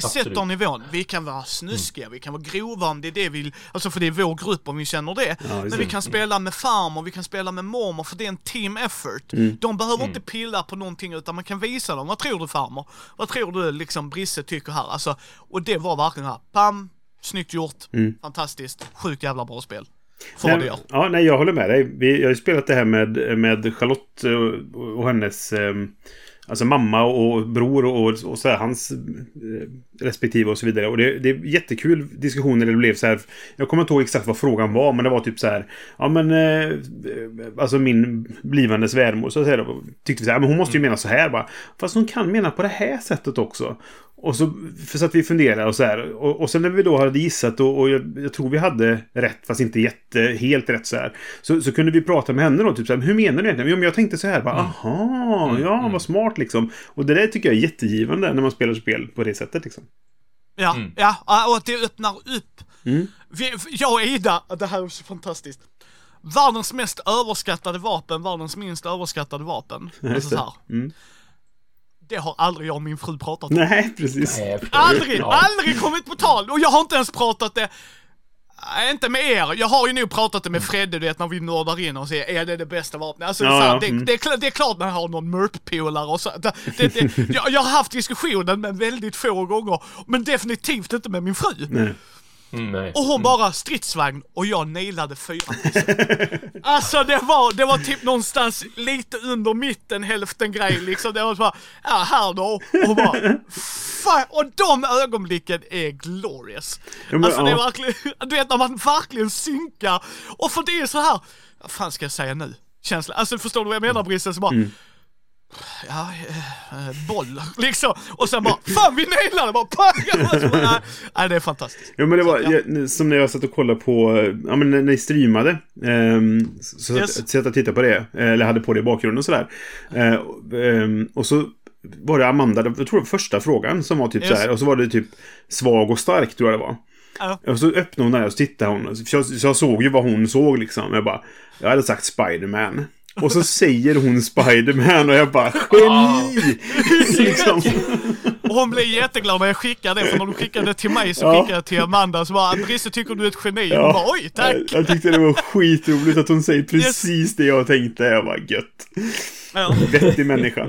sätter absolut. nivån. Vi kan vara snuskiga, vi kan vara grova om det är det vi vill, alltså för det är vår grupp om vi känner det. Men vi kan spela med farmor, vi kan spela med mormor för det är en team effort. De behöver inte pilla på någonting utan man kan visa dem, vad tror du farmor? Vad tror du liksom Brisse tycker här? Alltså, och det var verkligen här, pam, snyggt gjort, fantastiskt, sjukt jävla bra spel. Vad det. Ja, nej, jag håller med dig. Vi, jag har ju spelat det här med, med Charlotte och, och hennes... Eh, alltså mamma och bror och, och så här, hans eh, respektive och så vidare. Och det, det är jättekul diskussioner där det blev så här. Jag kommer inte ihåg exakt vad frågan var, men det var typ så här. Ja, men... Eh, alltså min blivande svärmor så här, då, tyckte vi så här, men hon måste ju mena så här bara. Fast hon kan mena på det här sättet också. Och så, för så att vi funderar och så här. Och, och sen när vi då hade gissat och, och jag, jag tror vi hade rätt, fast inte jätte, helt rätt så här. Så, så kunde vi prata med henne då, typ så här, hur menar du egentligen? Jo, men jag tänkte så här, bara, aha, ja, vad smart liksom. Och det där tycker jag är jättegivande när man spelar spel på det sättet liksom. Ja, ja, ja, och att det öppnar upp. Mm. Vi, jag och Ida, det här är så fantastiskt. Världens mest överskattade vapen, världens minst överskattade vapen. Alltså så här. Mm. Det har aldrig jag och min fru pratat om. Nej, precis. Nej. Aldrig, Ja. aldrig kommit på tal! Och jag har inte ens pratat det Nej, inte med er. Jag har ju nog pratat det med Fredde, du vet när vi nördar in och säger är det det bästa vapnet? Alltså, Ja, så här, ja, det, mm. det, är klart, det är klart man har någon mörp-polare och så. Det, det, det, <laughs> jag, jag har haft diskussionen men väldigt få gånger. Men definitivt inte med min fru. Nej. Mm, nej. Och hon bara stridsvagn och jag nailade fyra Alltså det var, det var typ någonstans lite under mitten, hälften grej liksom. Det var så bara, ja här då. Och bara, fan. Och de ögonblicken är glorious. Ja, men, Alltså det är verkligen, du vet när man verkligen synkar. Och för det är så här, vad fan ska jag säga nu? Känsla, alltså förstår du vad jag menar Brisse? Så bara, Mm. Ja, eh, eh, boll liksom. Och sen bara, fan vi nailade bara, pang! Bara, nej, det är fantastiskt. Ja men det var Så, ja. jag, som när jag satt och kollade på, eh, ja men när ni streamade. ehm, så Yes. satt, satt och tittade på det. eh, Eller hade på det i bakgrunden och sådär. Eh, och, ehm, och så var det Amanda, jag tror det var första frågan som var typ Yes. så här. Och så var det typ svag och stark tror jag det var. Ja. Och så öppnade hon där och så tittade hon. Så jag, så jag såg ju vad hon såg liksom. Jag bara, jag hade sagt Spiderman. Och så säger hon Spiderman och jag bara, geni! liksom. Och hon blev jätteglad när jag skickade det, för när du skickade det till mig så Ja. skickade jag till Amanda så bara Brisse tycker du är ett geni? Och hon bara oj tack! Jag, jag tyckte det var skitroligt att hon säger precis det jag tänkte. Jag var gött. Ja. Vettig människa.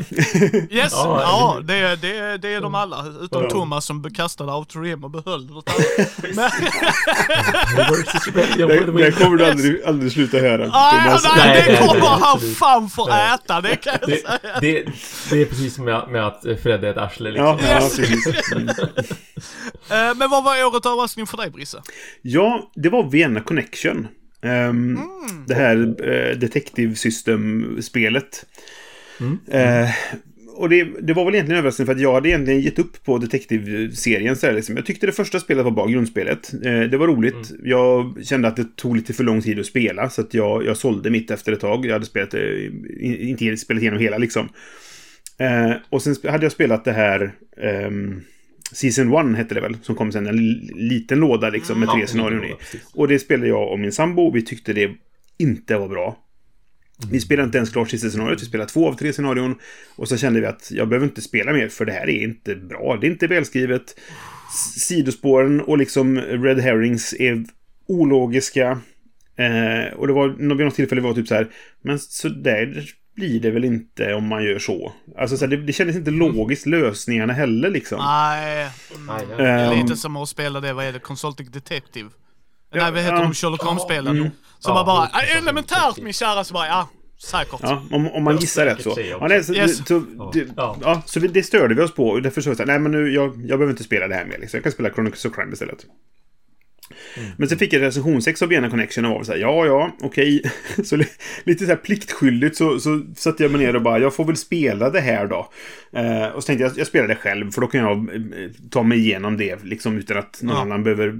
Yes, Ja, ja det, det, det är de alla. Utom Ja. Thomas som kastade Rim och behöll det Versus Rebellion Det, det kommer du aldrig, aldrig sluta höra. nej, Thomas. nej, Nej, det kommer han fan få Nej. äta, det kan jag Det, säga. det, det är precis som med, med att Fred är ett arsle liksom. Ja, Yes. Mm. Eh, Men vad var året överraskning för dig Brisse? Ja, det var Vienna Connection. Ehm, Mm. Det här uh, Detective System-spelet. Eh, och det, det var väl egentligen överraskande för att jag hade egentligen gett upp på Detective-serien. Så här, liksom. Jag tyckte det första spelet var bra, grundspelet. Eh, det var roligt. Jag kände att det tog lite för lång tid att spela, så att jag, jag sålde mitt efter ett tag. Jag hade spelat, eh, inte spelat igenom hela liksom. Eh, och sen hade jag spelat det här... ehm, Season 1 hette det väl, som kom sen. En liten låda liksom med Ja, tre en scenarion i. Och det spelade jag och min sambo. Vi tyckte det inte var bra. Vi spelade inte ens klart sista scenariot, vi spelade två av tre scenarion. Och så kände vi att jag behöver inte spela mer för det här är inte bra. Det är inte välskrivet. Sidospåren och liksom Red Herrings är ologiska. Eh, och det var vid något tillfälle var typ så här, men så där blir det väl inte om man gör så. Alltså så här, det, det kändes inte logiskt, lösningarna heller liksom. Nej, mm, det- är Ehm. lite som att spela det, vad är det, Consulting Detective? Ja, Nej, vad heter ja. de Sherlock Holmes-spelen? Mm. Så Ja, man bara, det. "Ah, elementärt min kära, så bara, ja, säkert. Ja, om, om man gissar rätt så. Ja, nej, så, Yes. så, det, Ja. ja, så vi- det störde vi oss på. Och därför så var det så här, nej men nu, jag, jag behöver inte spela det här mer. Liksom. Jag kan spela Chronicles of Crime istället. Men sen fick jag recensionsex av Vienna Connection och var så här, ja, ja, okej. <laughs> Så li- lite så här pliktskyldigt så, så satte jag mig ner och bara, jag får väl spela det här då. Eh, och så tänkte jag, jag spelar det själv, för då kan jag eh, ta mig igenom det, liksom utan att någon Ja. annan behöver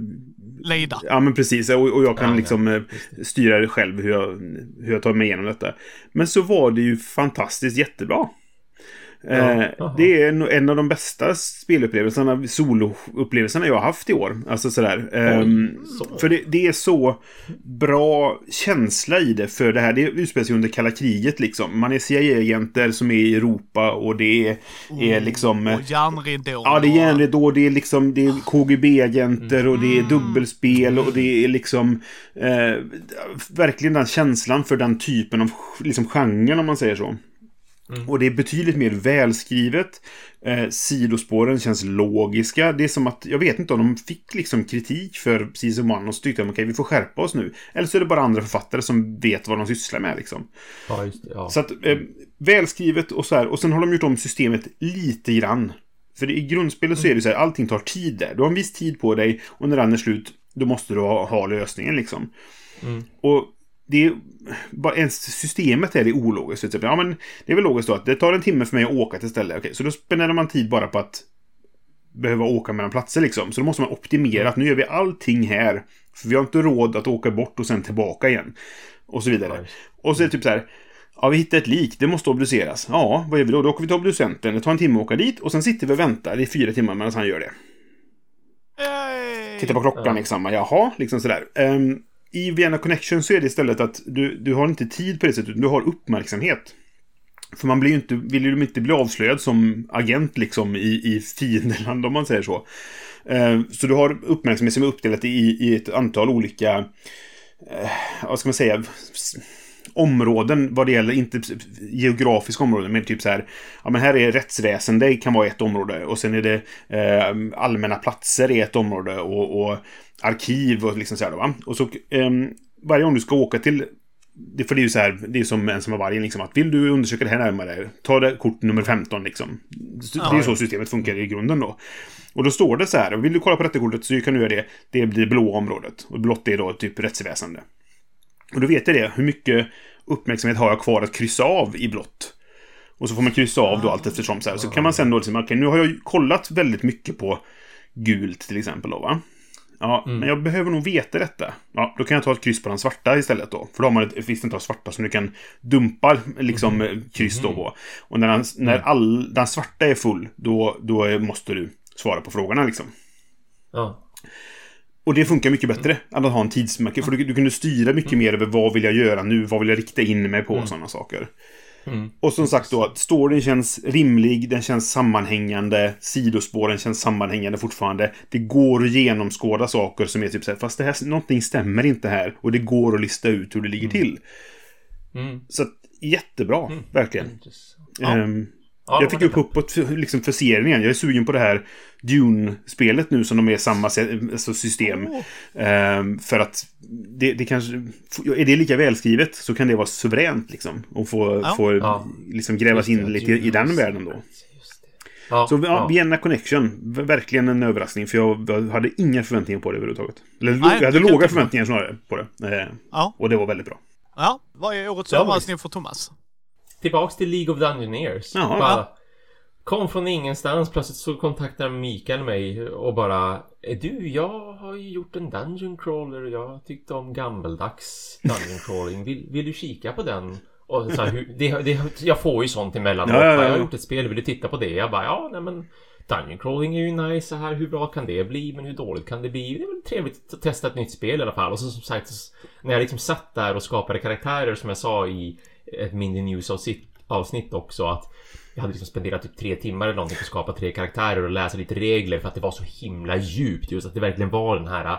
Leda. Ja, men precis. Och, och jag kan Ja, ja, liksom eh, styra det själv hur jag, hur jag tar mig igenom detta. Men så var det ju fantastiskt jättebra. Eh, jaha. det är en av de bästa spelupplevelserna, soloupplevelserna jag har haft i år. Alltså sådär. Ehm, så. För det, det är så bra känsla i det. För det här, det utspelar sig under kalla kriget liksom. Man är CIA-agenter som är i Europa och det är, är liksom... eh, Och järnridån. Ja, det är järnridå, det är liksom det är KGB-agenter och det är dubbelspel och det är liksom eh, verkligen den känslan för den typen av liksom genren om man säger så. Och det är betydligt mer välskrivet. Eh, sidospåren känns logiska. Det är som att, jag vet inte om de fick liksom kritik för 1 och så tyckte de okej, vi får skärpa oss nu. Eller så är det bara andra författare som vet vad de sysslar med liksom. Ja, just det. Ja. Så att, eh, välskrivet och så här. Och sen har de gjort om systemet lite grann. För i grundspelet så är det så här, allting tar tid där. Du har en viss tid på dig och när den är slut, då måste du ha, ha lösningen liksom. Och det är bara ens systemet är det ologiskt. Typ, Ja, men det är väl logiskt då att det tar en timme för mig att åka till stället. Okej, så då spenderar man tid bara på att behöva åka mellan platser liksom. Så då måste man optimera att nu gör vi allting här. För vi har inte råd att åka bort och sen tillbaka igen. Och så vidare. Och så är det typ så här. Ja, vi hittar ett lik. Det måste obduceras. Ja, vad gör vi då? Då åker vi till obducenten. Det tar en timme att åka dit. Och sen sitter vi och väntar i fyra timmar medan han gör det. Yay! Titta på klockan liksom. Jaha, liksom sådär. Um, i Vienna Connection så är det istället att du, du har inte tid på det sättet. Du har uppmärksamhet. För man blir ju inte, vill ju inte bli avslöjad som agent liksom i, i fiendeland om man säger så. Eh, så du har uppmärksamhet som är uppdelat i, i ett antal olika, eh, vad ska man säga, områden vad det gäller, inte geografiska områden, men typ så här, ja men här är rättsväsende, kan vara ett område och sen är det eh, allmänna platser är ett område och, och arkiv och liksom så här va? Och så ehm, varje gång du ska åka till det, för det är ju så här, det är som en som har vargen liksom, att vill du undersöka det här närmare, ta det kort nummer 15 liksom. Det är ju så systemet funkar i grunden då. Och då står det så här, vill du kolla på detta kortet så kan du göra det, det blir det blå området. Och blått är då typ rättsväsende. Och då vet jag det, hur mycket uppmärksamhet har jag kvar att kryssa av i blått? Och så får man kryssa av då allt eftersom så här. Så kan man sen då liksom, okej nu har jag kollat väldigt mycket på gult till exempel då va. Ja, men jag behöver nog veta detta. Ja, då kan jag ta ett kryss på den svarta istället då. För då har man ett, visst antal svarta som du kan dumpa liksom eh, kryss då på. Och när, den, när all, den svarta är full, då, då måste du svara på frågorna liksom. Ja. Och det funkar mycket bättre än att ha en tidsmärke. För du, du kunde styra mycket mer över vad vill jag göra nu, vad vill jag rikta in mig på och sådana saker. Och som sagt då, storyn känns rimlig, den känns sammanhängande, sidospåren känns sammanhängande fortfarande. Det går att genomskåda saker som är typ så här, fast det här, någonting stämmer inte här. Och det går att lista ut hur det ligger till. Mm. Så att, jättebra, verkligen. Ja. Ehm, Ja, jag fick upp uppåt för, liksom igen. Jag är sugen på det här Dune-spelet nu som de är samma alltså system. Ehm, för att det, det kanske... Är det lika välskrivet så kan det vara suveränt liksom. Och få, Ja. få Ja. liksom grävas in lite i, i den världen då. Just det. Ja, Så ja. Vienna Connection, verkligen en överraskning. För jag, hade inga förväntningar på det överhuvudtaget. Eller Nej, jag hade låga förväntningar snarare på det. Ehm, Ja. och det var väldigt bra. Ja, vad är årets överraskning för Thomas? Tillbaks till League of Dungeoneers. Jaha, Bara, kom från ingenstans. Plötsligt så kontaktade Mikael mig och bara Du, jag har ju gjort en Dungeon Crawler jag tyckte om gammeldags Dungeon Crawling. Vill, vill du kika på den? Och så här, det, det, jag får ju sånt emellanåt. Ja, ja, ja. Jag har gjort ett spel, vill du titta på det? Jag bara, ja, nej men Dungeon crawling är ju nice så här. Hur bra kan det bli? Men hur dåligt kan det bli? Det är väl trevligt att testa ett nytt spel i alla fall. Och så som sagt, när jag liksom satt där och skapade karaktärer som jag sa i ett mindre News avsnitt, också att jag hade liksom spenderat typ tre timmar eller någonting på att skapa tre karaktärer och läsa lite regler för att det var så himla djupt just att det verkligen var den här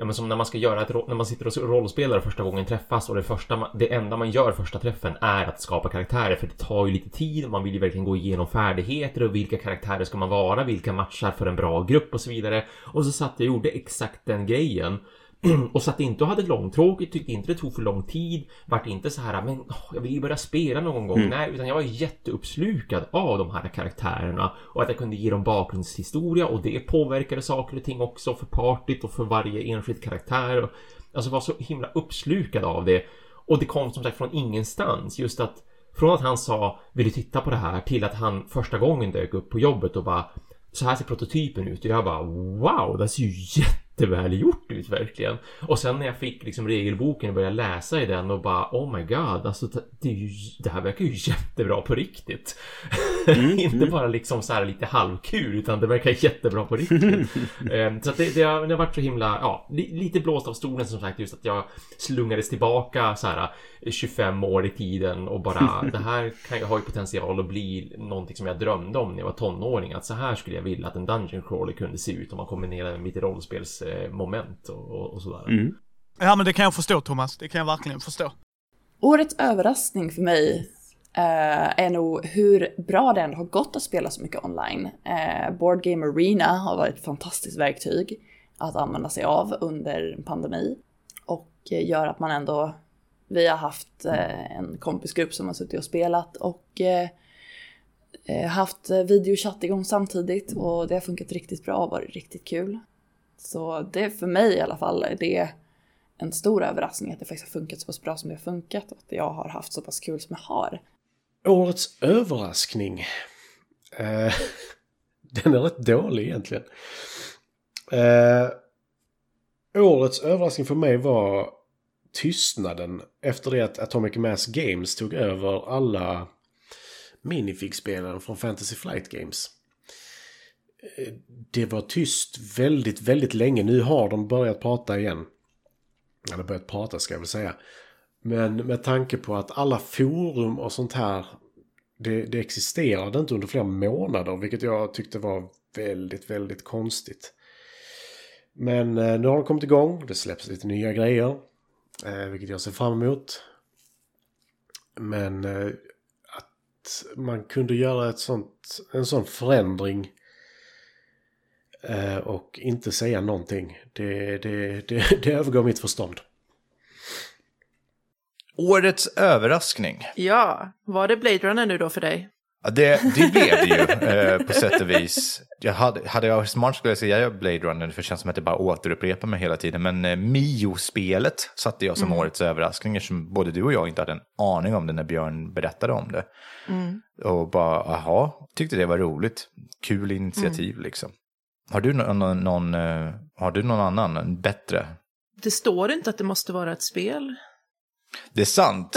Ja men som när man ska göra ett, när man sitter och rollspelar första gången träffas och det första det enda man gör första träffen är att skapa karaktärer för det tar ju lite tid och man vill ju verkligen gå igenom färdigheter och vilka karaktärer ska man vara, vilka matchar för en bra grupp och så vidare. Och så satt jag och gjorde exakt den grejen <clears throat> och satt inte och hade långtråkigt, tyckte inte det tog för lång tid, vart inte så här, men oh, jag vill ju börja spela någon gång. Mm. Nej, utan jag var jätteuppslukad av de här karaktärerna och att jag kunde ge dem bakgrundshistoria och det påverkade saker och ting också för partyt och för varje enskild karaktär. Och, alltså var så himla uppslukad av det. Och det kom som sagt från ingenstans, just att från att han sa vill du titta på det här till att han första gången dök upp på jobbet och bara så här ser prototypen ut och jag bara wow, det ser ju jätteväl gjort ut verkligen. Och sen när jag fick liksom regelboken och började läsa i den och bara oh my god, alltså det, ju, det här verkar ju <laughs> jättebra på riktigt. Mm, <laughs> Inte bara liksom så här lite halvkul utan det verkar jättebra på riktigt. <laughs> Ehm, så att det, det, har, det har varit så himla, ja, li, lite blåst av stolen som sagt just att jag slungades tillbaka så här 25 år i tiden och bara det här kan ju ha ju potential att bli någonting som jag drömde om när jag var tonåring. Att så här skulle jag vilja att en Dungeon Crawler kunde se ut om man kombinerade med lite rollspelsmoment och, och, och sådär. Mm. Ja men det kan jag förstå Thomas, det kan jag verkligen förstå. Årets överraskning för mig eh, är nog hur bra det ändå har gått att spela så mycket online. Eh, Board Game Arena har varit ett fantastiskt verktyg att använda sig av under en pandemi. Och eh, gör att man ändå, vi har haft eh, en kompisgrupp som har suttit och spelat och eh, eh, haft videochatt igång samtidigt och det har funkat riktigt bra och varit riktigt kul. Så det för mig i alla fall är en stor överraskning att det faktiskt har funkat så pass bra som det har funkat och att jag har haft så pass kul som jag har. Årets överraskning. Eh, <laughs> den är rätt dålig egentligen. Eh, årets överraskning för mig var tystnaden efter det att Atomic Mass Games tog över alla minifigspelen från Fantasy Flight Games. Det var tyst väldigt, väldigt länge. Nu har de börjat prata igen. Eller börjat prata ska jag väl säga. Men med tanke på att alla forum och sånt här det, det existerade inte under flera månader, vilket jag tyckte var väldigt, väldigt konstigt. Men eh, nu har de kommit igång, det släpps lite nya grejer, eh, vilket jag ser fram emot. Men eh, att man kunde göra ett sånt, en sån förändring och inte säga någonting, det, det, det, <laughs> det övergår mitt förstånd. Årets överraskning. Ja, var det Blade Runner nu då för dig? Ja, det, det blev det ju eh, på sätt och vis. Jag hade, hade jag varit smart skulle jag säga Blade Runner, för det känns som att det bara återupprepar mig hela tiden. Men eh, Mio-spelet satte jag som årets överraskning, eftersom både du och jag inte hade en aning om det när Björn berättade om det. Och bara, aha, tyckte det var roligt. Kul initiativ liksom. Har du någon, någon, eh, har du någon annan, bättre? Det står inte att det måste vara ett spel. Det är sant.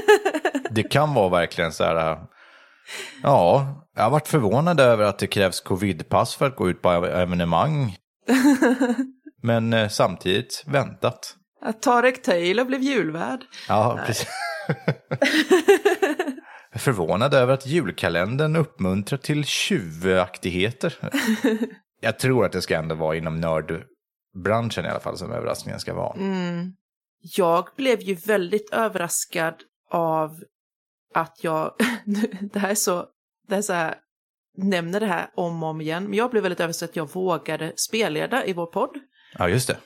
<laughs> Det kan vara verkligen så här. äh, Ja, jag har varit förvånad över att det krävs covidpass för att gå ut på evenemang. <laughs> Men eh, samtidigt väntat. Att Tarek Taylor blev julvärd. Ja, precis. <laughs> Jag är förvånad över att julkalendern uppmuntrar till tjuvaktigheter. Jag tror att det ska ändå vara inom nördbranschen i alla fall som överraskningen ska vara. Jag blev ju väldigt överraskad av att jag, <laughs> det här är så, det här är så här, nämner det här om och om igen, men jag blev väldigt överraskad att jag vågade spelleda i vår podd. Ja, just det.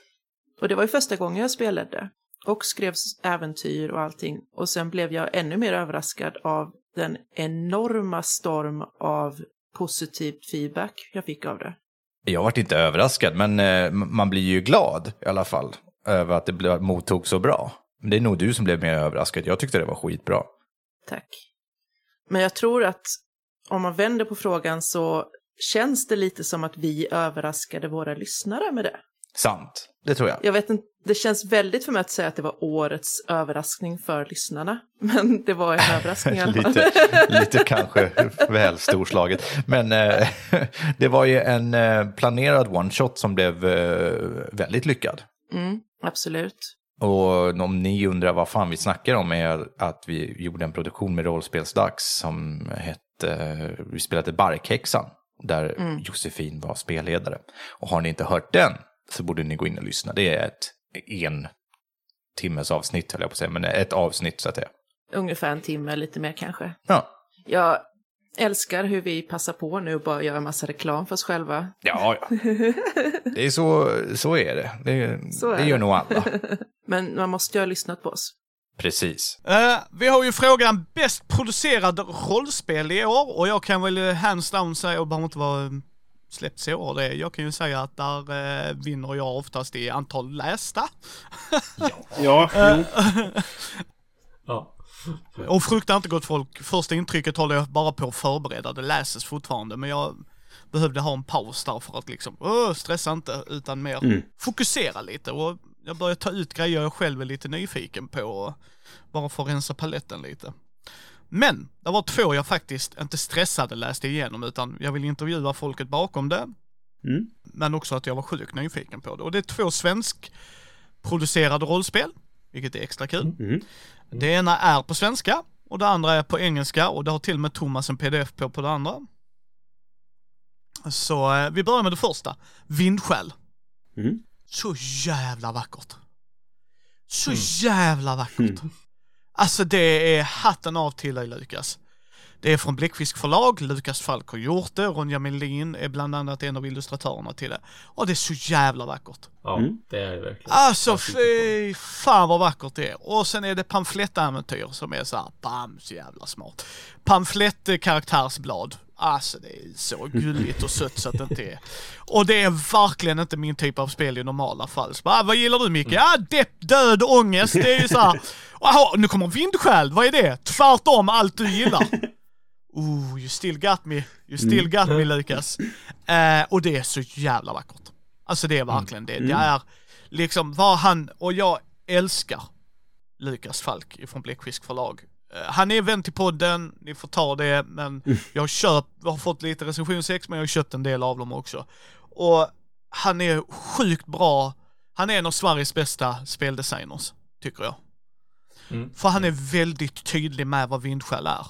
Och det var ju första gången jag spelade och skrev äventyr och allting. Och sen blev jag ännu mer överraskad av den enorma storm av positiv feedback jag fick av det. Jag vart inte överraskad, men eh, man blir ju glad i alla fall över att det mottogs mottog så bra. Men det är nog du som blev mer överraskad. Jag tyckte det var skitbra. Tack. Men jag tror att om man vänder på frågan så känns det lite som att vi överraskade våra lyssnare med det. Sant, det tror jag. Jag vet inte, det känns väldigt för mig att säga att det var årets överraskning för lyssnarna. <laughs> Men det var en överraskning i alla fall. <laughs> lite, lite kanske väl storslaget. Men eh, <laughs> det var ju en eh, planerad one-shot som blev eh, väldigt lyckad. Mm, absolut. Och om ni undrar vad fan vi snackar om är att vi gjorde en produktion med rollspelsdags som hette, vi spelade Barkhäxan, där Josefin var spelledare. Och har ni inte hört den så borde ni gå in och lyssna. Det är ett en timmes avsnitt, höll jag på att säga, men ett avsnitt så att är. Ungefär en timme, lite mer kanske. Ja, Jag älskar hur vi passar på nu och bara gör en massa reklam för oss själva. ja, ja. <laughs> Det är så, så är det. Det, Så är det gör det. nog alla. <laughs> Men man måste ju ha lyssnat på oss. Precis. Eh, vi har ju frågan bäst producerad rollspel i år och jag kan väl hands down säga, och behöver inte vara släppts i år det, jag kan ju säga att där eh, vinner jag oftast i antal lästa. Ja, jo. <laughs> <laughs> Ja. Och frukta inte gott folk, första intrycket håller jag bara på att förbereda, det läses fortfarande men jag behövde ha en paus där för att liksom, åh, stressa inte utan mer Mm. fokusera lite och jag börjar ta ut grejer jag själv är lite nyfiken på, bara för att rensa paletten lite. Men, det var två jag faktiskt inte stressade läste igenom utan jag vill intervjua folket bakom det. Mm. Men också att jag var sjukt nyfiken på det. Och det är två svensk producerade rollspel, vilket är extra kul. Mm. Det ena är på svenska och det andra är på engelska och det har till och med Thomas en pdf på på det andra. Så eh, vi börjar med det första. Vindskäl. Mm. Så jävla vackert. Så jävla vackert. Alltså det är hatten av till dig Lukas. Det är från Bläckfisk förlag, Lukas Falk har gjort det, Ronja Melin är bland annat en av illustratörerna till det. Och det är så jävla vackert. Ja, Mm. det är det verkligen. Alltså fy fan vad vackert det är. Och sen är det pamflettäventyr som är så här, bam, så jävla smart. Pamflettkaraktärsblad. Alltså det är så gulligt och sött så att det inte är. Och det är verkligen inte min typ av spel i normala fall. Så bara, ah, vad gillar du Micke? Ja, depp, död, ångest. Det är ju så här. Jaha, nu kommer vindskäl. Vad är det? Tvärtom allt du gillar. Ooh, you still got me. You still got me Lukas. Eh, och det är så jävla vackert. Alltså det är verkligen det. Det är liksom vad han, och jag älskar Lukas Falk ifrån Bläckfisk förlag. Eh, Han är vän till podden, ni får ta det, men jag har köpt, jag har fått lite recensionsex, men jag har köpt en del av dem också. Och han är sjukt bra, han är en av Sveriges bästa speldesigners, tycker jag. Mm. För han är väldigt tydlig med vad vindskäl är.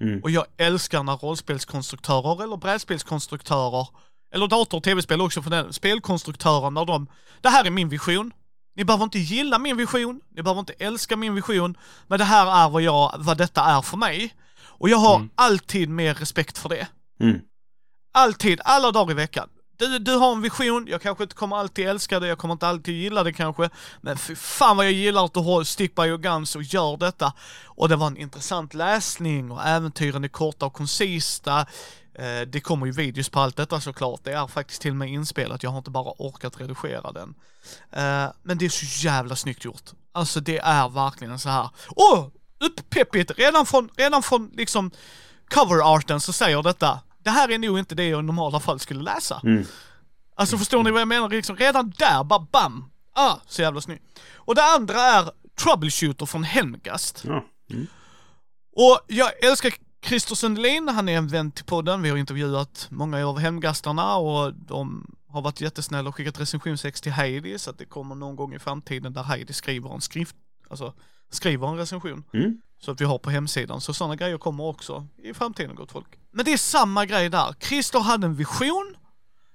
Mm. Och jag älskar när rollspelskonstruktörer eller brädspelskonstruktörer, eller dator och tv-spel också för den, spelkonstruktörer när de, det här är min vision. Ni behöver inte gilla min vision, ni behöver inte älska min vision, men det här är vad jag, vad detta är för mig. Och jag har alltid mer respekt för det. Mm. Alltid, alla dagar i veckan. Du, du har en vision, jag kanske inte kommer alltid älska det, jag kommer inte alltid gilla det kanske, men fy fan vad jag gillar att du har stick by your guns och gör detta. Och det var en intressant läsning och äventyren är korta och koncista Eh, det kommer ju videos på allt detta såklart, det är faktiskt till och med inspelat, jag har inte bara orkat redigera den. Eh, men det är så jävla snyggt gjort. Alltså det är verkligen så här. åh! Upppeppigt! redan från, redan från liksom coverarten så säger detta, det här är nog inte det jag i normala fall skulle läsa. Mm. Alltså förstår ni vad jag menar? Liksom, redan där, bara bam! Ah, så jävla snyggt. Och det andra är Troubleshooter från Helmgast. Ja. Mm. Och jag älskar Christer Sundelin, han är en vän till podden. Vi har intervjuat många av hemgastarna och de har varit jättesnälla och skickat recensionsex till Heidi så att det kommer någon gång i framtiden där Heidi skriver en skrift, alltså skriver en recension. Mm. Så att vi har på hemsidan. Så sådana grejer kommer också i framtiden gott folk. Men det är samma grej där. Christer hade en vision.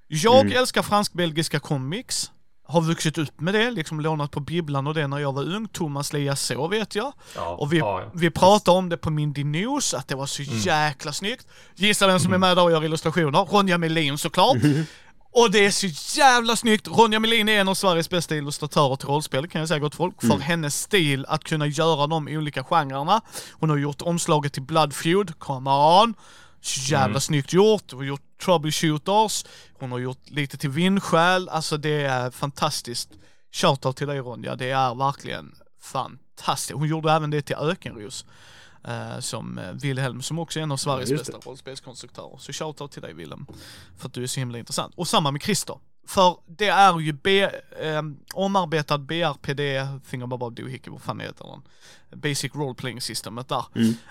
Jag Mm. älskar fransk-belgiska comics. Har vuxit upp med det, liksom lånat på bibblan och det när jag var ung. Thomas Lias så vet jag. Ja, Och vi, ja, vi pratade om det på Mindy News, att det var så jäkla snyggt. Gissa vem som är med där och gör illustrationer? Ronja Melin såklart. <laughs> Och det är så jävla snyggt. Ronja Melin är en av Sveriges bästa illustratörer till rollspel, kan jag säga gott folk. För hennes stil att kunna göra de olika genrerna. Hon har gjort omslaget till Blood Feud, come on. Så jävla snyggt gjort. Hon har gjort Troubleshooters. Hon har gjort lite till Vindskäl. Alltså det är fantastiskt. Shoutout till dig Ronja, det är verkligen fantastiskt. Hon gjorde även det till Ökenros. Eh, som eh, Wilhelm, som också är en av Sveriges det. bästa rollspelskonstruktörer. Så shoutout till dig Wilhelm, för att du är så himla intressant. Och samma med Christer. För det är ju B, eh, omarbetad BRPD, Thingamabob Doohickey, vad fan heter den? Basic Role Playing Systemet där.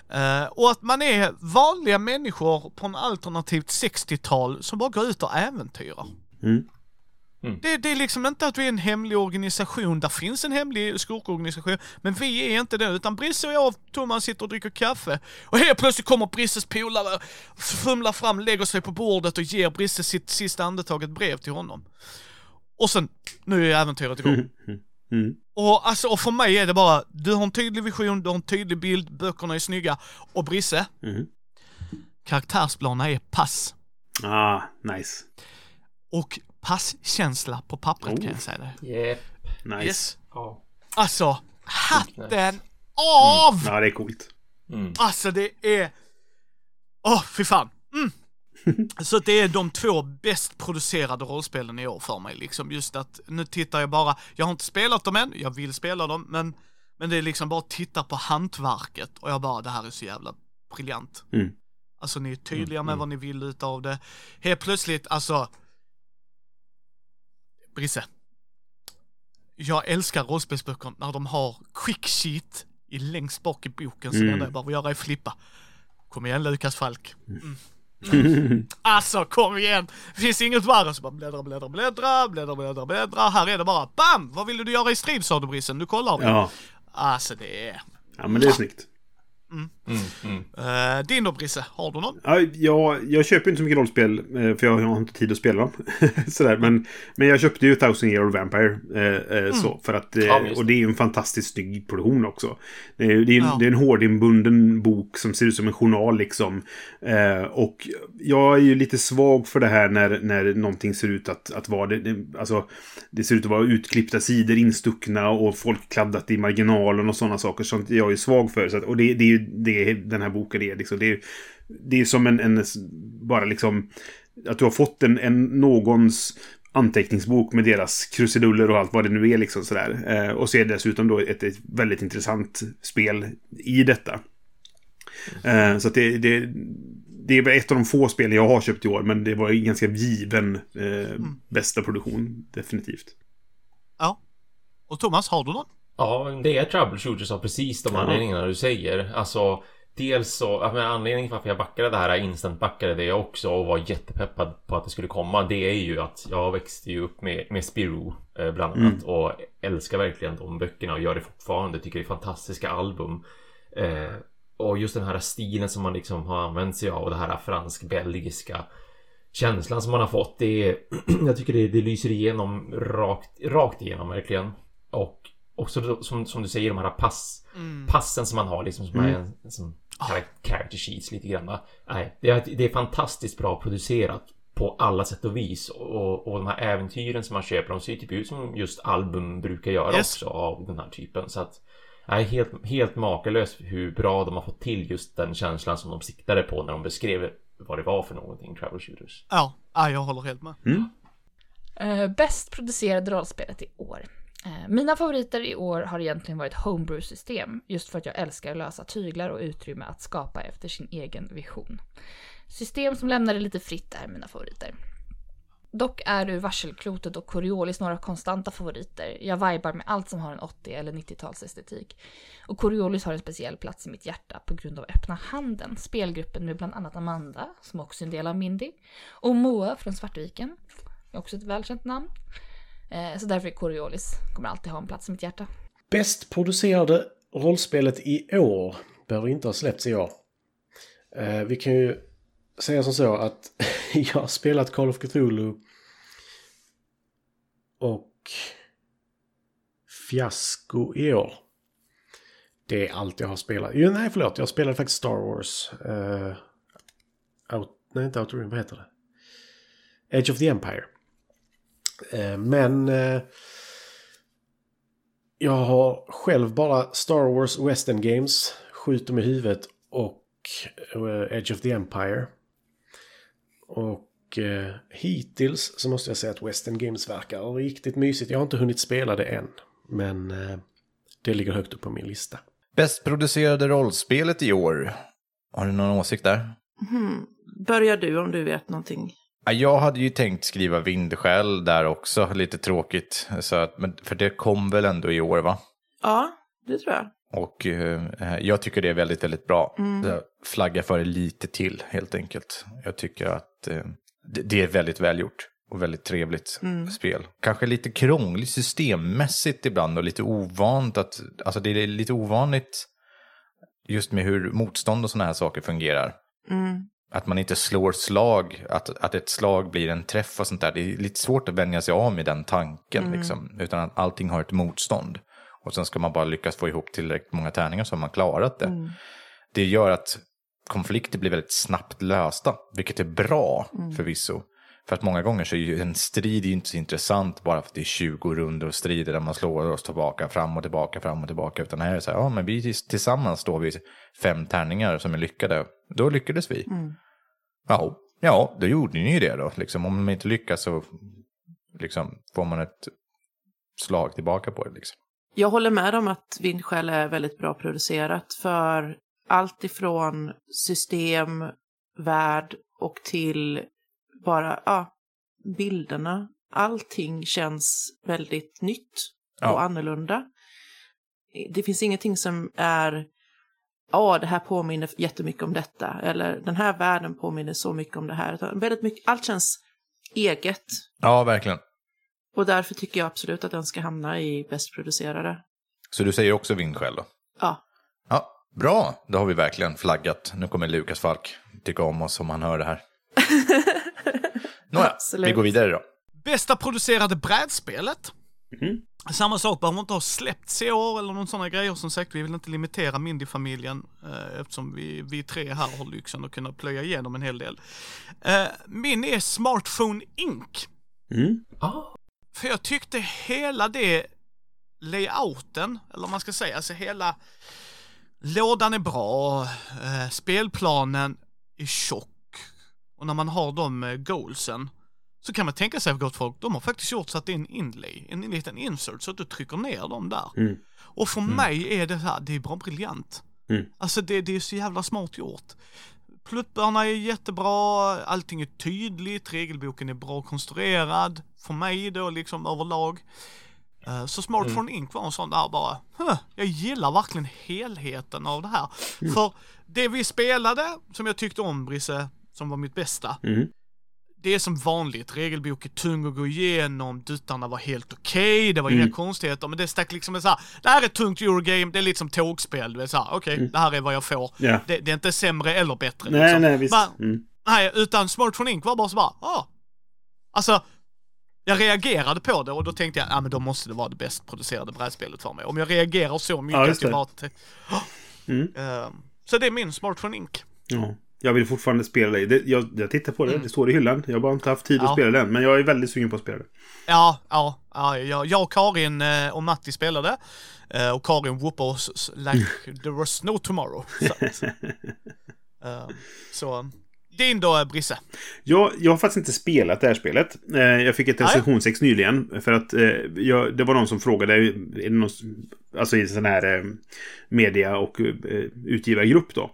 Eh, och att man är vanliga människor på en alternativt 60-tal som bara går ut och äventyrar. Mm. Det, det är liksom inte att vi är en hemlig organisation, där finns en hemlig skurkorganisation, men vi är inte det, utan Brisse och jag och Thomas sitter och dricker kaffe, och helt plötsligt kommer Brisses polare, fumlar fram, lägger sig på bordet och ger Brisse sitt sista andetag ett brev till honom. Och sen, nu är äventyret igång. <laughs> Mm. Och alltså, och för mig är det bara, du har en tydlig vision, du har en tydlig bild, böckerna är snygga, och Brisse, Mm. karaktärsplanerna är pass. Ah, nice. Och passkänsla på pappret kan Oh. jag säga det. Yep. Nice. Yes. Ja. Alltså, hatten av! Ja, det är coolt. Mm. Alltså det är... Åh, fy fan. Mm. <laughs> Så det är de två bäst producerade rollspelen i år för mig liksom. Just att nu tittar jag bara, jag har inte spelat dem än, jag vill spela dem, men, men det är liksom bara att titta på hantverket och jag bara, det här är så jävla briljant. Mm. Alltså ni är tydliga med vad ni vill utav det. Helt plötsligt, alltså... Brisse. Jag älskar rollspelsböcker när de har quick sheet i längst bak i boken så det Mm. enda jag behöver göra är flippa. Kom igen Lukas Falk. Mm. Mm. <laughs> Alltså kom igen! Det finns inget värre. Så bara bläddra, bläddra, bläddra, bläddra, bläddra, bläddra. Här är det bara BAM! Vad ville du göra i strid sa du Brissen? Nu kollar vi. Ja. Alltså det är... ja, men det är snyggt. Mm, mm. Uh, din då Brisse, har du någon? Ja, jag, jag köper inte så mycket rollspel, eh, för jag har inte tid att spela dem. <laughs> Sådär, men, men jag köpte ju Thousand Year Old Vampire. Eh, eh, så, för att, eh, Ja, och det är ju en fantastiskt snygg produktion också. Det är, det är, Ja. det är en hårdinbunden bok som ser ut som en journal liksom. Eh, och jag är ju lite svag för det här när, när någonting ser ut att, att vara... Det, det, alltså, det ser ut att vara utklippta sidor, instuckna och folk kladdat i marginalen och sådana saker. Sånt jag är svag för. Så att, och det, det är ju det den här boken är. Liksom. Det är, det är som en, en... Bara liksom... Att du har fått en, en någons anteckningsbok med deras krusiduller och allt vad det nu är. Liksom sådär. Eh, och så är det dessutom då ett, ett väldigt intressant spel i detta. Eh, så att det, det, det är väl ett av de få spel jag har köpt i år, men det var en ganska given eh, bästa produktion, definitivt. Ja. Och Thomas, har du någon? Ja, det är troubleshooters av precis de Ja. anledningarna du säger. Alltså, dels så, anledningen varför jag backade det här, instant-backade det jag också och var jättepeppad på att det skulle komma, det är ju att jag växte ju upp med, med Spirou eh, bland annat och älskar verkligen de böckerna och gör det fortfarande, tycker det är fantastiska album. Eh, och just den här stilen som man liksom har använt sig av och det här fransk-belgiska känslan som man har fått. Det är, <clears throat> jag tycker det, det lyser igenom rakt, rakt igenom verkligen. Och också som, som du säger, de här pass, passen som man har liksom som är en, som char- character sheets lite grann. Nej, det är, det är fantastiskt bra producerat på alla sätt och vis. Och, och de här äventyren som man köper, de ser typ ut som just album brukar göra Yes. också av den här typen. Så att Nej, helt, helt makalöst hur bra de har fått till just den känslan som de siktade på när de beskrev vad det var för någonting, Travel Shooters. Ja, ja jag håller helt med. Eh, bäst producerade rollspelet i år. Eh, mina favoriter i år har egentligen varit Homebrew-system, just för att jag älskar lösa tyglar och utrymme att skapa efter sin egen vision. System som lämnar det lite fritt är mina favoriter. Dock är ur Varselklotet och Coriolis några konstanta favoriter. Jag vibar med allt som har en 80 eller 90-talsestetik. Och Coriolis har en speciell plats i mitt hjärta på grund av Öppna Handen, spelgruppen med bland annat Amanda, som också är en del av Mindy, och Moa från Svartviken, också ett välkänt namn. Eh, så därför är Coriolis, kommer alltid ha en plats i mitt hjärta. Bäst producerade rollspelet i år behöver inte ha släppts i år. Eh, vi kan ju säga som så att <laughs> jag har spelat Call of Cthulhu och Fiasko i år. Det är allt jag har spelat. Jo, nej, förlåt. Jag spelade faktiskt Star Wars. Uh, out, nej, inte Outer Rim. Vad heter det? Edge of the Empire. Eh, men... eh, jag har själv bara Star Wars Western Games, Skjut dem i huvudet och eh, Edge of the Empire. Och eh, hittills så måste jag säga att Western Games verkar riktigt mysigt. Jag har inte hunnit spela det än, men eh, det ligger högt upp på min lista. Bäst producerade rollspelet i år. Har du någon åsikt där? Hmm. Börjar du om du vet någonting? Ja, Jag hade ju tänkt skriva Vindskäl där också, lite tråkigt. Så att, men, för det kom väl ändå i år va? Ja, det tror jag. Och eh, jag tycker det är väldigt, väldigt bra. Så Flagga för det lite till helt enkelt. Jag tycker att eh, det, det är väldigt välgjort och väldigt trevligt spel. Kanske lite krångligt systemmässigt ibland och lite ovant att, alltså det är lite ovanligt just med hur motstånd och sådana här saker fungerar. Att man inte slår slag, att, att ett slag blir en träff och sånt där. Det är lite svårt att vänja sig av med den tanken. Liksom, utan att allting har ett motstånd. Och sen ska man bara lyckas få ihop tillräckligt många tärningar så har man klarat det. Det gör att konflikter blir väldigt snabbt lösta, vilket är bra förvisso. För att många gånger så är ju en strid ju inte så intressant bara för att det är 20 runder och strider där man slår oss tillbaka, fram och tillbaka, fram och tillbaka. Utan här är det så här, ja men vi tillsammans står vi fem tärningar som är lyckade. Då lyckades vi. Ja, ja, då gjorde ni ju det då. Liksom, om man inte lyckas så liksom, får man ett slag tillbaka på det. Liksom. Jag håller med om att Vindskäl är väldigt bra producerat för allt ifrån system, värld och till bara ja, bilderna. Allting känns väldigt nytt Ja. och annorlunda. Det finns ingenting som är ja, det här påminner jättemycket om detta eller den här världen påminner så mycket om det här. Utan väldigt mycket, allt känns eget Ja, verkligen. och därför tycker jag absolut att den ska hamna i bäst producerade. Så du säger också vindskäl då? Ja, Ja, bra. Då har vi verkligen flaggat. Nu kommer Lukas Falk tycka om oss om han hör det här. <laughs> Nåja, Absolut. vi går vidare då. Bästa producerade brädspelet. Samma sak, behöver inte ha släppts i år eller någon sådana grejer. Som sagt, vi vill inte limitera Mindy-familjen eh, eftersom vi, vi tre här har lyxen att kunna plöja igenom en hel del. Eh, min är Smartphone Inc. Mm. Ah, För jag tyckte hela det layouten, eller vad man ska säga, alltså hela lådan är bra, eh, spelplanen är tjock och när man har de eh, goalsen så kan man tänka sig, gott folk, de har faktiskt gjort så att det är en inlay, en liten insert så att du trycker ner dem där. Mm. Och för mig är det här, det är bara briljant. Mm. Alltså det, det är så jävla smart gjort. Pluttarna är jättebra, allting är tydligt, regelboken är bra konstruerad. För mig då liksom överlag. Eh, Så Smartphone Inc var en sån där bara, huh, jag gillar verkligen helheten av det här. För det vi spelade, som jag tyckte om Brisse, som var mitt bästa. Mm. Det är som vanligt, regelbok är tung att gå igenom, duttarna var helt okej, det var Mm. inga konstigheter, men det stack liksom en så här, det här är ett tungt Eurogame, det är lite som tågspel, du vet såhär, okej, det här är vad jag får. Mm. Ja. Det, det är inte sämre eller bättre. Nej, liksom. nej, visst. Men- Mm. Nej, utan Smartphone Inc var bara så bara, ah. Alltså, jag reagerade på det och då tänkte jag, ja men då måste det vara det bäst producerade brädspelet för mig. Om jag reagerar så mycket Ja, att jag bara... Ah. Mm. Eh, så det är min Smartphone Inc. Ja. Jag vill fortfarande spela det. det jag, jag tittar på det, det står i hyllan. Jag har bara inte haft tid Mm. Ja. att spela den. Men jag är väldigt sugen på att spela det. Ja, ja, ja jag, och Karin eh, och Matti spelade. Eh, och Karin whoopade oss like <laughs> there was no tomorrow. Så, att, <laughs> eh, så din då, Brisse? Jag, jag har faktiskt inte spelat det här spelet. Eh, jag fick ett recensionsex nyligen. För att eh, jag, det var någon som frågade, är det någon, alltså i en sån här eh, media och utgivargrupp då.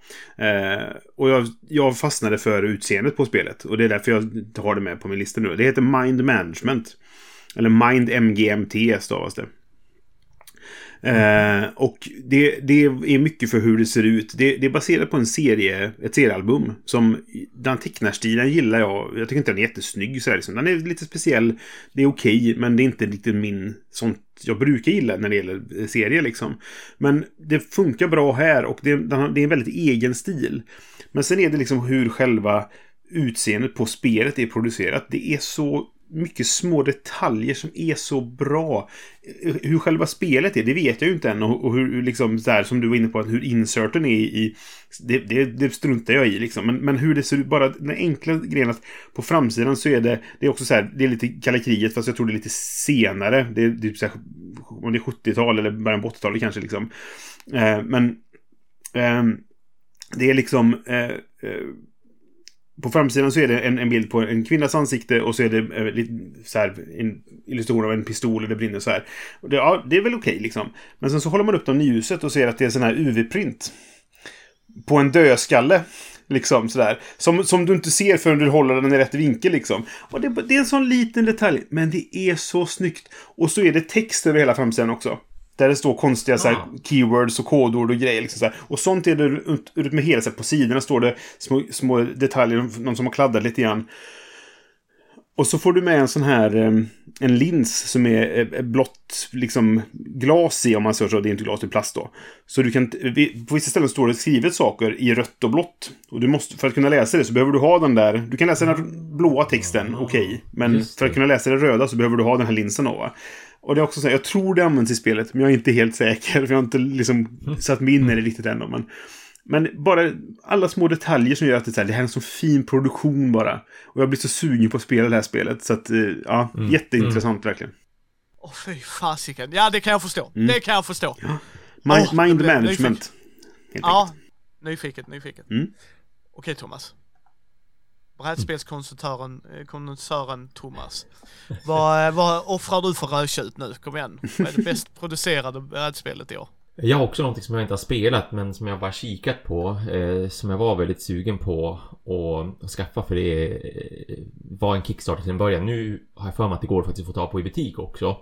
Och jag, jag fastnade för utseendet på spelet. Och det är därför jag har det med på min lista nu. Det heter Mind Management. Eller Mind MGMT stavas det. Eh, och det, det är mycket för hur det ser ut. Det, det är baserat på en serie, ett seriealbum. Som, den tecknarstilen gillar jag. Jag tycker inte den är jättesnygg. Så här, liksom. Den är lite speciell. Det är okej, men det är inte riktigt min sånt jag brukar gilla när det gäller eh, serier. Liksom. Men det funkar bra här och det, den det är en väldigt egen stil. Men sen är det liksom hur själva utseendet på spelet är producerat. Det är så mycket små detaljer som är så bra. Hur själva spelet är, det vet jag ju inte än. Och, och hur, liksom, så här, som du var inne på, att hur inserten är i... Det, det, det struntar jag i liksom. Men, men hur det ser ut, bara den enkla grejen att på framsidan så är det... Det är också så här, det är lite kalla kriget, fast jag tror det är lite senare. Det är, typ så här, om det är 70-tal eller början på 80-talet kanske liksom. Eh, men... Eh, det är liksom... Eh, eh, på framsidan så är det en, en bild på en kvinnas ansikte och så är det eh, lite så här, en illustration av en pistol och det brinner så här. Och det, ja, det är väl okej liksom. Men sen så håller man upp dem i ljuset och ser att det är sån här UV-print. På en dödskalle. Liksom sådär. Som, som du inte ser förrän du håller den i rätt vinkel liksom. Och det, det är en sån liten detalj. Men det är så snyggt. Och så är det text över hela framsidan också. Där det står konstiga så här, keywords och kodord och grejer. Liksom, så här. Och sånt är det ut, med hela. Så här, på sidorna står det små, små detaljer. Någon som har kladdat lite grann. Och så får du med en sån här eh, en lins som är eh, blått liksom glas i om man säger så. Det är inte glas, det är plast då. Så du kan, på vissa ställen står det skrivet saker i rött och blått. Och du måste, för att kunna läsa det så behöver du ha den där, du kan läsa den blåa texten, okej. Okay, men för att kunna läsa det röda så behöver du ha den här linsen då. Va? Och det är också så här, jag tror det används i spelet, men jag är inte helt säker. För jag har inte liksom satt mig in i det riktigt än. Men, men bara alla små detaljer som gör att det, här, det här är en så fin produktion bara. Och jag blir så sugen på att spela det här spelet. Så att, eh, ja, mm. jätteintressant mm. verkligen. Åh oh, fy fasiken. Ja, det kan jag förstå. Mm. Det kan jag förstå. Ja. Mind, oh, mind management. Ja, nyfiket, nyfiket. Mm. Okej Thomas brädspelskonsultören eh, kondensören Thomas. <laughs> Vad, eh, vad offrar du för rödtjut nu? Kom igen. Vad är det bäst producerade brädspelet i år? Jag har också någonting som jag inte har spelat men som jag bara kikat på. Eh, som jag var väldigt sugen på att skaffa för det eh, var en Kickstarter till en början. Nu har jag för mig att det går faktiskt att få ta på i butik också.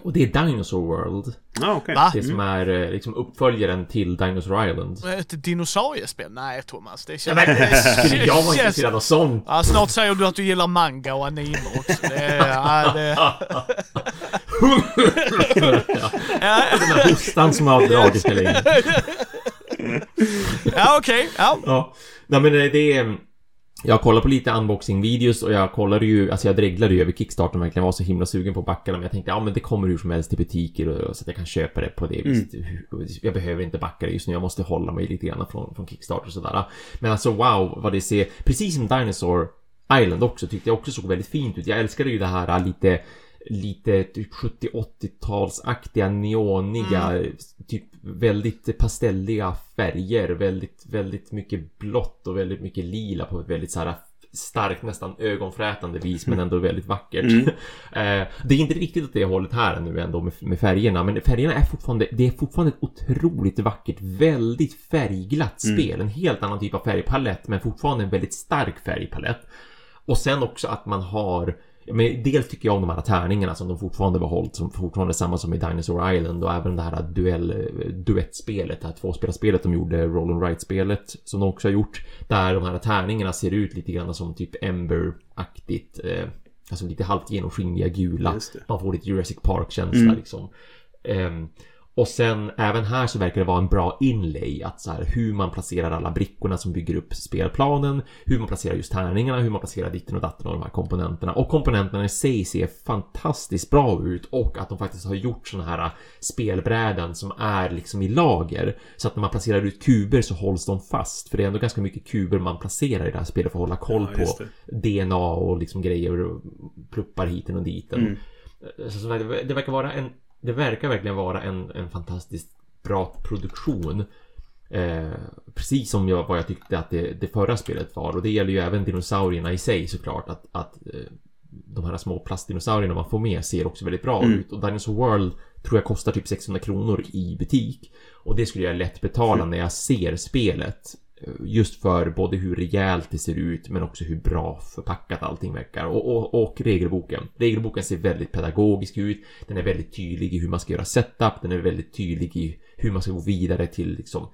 Och det är Dinosaur World. Ah, okay. Det mm. som är eh, liksom uppföljaren till Dinosaur Island. Ett dinosauriespel? Nej, Thomas. Det känns... Ja, men, skulle jag vara intresserad av sånt? Ja, snart säger du att du gillar manga och anime också. Det är... Ja, det... <laughs> ja. Den här hostan som har dragit mig länge. Ja, okej. Okay. Ja. ja. Nej, men det är... Jag kollade på lite unboxing-videos och jag kollade ju, alltså jag dreglade ju över Kickstarter och verkligen var så himla sugen på att backa men jag tänkte ja men det kommer hur som helst till butiker och, så att jag kan köpa det på det mm. viset. Jag behöver inte backa det just nu, jag måste hålla mig lite grann från, från Kickstarter och sådär. Men alltså wow, vad det ser, precis som Dinosaur Island också tyckte jag också såg väldigt fint ut. Jag älskade ju det här lite lite typ 70-80-talsaktiga neoniga, mm. typ väldigt pastelliga färger, väldigt, väldigt mycket blått och väldigt mycket lila på ett väldigt så här starkt, nästan ögonfrätande vis men ändå väldigt vackert. Mm. <laughs> Eh, det är inte riktigt åt det hållet här nu ändå med, med färgerna men färgerna är fortfarande, det är fortfarande ett otroligt vackert, väldigt färgglatt mm. spel. Mm. En helt annan typ av färgpalett men fortfarande en väldigt stark färgpalett. Och sen också att man har men dels tycker jag om de här tärningarna som de fortfarande behållit som fortfarande är samma som i Dinosaur Island och även det här duell, duettspelet, det här tvåspelarspelet de gjorde, Roll and Write-spelet som de också har gjort. Där de här tärningarna ser ut lite grann som typ Ember-aktigt. Eh, alltså lite halvt genomskinliga gula. Man får lite Jurassic Park-känsla mm. liksom. Eh, och sen även här så verkar det vara en bra inlay att så här hur man placerar alla brickorna som bygger upp spelplanen, hur man placerar just tärningarna, hur man placerar ditten och datten och de här komponenterna. Och komponenterna i sig ser fantastiskt bra ut och att de faktiskt har gjort sådana här spelbräden som är liksom i lager. Så att när man placerar ut kuber så hålls de fast. För det är ändå ganska mycket kuber man placerar i det här spelet för att hålla koll ja, på DNA och liksom grejer och pluppar hiten och diten. Mm. Så det verkar vara en det verkar verkligen vara en, en fantastiskt bra produktion. Eh, precis som jag, vad jag tyckte att det, det, förra spelet var. Och det gäller ju även dinosaurierna i sig såklart. Att, att eh, de här små plastdinosaurierna man får med ser också väldigt bra mm. ut. Och Dinosaur World tror jag kostar typ 600 kronor i butik. Och det skulle jag lätt betala mm. när jag ser spelet. Just för både hur rejält det ser ut men också hur bra förpackat allting verkar. Och, och, och, regelboken. Regelboken ser väldigt pedagogisk ut. Den är väldigt tydlig i hur man ska göra setup. Den är väldigt tydlig i hur man ska gå vidare till liksom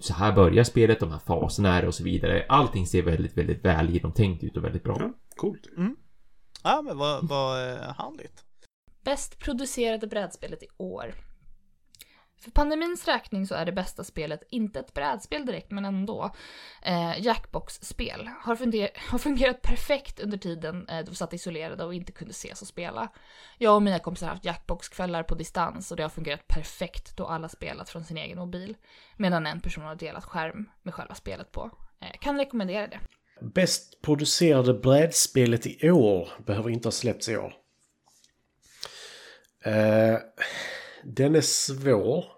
så här börjar spelet, de här faserna är och så vidare. Allting ser väldigt, väldigt väl genomtänkt ut och väldigt bra. Ja, coolt. Mm. Ja, men vad, vad härligt. Bäst producerade brädspelet i år. För pandemins räkning så är det bästa spelet inte ett brädspel direkt, men ändå. Eh, Jackbox-spel har, har, fungerat perfekt under tiden eh, då vi satt isolerade och inte kunde ses och spela. Jag och mina kompisar har haft Jackbox-kvällar på distans och det har fungerat perfekt då alla spelat från sin egen mobil. Medan en person har delat skärm med själva spelet på. Eh, kan rekommendera det. Bäst producerade brädspelet i år behöver inte ha släppts i år. Uh, den är svår.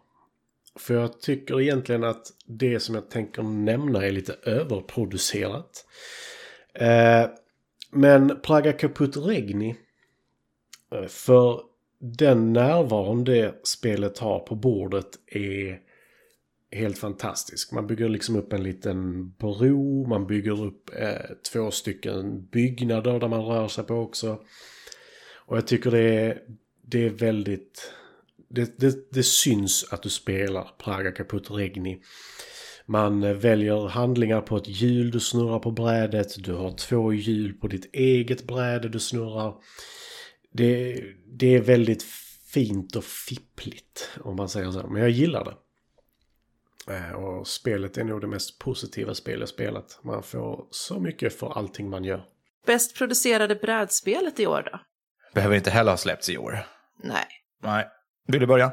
För jag tycker egentligen att det som jag tänker nämna är lite överproducerat. Eh, men Praga Kaput Regni. Eh, för den närvaron det spelet har på bordet är helt fantastisk. Man bygger liksom upp en liten bro, man bygger upp eh, två stycken byggnader där man rör sig på också. Och jag tycker det är, det är väldigt... Det, det, det syns att du spelar Praga Kaput Regni. Man väljer handlingar på ett hjul du snurrar på brädet. Du har två hjul på ditt eget bräde du snurrar. Det, det är väldigt fint och fippligt om man säger så. Men jag gillar det. Eh, Och spelet är nog det mest positiva spel jag spelat. Man får så mycket för allting man gör. Bäst producerade brädspelet i år då? Behöver inte heller ha släppts i år. Nej. Nej. Vill du börja?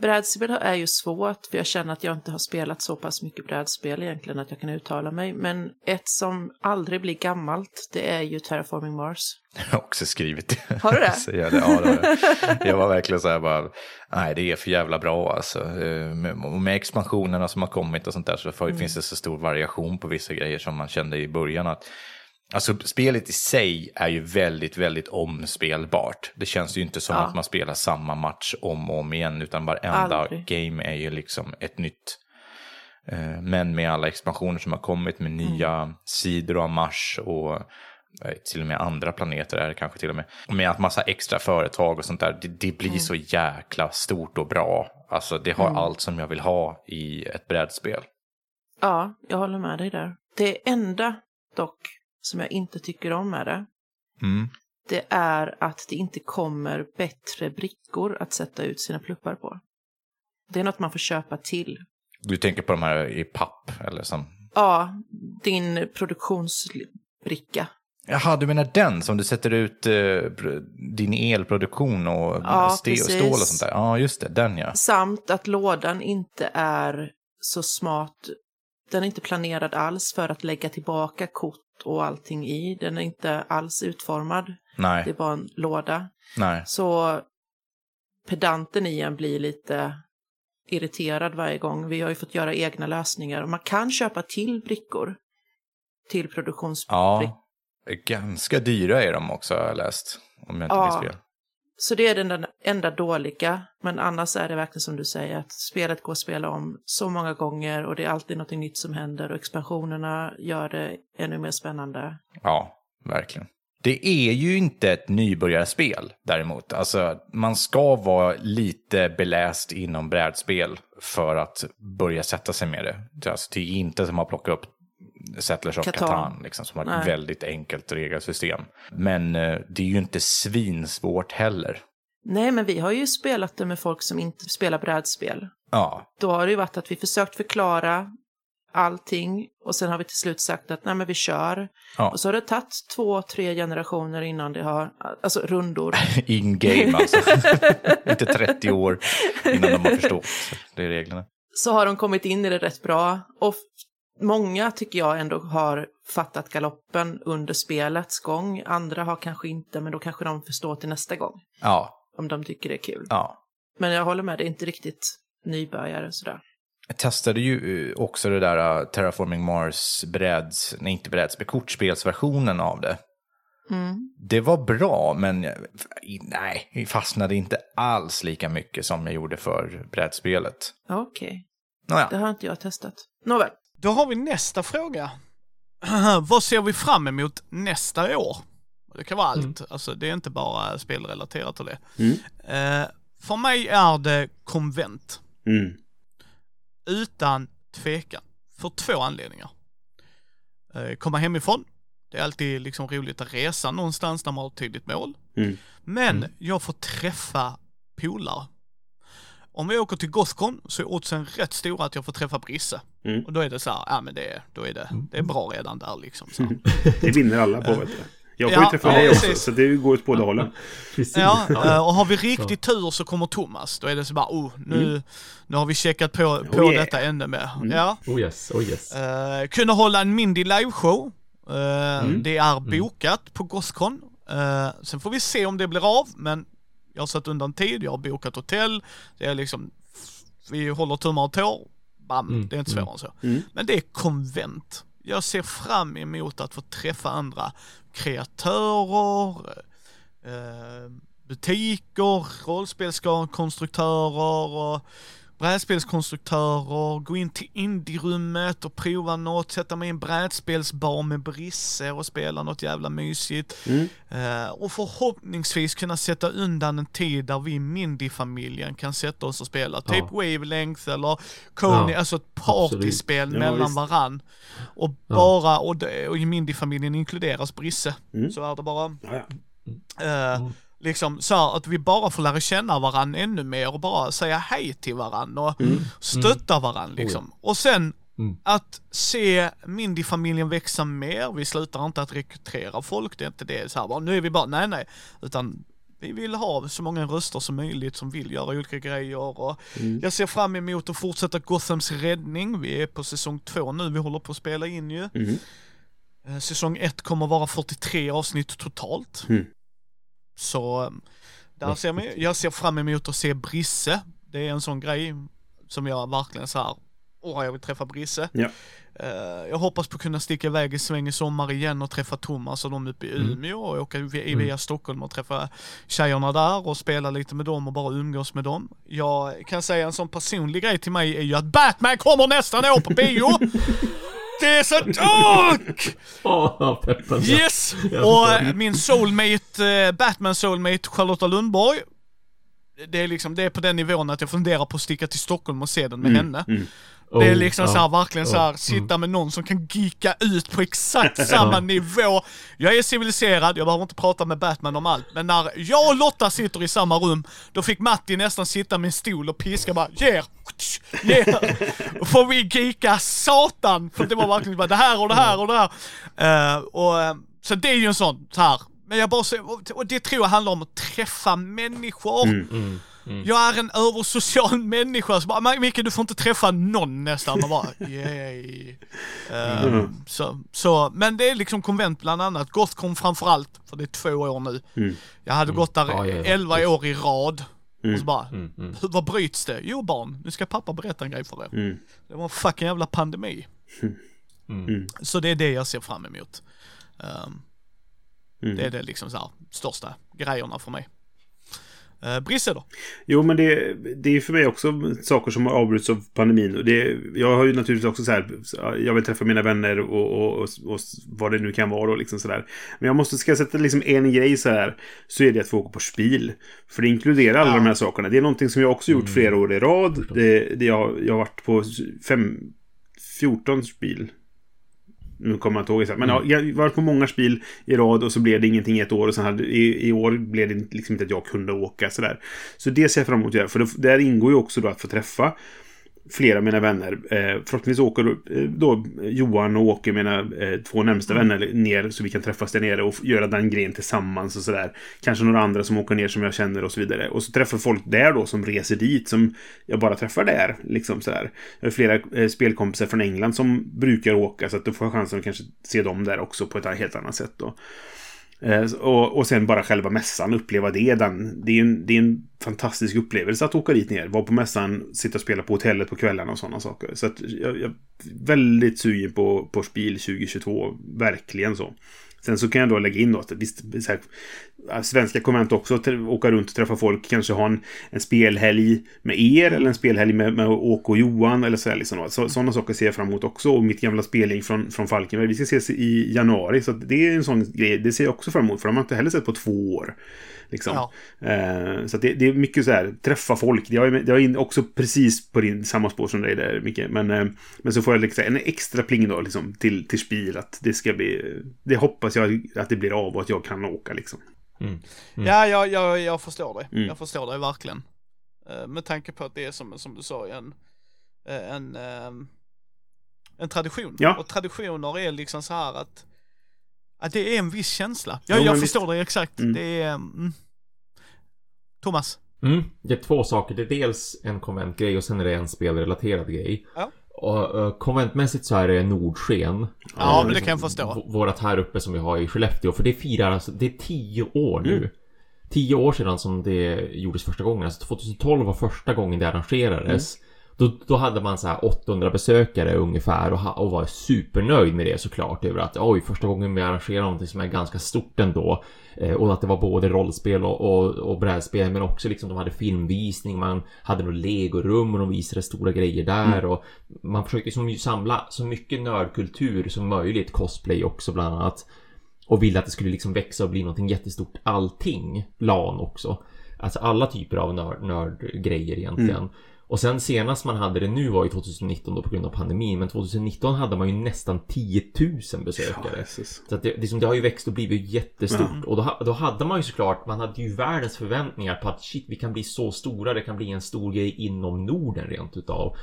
Brädspel är ju svårt, för jag känner att jag inte har spelat så pass mycket brädspel egentligen att jag kan uttala mig. Men ett som aldrig blir gammalt, det är ju Terraforming Mars. Jag har också skrivit det. Har du det? <laughs> Så jag, ja, det har jag. jag var verkligen så här bara, nej det är för jävla bra alltså. Eh, Med, expansionerna som har kommit och sånt där så får, finns det så stor variation på vissa grejer som man kände i början att Alltså spelet i sig är ju väldigt, väldigt omspelbart. Det känns ju inte som Ja. att man spelar samma match om och om igen, utan varenda Aldrig. game är ju liksom ett nytt. Eh, Men med alla expansioner som har kommit med nya sidor av Mars och eh, till och med andra planeter är det kanske till och med. Med att massa extra företag och sånt där, det, det blir så jäkla stort och bra. Alltså det har allt som jag vill ha i ett brädspel. Ja, jag håller med dig där. Det enda dock som jag inte tycker om med det, Mm. det är att det inte kommer bättre brickor att sätta ut sina pluppar på. Det är något man får köpa till. Du tänker på de här i papp eller som... Ja, din produktionsbricka. Jaha, du menar den som du sätter ut eh, din elproduktion och Ja, precis. stål och sånt där? Ja, just det, den ja. Samt att lådan inte är så smart. Den är inte planerad alls för att lägga tillbaka kort och allting i. Den är inte alls utformad. Det är Nej, bara en låda. nej. Så pedanten i en blir lite irriterad varje gång. Vi har ju fått göra egna lösningar. Man kan köpa till brickor till produktionsbrickor. Ja, ganska dyra är de också har jag läst. Om jag inte Ja. minns fel. Så det är den enda dåliga. Men annars är det verkligen som du säger att spelet går att spela om så många gånger och det är alltid något nytt som händer och expansionerna gör det ännu mer spännande. Ja, verkligen. Det är ju inte ett nybörjarspel däremot. Alltså, man ska vara lite beläst inom brädspel för att börja sätta sig med det. Alltså, det är inte som att plocka upp Settlers of Catan. Catan, liksom, som har ett Nej. väldigt enkelt regelsystem. Men eh, det är ju inte svinsvårt heller. Nej, men vi har ju spelat det med folk som inte spelar brädspel. Ja, Då har det ju varit att vi försökt förklara allting och sen har vi till slut sagt att nej men vi kör. Ja. Och så har det tagit två, tre generationer innan det har, alltså rundor. <laughs> in-game alltså. <laughs> inte 30 år innan de har förstått. <laughs> Det är reglerna. så har de kommit in i det rätt bra. Och många tycker jag ändå har fattat galoppen under spelets gång. Andra har kanske inte, men då kanske de förstår till nästa gång. Ja, Om de tycker det är kul. ja. Men jag håller med, det är inte riktigt nybörjare sådär. Jag testade ju eh, också det där uh, Terraforming Mars bräds, nej inte brädspel, kortspelsversionen av det. Mm. Det var bra, men nej, fastnade inte alls lika mycket som jag gjorde för brädspelet. Okej, Nåja, det har inte jag testat. Nåväl, Då har vi nästa fråga. <clears throat> Vad ser vi fram emot nästa år? Det kan vara allt, alltså det är inte bara spelrelaterat till det. Mm. Eh, för mig är det konvent, Mm. utan tvekan, för två anledningar. Eh, komma hemifrån, det är alltid liksom roligt att resa någonstans där man har ett tydligt mål. Mm. Men jag får träffa polare. Om vi åker till Gothcon så är oddsen rätt stora att jag får träffa Brisse. Mm. Och då är det så här, ja men det, då är det, det är bra redan där liksom. Så. <laughs> Det vinner alla på, vet du. Jag får Ja, ju träffa ja, dig också, precis. så det går åt båda hållen. <laughs> Precis. Ja, eh, och har vi riktigt tur så kommer Thomas. Då är det så bara, oh, nu, nu har vi checkat på, på Oh, yeah. detta ännu mer. Ja. Oh yes, oh yes. Eh, kunna hålla en Mindy liveshow. Eh, Mm. Det är bokat på Gothcon. Uh, sen får vi se om det blir av, men jag har satt undan tid, jag har bokat hotell. Det är liksom, vi håller tummar och tår. Bam, Mm, det är inte svårare än så. Mm. Men det är konvent. jag ser fram emot att få träffa andra kreatörer, eh, butiker, rollspelskonstruktörer och brädspelskonstruktörer, gå in till indierummet och prova något, sätta mig i en brädspelsbar med Brisse och spela något jävla mysigt. Mm. Eh, och förhoppningsvis kunna sätta undan en tid där vi Mindy-familjen kan sätta oss och spela. Ja. Typ Wavelength eller Coney, Ja, alltså ett partyspel Ja, mellan visst. varann. Och bara, och, och i Mindy-familjen inkluderas Brisse. Mm. Så är det bara. Mm. Liksom så här, att vi bara får lära känna varandra ännu mer och bara säga hej till varandra och stötta varandra liksom. Och sen Mm. att se Mindy-familjen växa mer, vi slutar inte att rekrytera folk, det är inte det så här, bara, nu är vi bara, nej nej, utan vi vill ha så många röster som möjligt som vill göra olika grejer och jag ser fram emot att fortsätta Gothams räddning, vi är på säsong två nu, vi håller på att spela in ju. Mhm. Eh, Säsong ett kommer vara 43 avsnitt totalt. Mm. Så eh, där ser man, jag ser fram emot att se Brisse. Det är en sån grej som jag verkligen så här. åh jag vill träffa Brisse. Ja. Eh, jag hoppas på att kunna sticka iväg i sväng i sommar igen och träffa Thomas och de uppe i Mm. Umeå och åka via, via Stockholm och träffa tjejerna där och spela lite med dem och bara umgås med dem. Jag kan säga en sån personlig grej till mig är ju att Batman kommer nästan år på bio! <laughs> Det är så... Åh! Yes! Och eh, min soulmate, eh, Batman soulmate Charlotta Lundborg. Det är liksom, det är på den nivån att jag funderar på att sticka till Stockholm och se den med henne. mm. Det är Oh, liksom ja. så här, verkligen så här, Ja, sitta med någon som kan geeka ut på exakt <laughs> samma nivå. Jag är civiliserad, jag behöver inte prata med Batman om allt, men när jag och Lotta sitter i samma rum, då fick Matti nästan sitta med en stol och piska bara, ger, ger. <laughs> Får vi geeka satan! För det var verkligen bara det här och det här och det här. Eh, och, eh, så det är ju en sån, så här. Men jag bara säger, och- det tror jag handlar om att träffa människor. Mm, mm. Jag är en översocial <laughs> människa, så bara, "Men Micke du får inte träffa någon nästan. Man bara, <laughs> yay. Mm. så, så, men det är liksom konvent bland annat. Gothcon framförallt, för det är två år nu. Mm. Jag hade gått där Ja, ja, ja. 11 år i rad. Och så bara, Mm, mm. vad bryts det? Jo barn, nu ska pappa berätta en grej för er. Mm. Det var en fucking jävla pandemi. Mm. Så det är det jag ser fram emot. Um, Mm. Det är det liksom så här, största grejerna för mig. Uh, Brisse då? Jo, men det, det är för mig också saker som har avbrutits av pandemin. Och det, jag har ju naturligtvis också så här, jag vill träffa mina vänner och, och, och, och vad det nu kan vara och liksom sådär. Men jag måste, ska jag sätta liksom en grej så här, så är det att få åka på spil. För det inkluderar alla Ja. de här sakerna. Det är någonting som jag också gjort flera år i rad. Det, det jag, jag har varit på fem, 14 spil. Nu kommer jag inte ihåg exakt. Men ja, jag har varit på många spel i rad och så blev det ingenting i ett år. Och sen hade, i, i år blev det liksom inte att jag kunde åka sådär. Så det ser jag fram emot att göra. För det, där ingår ju också då att få träffa flera av mina vänner. Eh, förhoppningsvis åker eh, då Johan och Åke, mina eh, två närmsta vänner, ner så vi kan träffas där nere och göra den grejen tillsammans och sådär. Kanske några andra som åker ner som jag känner och så vidare. Och så träffar folk där då som reser dit som jag bara träffar där. Liksom sådär. Jag har flera eh, spelkompisar från England som brukar åka så att då får jag chansen att kanske se dem där också på ett helt annat sätt då. Eh, och, och sen bara själva mässan, uppleva det. Den, det, är en, det är en fantastisk upplevelse att åka dit ner. Vara på mässan, sitta och spela på hotellet på kvällarna och sådana saker. Så att jag, jag är väldigt sugen på, på Spiel 2022. Verkligen så. Sen så kan jag då lägga in då att visst, så här, ja, svenska konvent också trä- åka runt och träffa folk. Kanske ha en, en spelhelg med er eller en spelhelg med, med Åke och Johan eller så, liksom. så Sådana saker ser jag fram emot också. Och mitt gamla spelgäng från, från Falkenberg. Vi ska ses i januari. Så det är en sån grej. Det ser jag också fram emot. För de har inte heller sett på två år. Liksom. Ja. Eh, så det, det är mycket så här, träffa folk. Jag är, jag är också precis på din samma spår som dig där, Micke. Men, eh, men så får jag liksom en extra pling då, liksom, till, till spil. Att det ska bli... Det hoppas jag att det blir av och att jag kan åka, liksom. Mm. Ja, jag, jag, jag förstår dig. Mm. Jag förstår dig verkligen. Eh, med tanke på att det är som, som du sa, en, eh, en, ehm, en tradition. Ja. Och traditioner är liksom så här att, att det är en viss känsla. Ja, Jo, jag förstår dig exakt. Mm. Det är... Mm. Thomas? Mm, det är två saker. Det är dels en konventgrej och sen är det en spelrelaterad grej. Ja. Och uh, konventmässigt så är det Nordsken. Ja, Eh, men det kan jag förstå. Vårat här uppe som vi har i Skellefteå. För det firar alltså, det är tio år nu. Mm. Tio år sedan som det gjordes första gången. Alltså 2012 var första gången det arrangerades. Då, då hade man så här 800 besökare ungefär och, och var supernöjd med det såklart över att oj, första gången vi arrangerar någonting som är ganska stort ändå. Eh, och att det var både rollspel och, och, och brädspel men också liksom de hade filmvisning, man hade nog legorum och de visade stora grejer där och man försökte liksom samla så mycket nördkultur som möjligt, cosplay också bland annat. Och ville att det skulle liksom växa och bli någonting jättestort. Allting. LAN också. Alltså alla typer av nörd, nördgrejer egentligen. Och sen senast man hade det nu var ju 2019 då på grund av pandemin. Men 2019 hade man ju nästan 10 000 besökare. Jesus. Så att det, det, som det har ju växt och blivit jättestort. Och då, då hade man ju såklart, man hade ju världens förväntningar på att shit, vi kan bli så stora, det kan bli en stor grej inom Norden rent utav.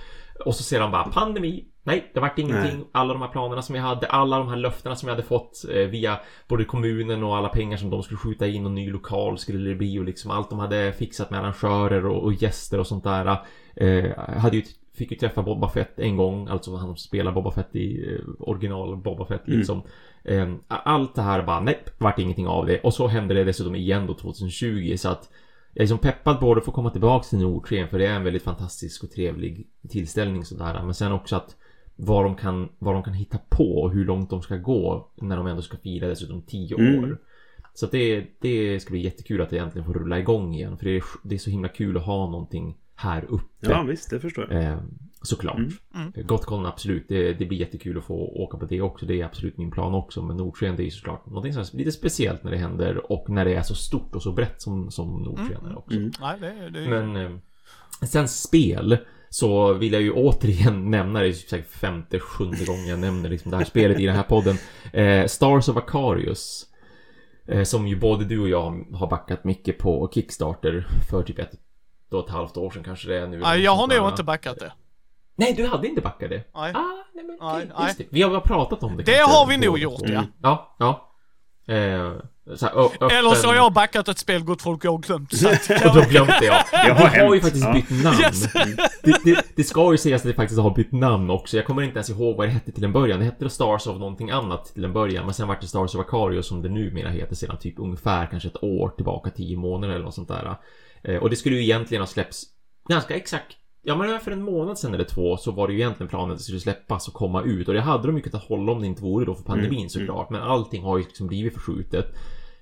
Och så ser de bara pandemi. Nej, det vart ingenting. Alla de här planerna som jag hade, alla de här löftena som jag hade fått eh, via både kommunen och alla pengar som de skulle skjuta in och ny lokal skulle det bli och liksom allt de hade fixat med arrangörer och, och gäster och sånt där. Eh, hade ju, fick ju träffa Boba Fett en gång, alltså han spelar Boba Fett i eh, original Boba Fett liksom. Eh, allt det här bara, nej, vart ingenting av det. Och så hände det dessutom igen då 2020 så att jag är liksom peppad både för att komma tillbaka till Nordsken för det är en väldigt fantastisk och trevlig tillställning sådär. Men sen också att vad de kan, vad de kan hitta på och hur långt de ska gå när de ändå ska fira dessutom 10 Mm. år. Så att det, det ska bli jättekul att det äntligen får rulla igång igen. För det är, det är så himla kul att ha någonting här uppe. Ja, visst, det förstår jag. Eh, såklart. Mm. Gotcon absolut, det, det blir jättekul att få åka på det också. Det är absolut min plan också. Men Nordsken det är ju såklart någonting som är lite speciellt när det händer och när det är så stort och så brett som, som Nordsken är också. Mm. Nej, det, det, Men eh, sen spel så vill jag ju återigen <laughs> nämna det, är säkert femte, sjunde gången jag nämner liksom det här spelet i den här podden. <laughs> Eh, Stars of Acarius. Eh, som ju både du och jag har backat mycket på Kickstarter för typ ett och ett halvt år sedan kanske det är nu. nej, jag har nog inte backat det. Nej, du hade inte backat det? Nej. Ah, nej men Nej, nej. det. Vi har väl pratat om det Det kanske har vi nog gjort, Mm. ja. Ja, ja. Eh, så här. Eller så har jag backat ett spel gott folk <laughs> jag har glömt. Och då glömde jag. <laughs> Det har Det har ju hänt. faktiskt Ja. bytt namn. Yes. Det, det, det ska ju sägas att det faktiskt har bytt namn också. Jag kommer inte ens ihåg vad det hette till en början. Det hette Stars of någonting annat till en början. Men sen vart det Stars of Acarius som det numera heter sedan typ ungefär kanske ett år tillbaka, tio månader eller något sånt där. Eh, Och det skulle ju egentligen ha släppts ganska exakt Ja men för en månad sedan eller två så var det ju egentligen planen att det skulle släppas och komma ut och det hade de ju kunnat hålla om det inte vore då för pandemin såklart men allting har ju liksom blivit förskjutet.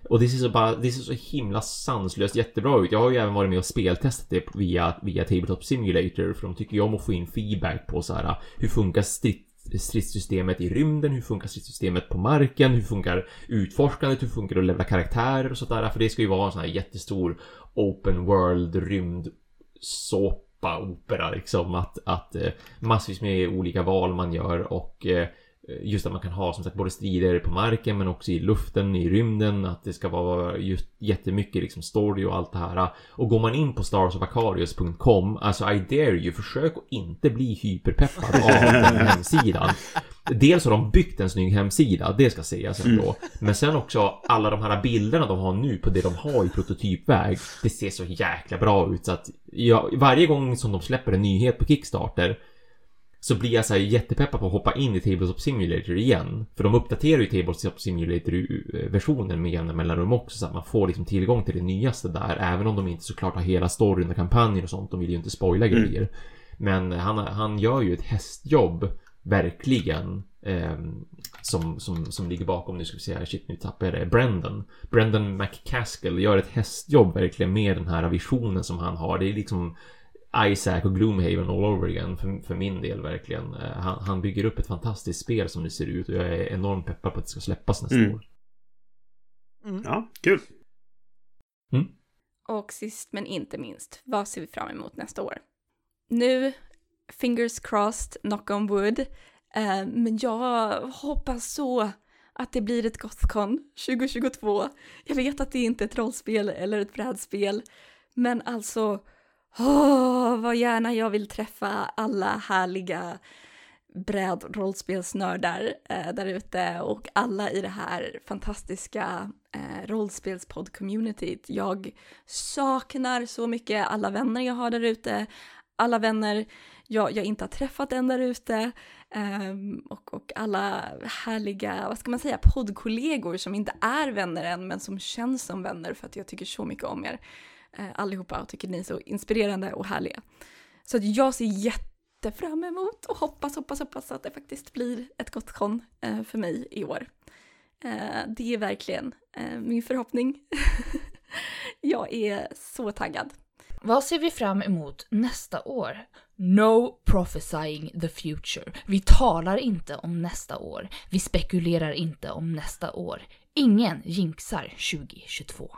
Och det ser så bara, det ser så himla sanslöst jättebra ut. Jag har ju även varit med och speltestat det via, via Tabletop Simulator för de tycker ju om att få in feedback på så här hur funkar strid, stridssystemet i rymden, hur funkar stridssystemet på marken, hur funkar utforskandet, hur funkar det att levla karaktärer och sådär. För det ska ju vara en sån här jättestor open world rymd såpa opera liksom att, att eh, massvis med olika val man gör och eh, just att man kan ha som sagt både strider på marken men också i luften, i rymden, att det ska vara just jättemycket liksom story och allt det här. Och går man in på starsofacarius.com, alltså I dare you, försök att inte bli hyperpeppad av den <laughs> hemsidan. Dels har de byggt en snygg hemsida, det ska sägas ändå. Men sen också alla de här bilderna de har nu på det de har i prototypväg. Det ser så jäkla bra ut så att jag, varje gång som de släpper en nyhet på Kickstarter så blir jag så här jättepeppad på att hoppa in i Tabletop Simulator igen. För de uppdaterar ju Tabletop Simulator-versionen med jämna mellanrum också så att man får liksom tillgång till det nyaste där. Även om de inte såklart har hela storyn och kampanjer och sånt. De vill ju inte spoila Mm. grejer. Men han, han gör ju ett hästjobb, verkligen. ehm, som, som, som ligger bakom, nu ska vi se, shit nu tappar jag det, Brendan. Brendan McCaskill gör ett hästjobb verkligen med den här visionen som han har. Det är liksom Isaac och Gloomhaven all over again för, för min del verkligen. Eh, Han, han bygger upp ett fantastiskt spel som det ser ut och jag är enormt peppad på att det ska släppas nästa Mm. år. Ja, kul. Och sist men inte minst, vad ser vi fram emot nästa år? Nu, fingers crossed, knock on wood, eh, men jag hoppas så att det blir ett Gothcon 2022. Jag vet att det inte är ett rollspel eller ett brädspel, men alltså, åh, vad gärna jag vill träffa alla härliga brädrollspelsnördar eh, där ute och alla i det här fantastiska eh, rollspelspodd-communityt. Jag saknar så mycket alla vänner jag har där ute, alla vänner jag, jag inte har träffat än där ute eh, och, och alla härliga, vad ska man säga, poddkollegor som inte är vänner än men som känns som vänner för att jag tycker så mycket om er eh, allihopa och tycker ni är så inspirerande och härliga. Så att jag ser jättefram emot och hoppas, hoppas, hoppas att det faktiskt blir ett gott kon eh, för mig i år. Eh, det är verkligen eh, min förhoppning. <laughs> Jag är så taggad. Vad ser vi fram emot nästa år? No prophesying the future. Vi talar inte om nästa år. Vi spekulerar inte om nästa år. Ingen jinxar 2022.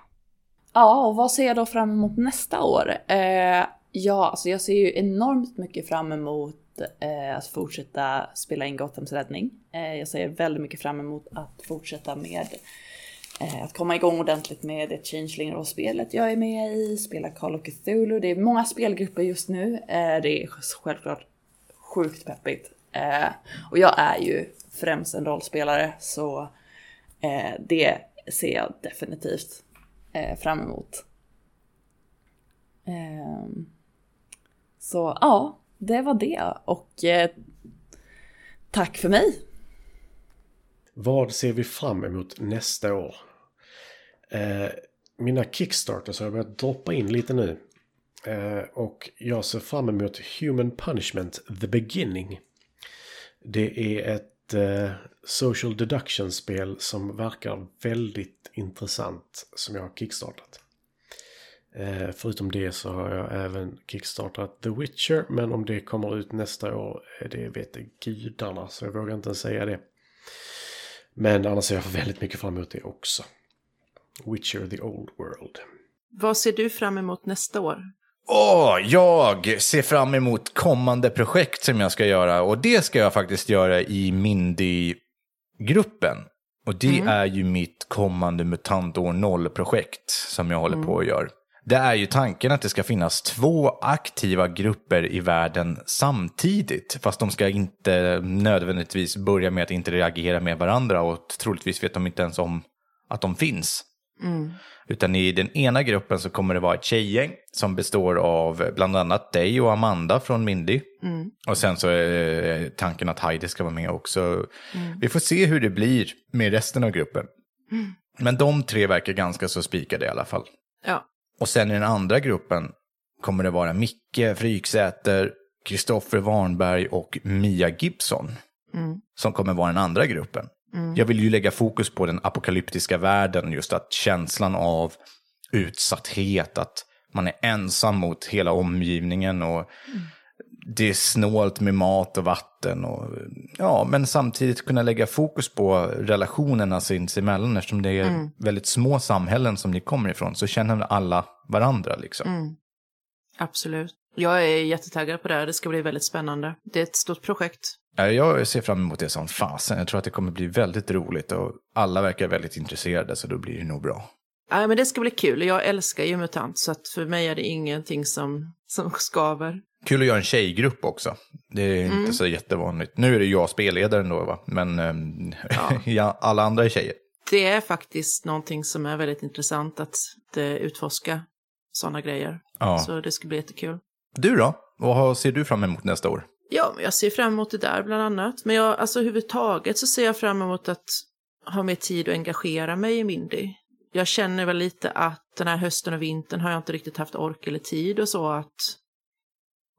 Ja, och vad ser jag då fram emot nästa år? Eh, ja, alltså jag ser ju enormt mycket fram emot eh, att fortsätta spela in Gothams räddning. Eh, jag ser väldigt mycket fram emot att fortsätta med eh, att komma igång ordentligt med det changeling spelet jag är med i, spela Call of Cthulhu. Det är många spelgrupper just nu. Eh, det är självklart sjukt peppigt. Eh, och jag är ju främst en rollspelare så det ser jag definitivt eh, fram emot. Eh, så ja, det var det och eh, tack för mig. Vad ser vi fram emot nästa år? Eh, mina Kickstarters har börjat droppa in lite nu. Eh, och jag ser fram emot Human Punishment The Beginning. Det är ett eh, social deduction-spel som verkar väldigt intressant som jag har kickstartat. Eh, förutom det så har jag även kickstartat The Witcher, men om det kommer ut nästa år, eh, det vet gudarna, så jag vågar inte ens säga det. Men annars ser jag väldigt mycket fram emot det också. Witcher the Old World. Vad ser du fram emot nästa år? Åh, jag ser fram emot kommande projekt som jag ska göra. Och det ska jag faktiskt göra i Mindy-gruppen. Och det Mm. är ju mitt kommande MUTANT år 0-projekt som jag håller Mm. på att göra. Det är ju tanken att det ska finnas två aktiva grupper i världen samtidigt. Fast de ska inte nödvändigtvis börja med att interagera med varandra och troligtvis vet de inte ens om att de finns. Mm. Utan i den ena gruppen så kommer det vara ett tjejgäng som består av bland annat dig och Amanda från Mindy. Mm. Och sen så är tanken att Heidi ska vara med också. Vi får se hur det blir med resten av gruppen. Men de tre verkar ganska så spikade i alla fall. Ja. Och sen i den andra gruppen kommer det vara Micke Fryksäter, Kristoffer Warnberg och Mia Gibson. Mm. Som kommer vara den andra gruppen. Jag vill ju lägga fokus på den apokalyptiska världen, just att känslan av utsatthet, att man är ensam mot hela omgivningen och det är snålt med mat och vatten. Och, ja, men samtidigt kunna lägga fokus på relationerna sinsemellan eftersom det är väldigt små samhällen som ni kommer ifrån så känner alla varandra liksom. Mm. Absolut. Jag är jättetaggad på det här. Det ska bli väldigt spännande. Det är ett stort projekt. Ja, Jag ser fram emot det som fasen. Jag tror att det kommer bli väldigt roligt och alla verkar väldigt intresserade så då blir det nog bra. Nej, men det ska bli kul. Jag älskar ju MUTANT så att för mig är det ingenting som, som skaver. Kul att göra en tjejgrupp också. Det är inte så jättevanligt. Nu är det jag spelledaren då, va? men ehm, <laughs> ja, alla andra är tjejer. Det är faktiskt någonting som är väldigt intressant att eh, utforska sådana grejer. Ja. Så det ska bli jättekul. Du då? Vad ser du fram emot nästa år? Ja, men jag ser fram emot det där bland annat. Men jag, alltså överhuvudtaget så ser jag fram emot att ha mer tid att engagera mig i Mindy. Jag känner väl lite att den här hösten och vintern har jag inte riktigt haft ork eller tid och så att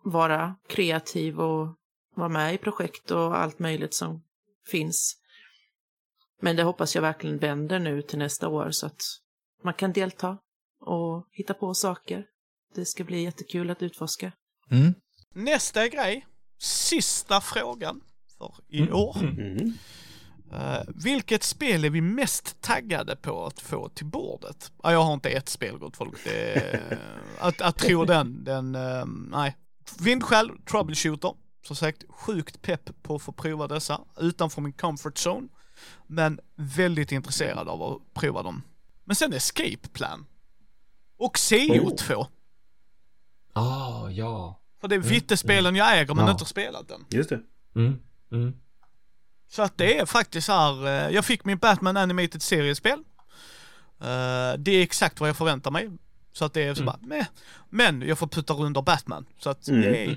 vara kreativ och vara med i projekt och allt möjligt som finns. Men det hoppas jag verkligen vänder nu till nästa år så att man kan delta och hitta på saker. Det ska bli jättekul att utforska. Mm. Nästa grej, sista frågan för i år. Mm. Eh, vilket spel är vi mest taggade på att få till bordet? Ja, jag har inte ett spel gott folk. Det är, att, att tro den, den, eh, nej. Vindskäl, Troubleshooter. Som sagt, sjukt pepp på att få prova dessa utanför min comfort zone. Men väldigt intresserad av att prova dem. Men sen Escape Plan. Och CO2. Ah, ja. För det är vittespelen jag äger men Ja. inte har spelat den. Just det. Mm. Mm. Så att det är faktiskt så här, eh, jag fick min Batman Animated seriespel. Eh, Det är exakt vad jag förväntar mig. Så att det är så bara, meh. Men jag får putta under Batman. Så att, Mm. yay.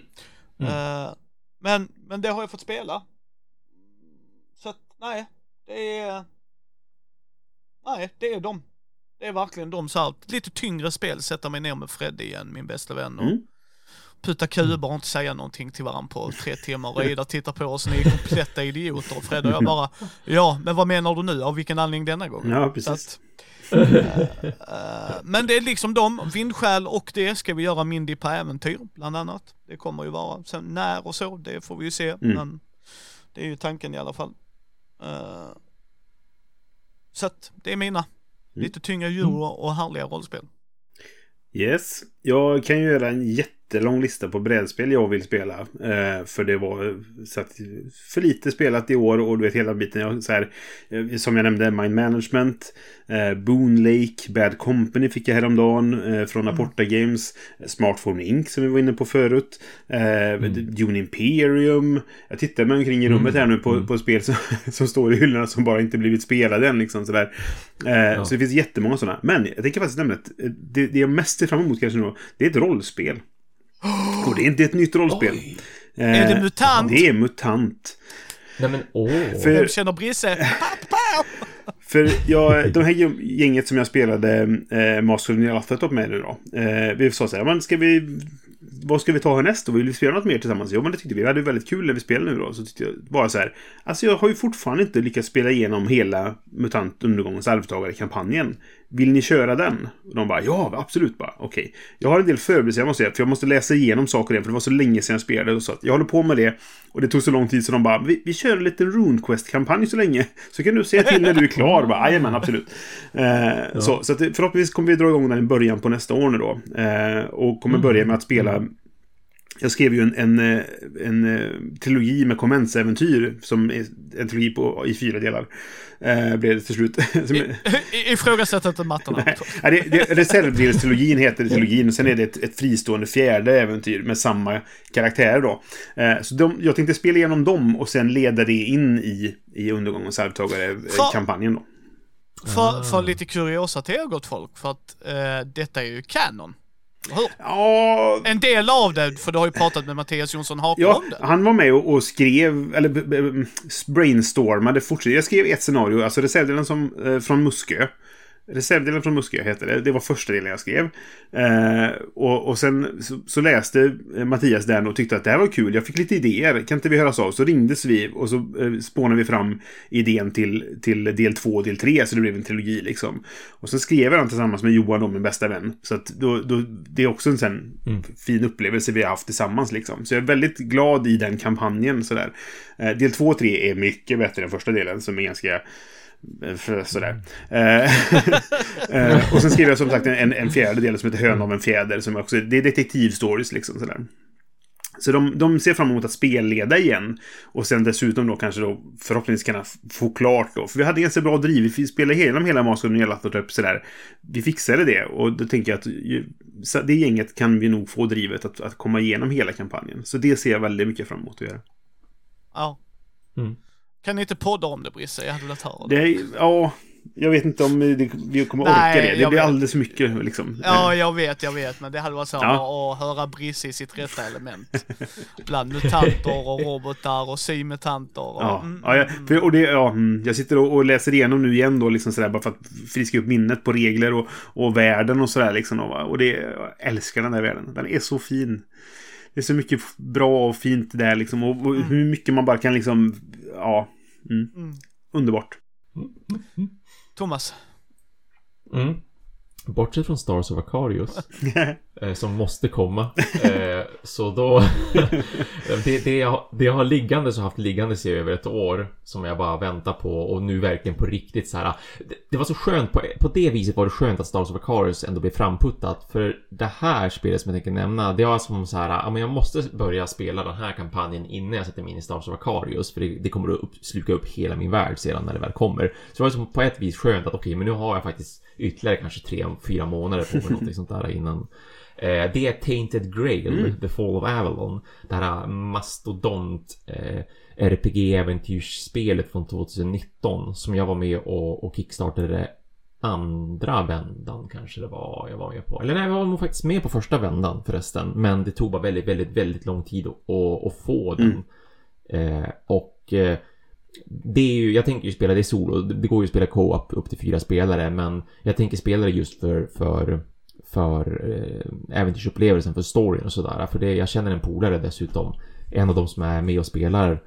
Eh, Men, men det har jag fått spela. Så att, nej. Det är... Nej, det är de. Det är verkligen de så här, lite tyngre spel, sätta mig ner med Freddy igen, min bästa vän och Mm. Putta kuber och inte säga någonting till varandra på tre timmar och Ida tittar på oss, ni är kompletta idioter och Fred och jag bara, ja, men vad menar du nu? Av vilken anledning denna gången? Ja, precis. att, eh, eh, men det är liksom de, vindskäl och det ska vi göra Mindy på äventyr bland annat. Det kommer ju vara, sen när och så, det får vi ju se, Mm. men det är ju tanken i alla fall. Eh, så att det är mina, lite tyngre djur och härliga rollspel. Yes. Jag kan ju göra en jättelång lista på brädspel jag vill spela. Eh, för det var så att, för lite spelat i år och du vet hela biten. Jag, så här, eh, som jag nämnde, Mind Management, eh, Boon Lake, Bad Company fick jag häromdagen eh, från Aporta Games. Smartphone Inc som vi var inne på förut. Eh, Dune Imperium. Jag tittar mig omkring i rummet här nu på, på spel som, <laughs> som står i hyllorna som bara inte blivit spelade än. Liksom, sådär. Eh, Så det finns jättemånga sådana. Men jag tänker faktiskt nämna att eh, det, det jag mest ser fram emot kanske nu, det är ett rollspel. <gasps> Och det är inte ett nytt rollspel. Eh, Är det MUTANT? Det är MUTANT. Nej men åh. För- Vem känner Brisse? <laughs> För jag, de här gänget som jag spelade eh, Master of med nu då. Eh, vi sa så här, men ska vi... Vad ska vi ta härnäst? Och vill vi spela något mer tillsammans? Jo, men det tyckte vi. Vi hade väldigt kul när vi spelade nu då. Så tyckte jag bara så här. Alltså jag har ju fortfarande inte lyckats spela igenom hela MUTANT Undergångens arvtagare-kampanjen. Vill ni köra den? Och de bara, ja, absolut bara. Okej. Jag har en del förberedelser jag måste göra. För jag måste läsa igenom saker igen. För det var så länge sedan jag spelade. Och så jag håller på med det. Och det tog så lång tid så de bara, vi, vi kör en liten RuneQuest-kampanj så länge. Så kan du säga till när du är klar. Bara, Jajamän, absolut. Eh, Så, så att förhoppningsvis kommer vi dra igång den i början på nästa år nu då. Eh, och kommer börja med att spela jag skrev ju en, en, eh, en, eh, trilogi med konventsäventyr som är en trilogi på, i fyra delar. Eh, blev det till slut. <laughs> Ifrågasätt inte mattorna. Reservdelstrilogin heter trilogin och sen är det ett, ett fristående fjärde äventyr med samma karaktärer då. Eh, så de, jag tänkte spela igenom dem och sen leda det in i, i Undergångens arvtagare-kampanjen då. För, för lite kuriosa till er gott folk, för att eh, detta är ju kanon. Hur? Ja, En del av det, för du har ju pratat med Mattias Jonsson Haker Ja, om det. han var med och, och skrev, eller brainstormade fortsätt. Jag skrev ett scenario, alltså reservdelen som, eh, från Muskö. Reservdelen från Muskö heter det. Det var första delen jag skrev. Eh, och, och sen så, så läste eh, Mattias den och tyckte att det här var kul. Jag fick lite idéer. Kan inte vi höras av? Så ringdes vi och så eh, spånade vi fram idén till, till del två och del tre. Så det blev en trilogi liksom. Och sen skrev den tillsammans med Johan, då, min bästa vän. Så att då, då, det är också en sån fin upplevelse vi har haft tillsammans liksom. Så jag är väldigt glad i den kampanjen sådär. Eh, del två och tre är mycket bättre än första delen som är ganska Sådär. Eh, <laughs> eh, och sen skrev jag som sagt en, en fjärde del som heter Hön av en fjäder. Som också, det är detektivstories liksom. Sådär. Så de, de ser fram emot att spelleda igen. Och sen dessutom då kanske då förhoppningsvis kunna få klart då. För vi hade ganska bra driv. Vi spelade igenom hela Master of the Laptop sådär. Vi fixade det. Och då tänker jag att det gänget kan vi nog få drivet att, att komma igenom hela kampanjen. Så det ser jag väldigt mycket fram emot att göra. Ja. Mm. Kan ni inte podda om det Brisse? Jag hade velat höra det. Det är, ja, jag vet inte om det, vi kommer Nej, orka det. Det blir vet. alldeles mycket liksom. Ja, jag vet, jag vet, men det hade varit så Ja. att höra Brisse i sitt rätta element. Bland mutanter och robotar och symutanter. Och, Ja, mm, ja, jag, mm, för, och det, ja, mm, jag sitter och, och läser igenom nu igen då, liksom sådär, bara för att friska upp minnet på regler och, och världen och sådär. Liksom, och, och det, jag älskar den där världen. Den är så fin. Det är så mycket bra och fint där liksom. Och, och hur mycket man bara kan liksom, ja. Mm, Mm. underbart. Thomas. Mm. Bortsett från Stars of Aquarius, <laughs> som måste komma. <laughs> Eh, så då... <laughs> det, det, jag, det jag har liggande så har haft liggande i över ett år. Som jag bara väntar på och nu verkligen på riktigt så här. Det, det var så skönt, på, på det viset var det skönt att Stars of Aquarius ändå blev framputtat. För det här spelet som jag tänker nämna, det var som så här, ja men jag måste börja spela den här kampanjen innan jag sätter mig in i Stars of Aquarius. För det, det kommer att upp, sluka upp hela min värld sedan när det väl kommer. Så det var som på ett vis skönt att okej, men nu har jag faktiskt ytterligare kanske tre, fyra månader på mig <laughs> någonting sånt där innan. Eh, det är Tainted Grail, The Fall of Avalon. Det här mastodont eh, RPG-äventyrsspelet från 2019 som jag var med och, och kickstartade andra vändan kanske det var jag var med på. Eller nej, jag var nog faktiskt med på första vändan förresten. Men det tog bara väldigt, väldigt, väldigt lång tid att, att, få den. Eh, och eh, det är ju, jag tänker ju spela det solo. Det går ju att spela co-op upp till fyra spelare, men jag tänker spela det just för, för, för eh, äventyrsupplevelsen, för storyn och sådär. För det, jag känner en polare dessutom, en av de som är med och spelar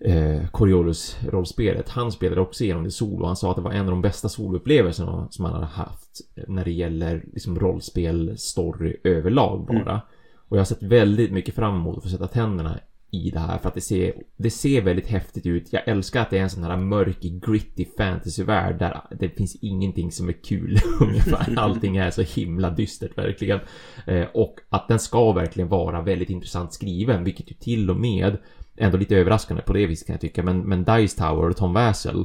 eh, Coriolis-rollspelet. Han spelade också igenom det solo. Han sa att det var en av de bästa soloupplevelserna som han hade haft när det gäller liksom rollspel, story överlag bara. Mm. Och jag har sett väldigt mycket fram emot att få sätta tänderna i det här för att det ser, det ser väldigt häftigt ut. Jag älskar att det är en sån här mörk, gritty fantasyvärld där det finns ingenting som är kul <laughs> ungefär. <laughs> Allting är så himla dystert verkligen. Eh, och att den ska verkligen vara väldigt intressant skriven, vilket ju till och med ändå lite överraskande på det viset kan jag tycka. Men, men Dice Tower och Tom Vassell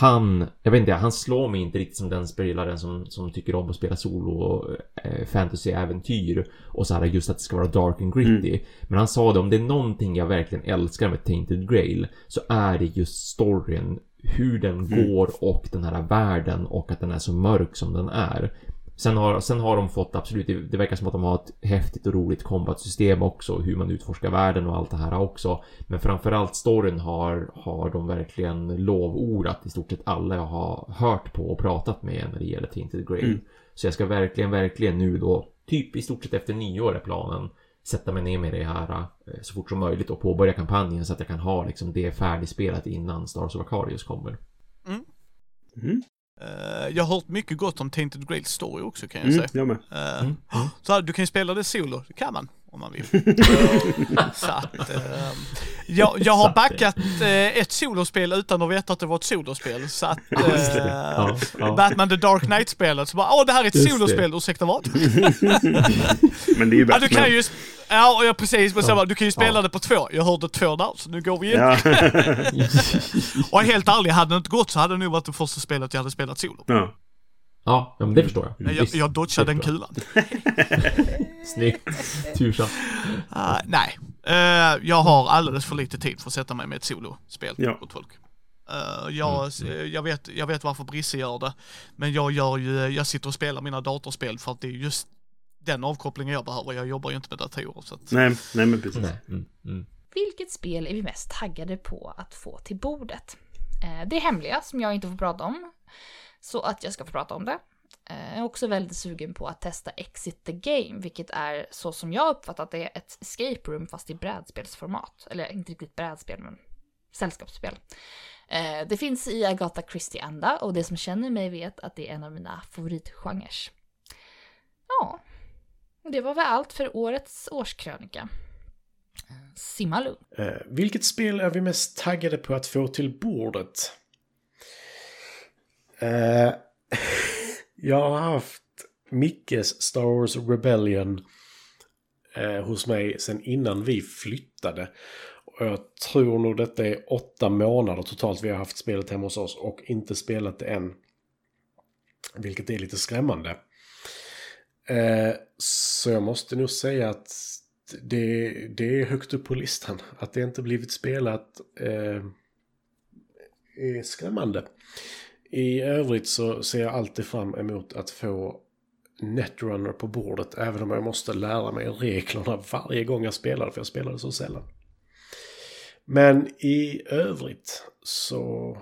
han, jag vet inte, han slår mig inte riktigt som den spelaren som, som tycker om att spela solo och eh, fantasy-äventyr och så här just att det ska vara dark and gritty. Men han sa det, om det är någonting jag verkligen älskar med Tainted Grail så är det just storyn, hur den går och den här världen och att den är så mörk som den är. Sen har, sen har de fått absolut, det, det verkar som att de har ett häftigt och roligt combat-system också, hur man utforskar världen och allt det här också. Men framförallt storyn har, har de verkligen lovordat i stort sett alla jag har hört på och pratat med när det gäller Tainted Grail. Mm. Så jag ska verkligen, verkligen nu då, typ i stort sett efter nyår är planen, sätta mig ner med det här eh, så fort som möjligt och påbörja kampanjen så att jag kan ha liksom det färdigspelat innan Stars of Acarius kommer. Mm. Eh, jag har hört mycket gott om Tainted Grail Story också kan jag Mm, säga. jag med. Eh, Mm. Så här, du kan ju spela det solo, det kan man om man vill. <laughs> så att, eh, jag, jag har backat eh, ett solospel utan att veta att det var ett solospel. Så att det. eh, Ja, ja. Batman The Dark Knight-spelet, så bara åh det här är ett Just det. solospel, ursäkta vad? <laughs> Men det är ju Ja du kan Batman. ju, ja ja precis, men Ja. du kan ju spela det på två. Jag hörde två där, så nu går vi in. Ja. <laughs> Och helt ärligt, hade det inte gått så hade det nog varit det första spelet jag hade spelat solo. ja. Ja, ja men det förstår jag. Men Jag, Visst, jag dodgade den kulan. <laughs> Snyggt. Tursamt. Uh, nej, Eh, jag har alldeles för lite tid för att sätta mig med ett solospel Ja. åt folk. Eh, jag, jag, vet, jag vet varför Brisse gör det, men jag gör ju, jag sitter och spelar mina datorspel för att det är just den avkopplingen jag behöver. Jag jobbar ju inte med datorer så att... Nej, nej men precis. Nej. Mm, mm. Vilket spel är vi mest taggade på att få till bordet? Eh, Det är hemliga som jag inte får prata om. Så att jag ska få prata om det. Eh, jag är också väldigt sugen på att testa Exit the Game, vilket är så som jag uppfattat det ett escape room fast i brädspelsformat. Eller inte riktigt brädspel, men sällskapsspel. Eh, det finns i Agatha Christie-anda och det som känner mig vet att det är en av mina favoritgenrer. Ja, det var väl allt för årets årskrönika. Eh, simma lugnt. Vilket spel är vi mest taggade på att få till bordet? Eh, <laughs> jag har haft Mickes Star Wars Rebellion eh, hos mig sen innan vi flyttade. Och jag tror nog detta är åtta månader totalt vi har haft spelet hemma hos oss och inte spelat det än. Vilket är lite skrämmande. Eh, så jag måste nog säga att det, det är högt upp på listan. Att det inte blivit spelat eh, är skrämmande. I övrigt så ser jag alltid fram emot att få Netrunner på bordet. Även om jag måste lära mig reglerna varje gång jag spelar. För jag spelar det så sällan. Men i övrigt så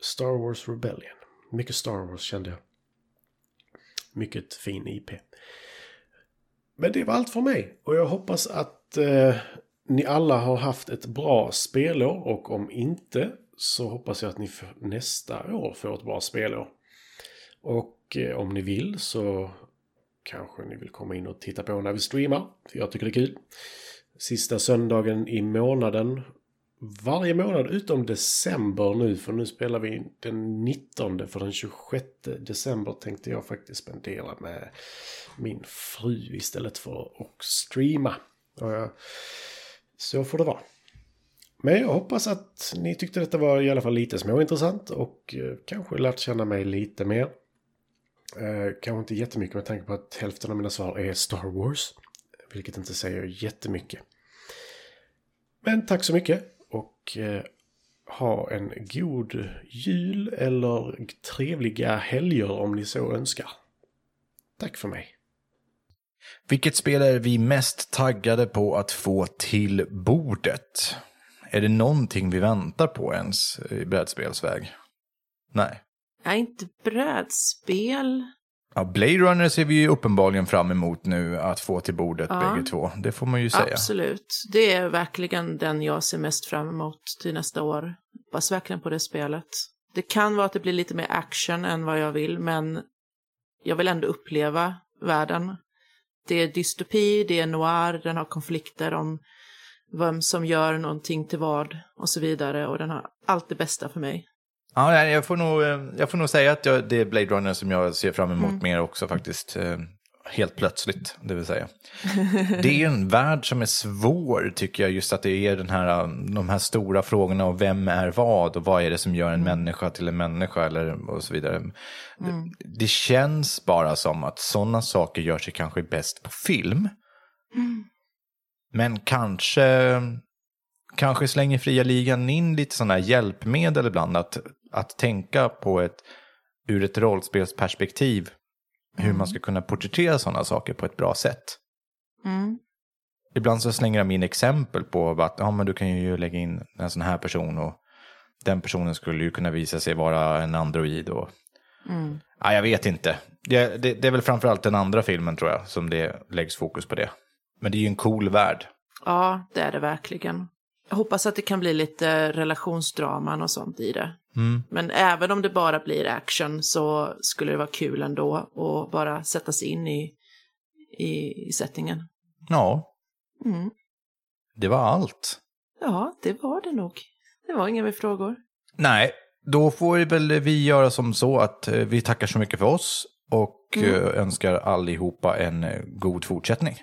Star Wars Rebellion. Mycket Star Wars kände jag. Mycket fin IP. Men det var allt för mig. Och jag hoppas att eh, ni alla har haft ett bra spelår. Och om inte så hoppas jag att ni nästa år får ett bra spelår. Och eh, om ni vill så kanske ni vill komma in och titta på när vi streamar. För jag tycker det är kul. Sista söndagen i månaden. Varje månad utom december nu. För nu spelar vi den 19. För den 26 december tänkte jag faktiskt spendera med min fru istället för att streama. Eh, så får det vara. Men jag hoppas att ni tyckte detta var i alla fall lite småintressant och eh, kanske lärt känna mig lite mer. Eh, kanske inte jättemycket med tanke på att hälften av mina svar är Star Wars. Vilket inte säger jättemycket. Men tack så mycket och eh, ha en god jul eller trevliga helger om ni så önskar. Tack för mig. Vilket spel är vi mest taggade på att få till bordet? Är det någonting vi väntar på ens i brädspelsväg? Nej. Nej, inte brädspel. Ja, Blade Runner ser vi ju uppenbarligen fram emot nu att få till bordet Ja. bägge två. Det får man ju säga. Absolut. Det är verkligen den jag ser mest fram emot till nästa år. Hoppas verkligen på det spelet. Det kan vara att det blir lite mer action än vad jag vill, men jag vill ändå uppleva världen. Det är dystopi, det är noir, den har konflikter om vem som gör någonting till vad och så vidare. Och den har allt det bästa för mig. Ja, jag, får nog, eh, jag får nog säga att jag, det är Blade Runner som jag ser fram emot Mm. mer också faktiskt. Eh, Helt plötsligt, det vill säga. <laughs> Det är en värld som är svår, tycker jag, just att det är den här, de här stora frågorna om vem är vad och vad är det som gör en människa till en människa eller och så vidare. Det, det känns bara som att sådana saker gör sig kanske bäst på film. Men kanske, kanske slänger fria ligan in lite sådana här hjälpmedel ibland. Att, att tänka på ett, ur ett rollspelsperspektiv, hur man ska kunna porträttera sådana saker på ett bra sätt. Mm. Ibland så slänger de in exempel på att ja, men du kan ju lägga in en sån här person och den personen skulle ju kunna visa sig vara en android. Och... Ja, jag vet inte. Det, det, det är väl framförallt den andra filmen tror jag som det läggs fokus på det. Men det är ju en cool värld. Ja, det är det verkligen. Jag hoppas att det kan bli lite relationsdraman och sånt i det. Mm. Men även om det bara blir action så skulle det vara kul ändå att bara sätta sig in i, i, i settingen. Ja, Mm. det var allt. Ja, det var det nog. Det var inga mer frågor. Nej, då får väl vi göra som så att eh, vi tackar så mycket för oss och Mm. eh, önskar allihopa en eh, god fortsättning.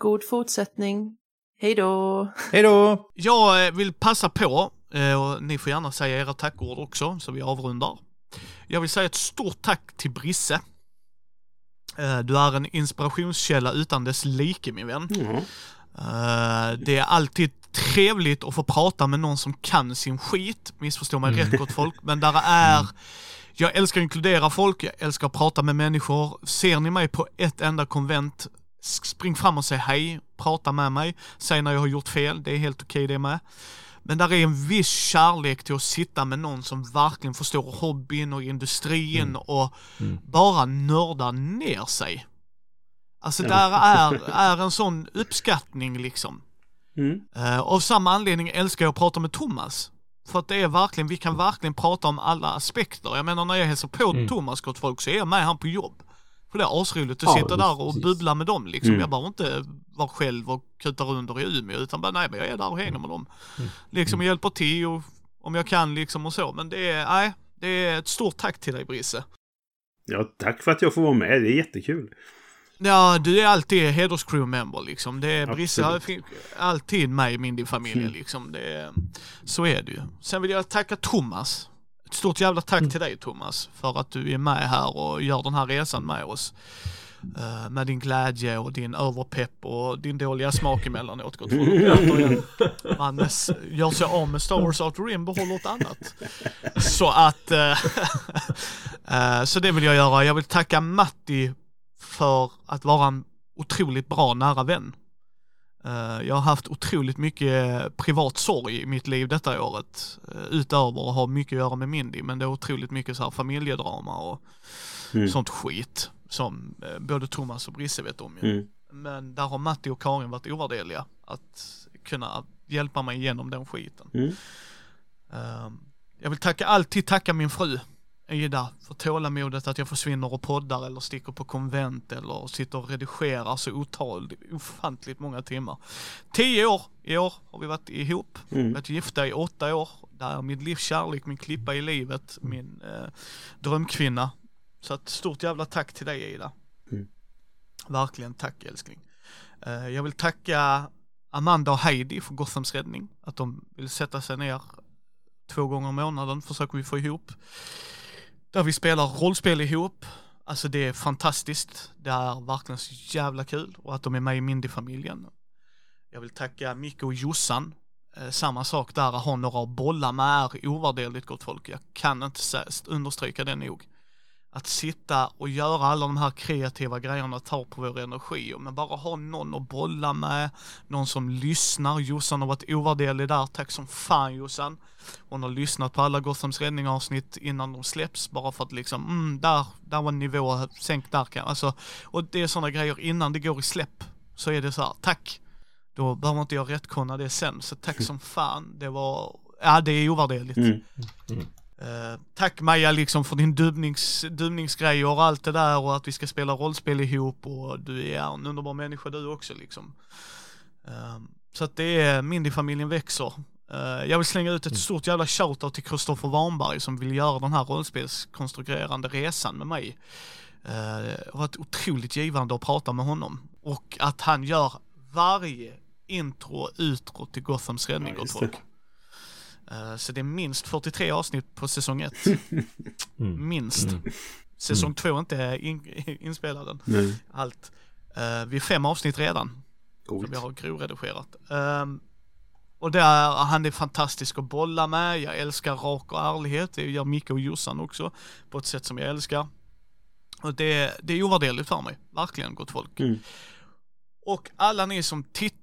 God fortsättning. Hej då! Hej då! Jag eh, vill passa på, eh, och ni får gärna säga era tackord också, så vi avrundar. Jag vill säga ett stort tack till Brisse. Eh, Du är en inspirationskälla utan dess like min vän. Eh, Det är alltid trevligt att få prata med någon som kan sin skit, missförstå mig rätt gott folk, men där är jag älskar att inkludera folk, jag älskar att prata med människor. Ser ni mig på ett enda konvent, spring fram och säg hej, prata med mig, säg när jag har gjort fel, det är helt okej det med. Men där är en viss kärlek till att sitta med någon som verkligen förstår hobbyn och industrin och bara nörda ner sig. Alltså där är, är en sån uppskattning liksom. Mm. Eh, av samma anledning älskar jag att prata med Thomas. För att det är verkligen, vi kan verkligen prata om alla aspekter. Jag menar när jag hälsar på Thomas gott folk så är jag med han på jobb. För det är asroligt att Ja, sitta där och precis. bubbla med dem liksom. Mm. Jag behöver inte vara själv och kuta under i Umeå utan bara nej men jag är där och hänger med dem. Liksom och hjälper till och om jag kan liksom och så. Men det är, nej, det är ett stort tack till dig Brisse. ja, tack för att jag får vara med. Det är jättekul. Ja, du är alltid hederscrew-member liksom. Det är Brisse alltid med i min familj Mm. liksom. Det är, så är det ju. Sen vill jag tacka Thomas. Ett stort jävla tack Mm. till dig Thomas för att du är med här och gör den här resan med oss. Eh, med din glädje och din överpepp och din dåliga smak emellanåt gott folk. <laughs> Man gör sig av med Star Wars Outer Rim behåller ett annat. Så att, <laughs> eh, så det vill jag göra. Jag vill tacka Matti för att vara en otroligt bra nära vän. Eh, Jag har haft otroligt mycket privat sorg i mitt liv detta året. eh, Utöver att ha mycket att göra med Mindy, men det är otroligt mycket så här familjedrama och Mm. sånt skit. Som eh, både Thomas och Brisse vet om ju. Mm. Men där har Matti och Karin varit ovärderliga. Att kunna hjälpa mig igenom den skiten. Mm. Ehm, jag vill tacka, alltid tacka min fru Ida för tålamodet att jag försvinner och poddar eller sticker på konvent eller sitter och redigerar så otal, ofantligt många timmar. Tio år i år har vi varit ihop, Mm. varit gifta i åtta år. Det är min livs kärlek, min klippa i livet, min eh, drömkvinna. Så ett stort jävla tack till dig Ida. Mm. Verkligen tack älskling. Eh, jag vill tacka Amanda och Heidi för Gothams räddning. Att de vill sätta sig ner två gånger i månaden försöker vi få ihop. Där vi spelar rollspel ihop. Alltså det är fantastiskt. Det är verkligen så jävla kul och att de är med i Mindy-familjen. Jag vill tacka Micke och Jossan. Eh, samma sak där, att ha några att bolla med är ovärderligt gott folk. Jag kan inte understryka det nog att sitta och göra alla de här kreativa grejerna tar på vår energi. Men bara ha någon att bolla med, någon som lyssnar. Jossan har varit ovärderlig där, tack som fan Jossan. Hon har lyssnat på alla Gothams räddning avsnitt innan de släpps bara för att liksom, mm, där, där var nivå, sänk där kan Alltså, och det är sådana grejer innan det går i släpp. Så är det så här, tack. Då behöver inte jag rättkonna det sen, så tack som <laughs> fan. Det var, ja det är ovärderligt. Mm. Eh, tack Maja liksom för din dubbnings, dubbningsgrejer och allt det där och att vi ska spela rollspel ihop och du är en underbar människa du också liksom. Eh, så att det är, Mindy-familjen växer. Eh, jag vill slänga ut ett stort jävla shoutout till Kristoffer Warnberg som vill göra den här rollspelskonstruerande resan med mig. Eh, det har varit otroligt givande att prata med honom. Och att han gör varje intro och utro till Gothams räddning Ja, folk. Eh, Så det är minst 43 avsnitt på säsong 1. <laughs> Minst. Säsong 2 är inte in, <laughs> inspelad än. Nej. Allt. Uh, vi är fem avsnitt redan. Coolt. Som jag har grovredigerat. Um, och där, han är fantastisk att bolla med. Jag älskar rak och ärlighet. Det gör Micke och Jossan också. På ett sätt som jag älskar. Och det, det är ovärderligt för mig. Verkligen gott folk. Mm. Och alla ni som tittar,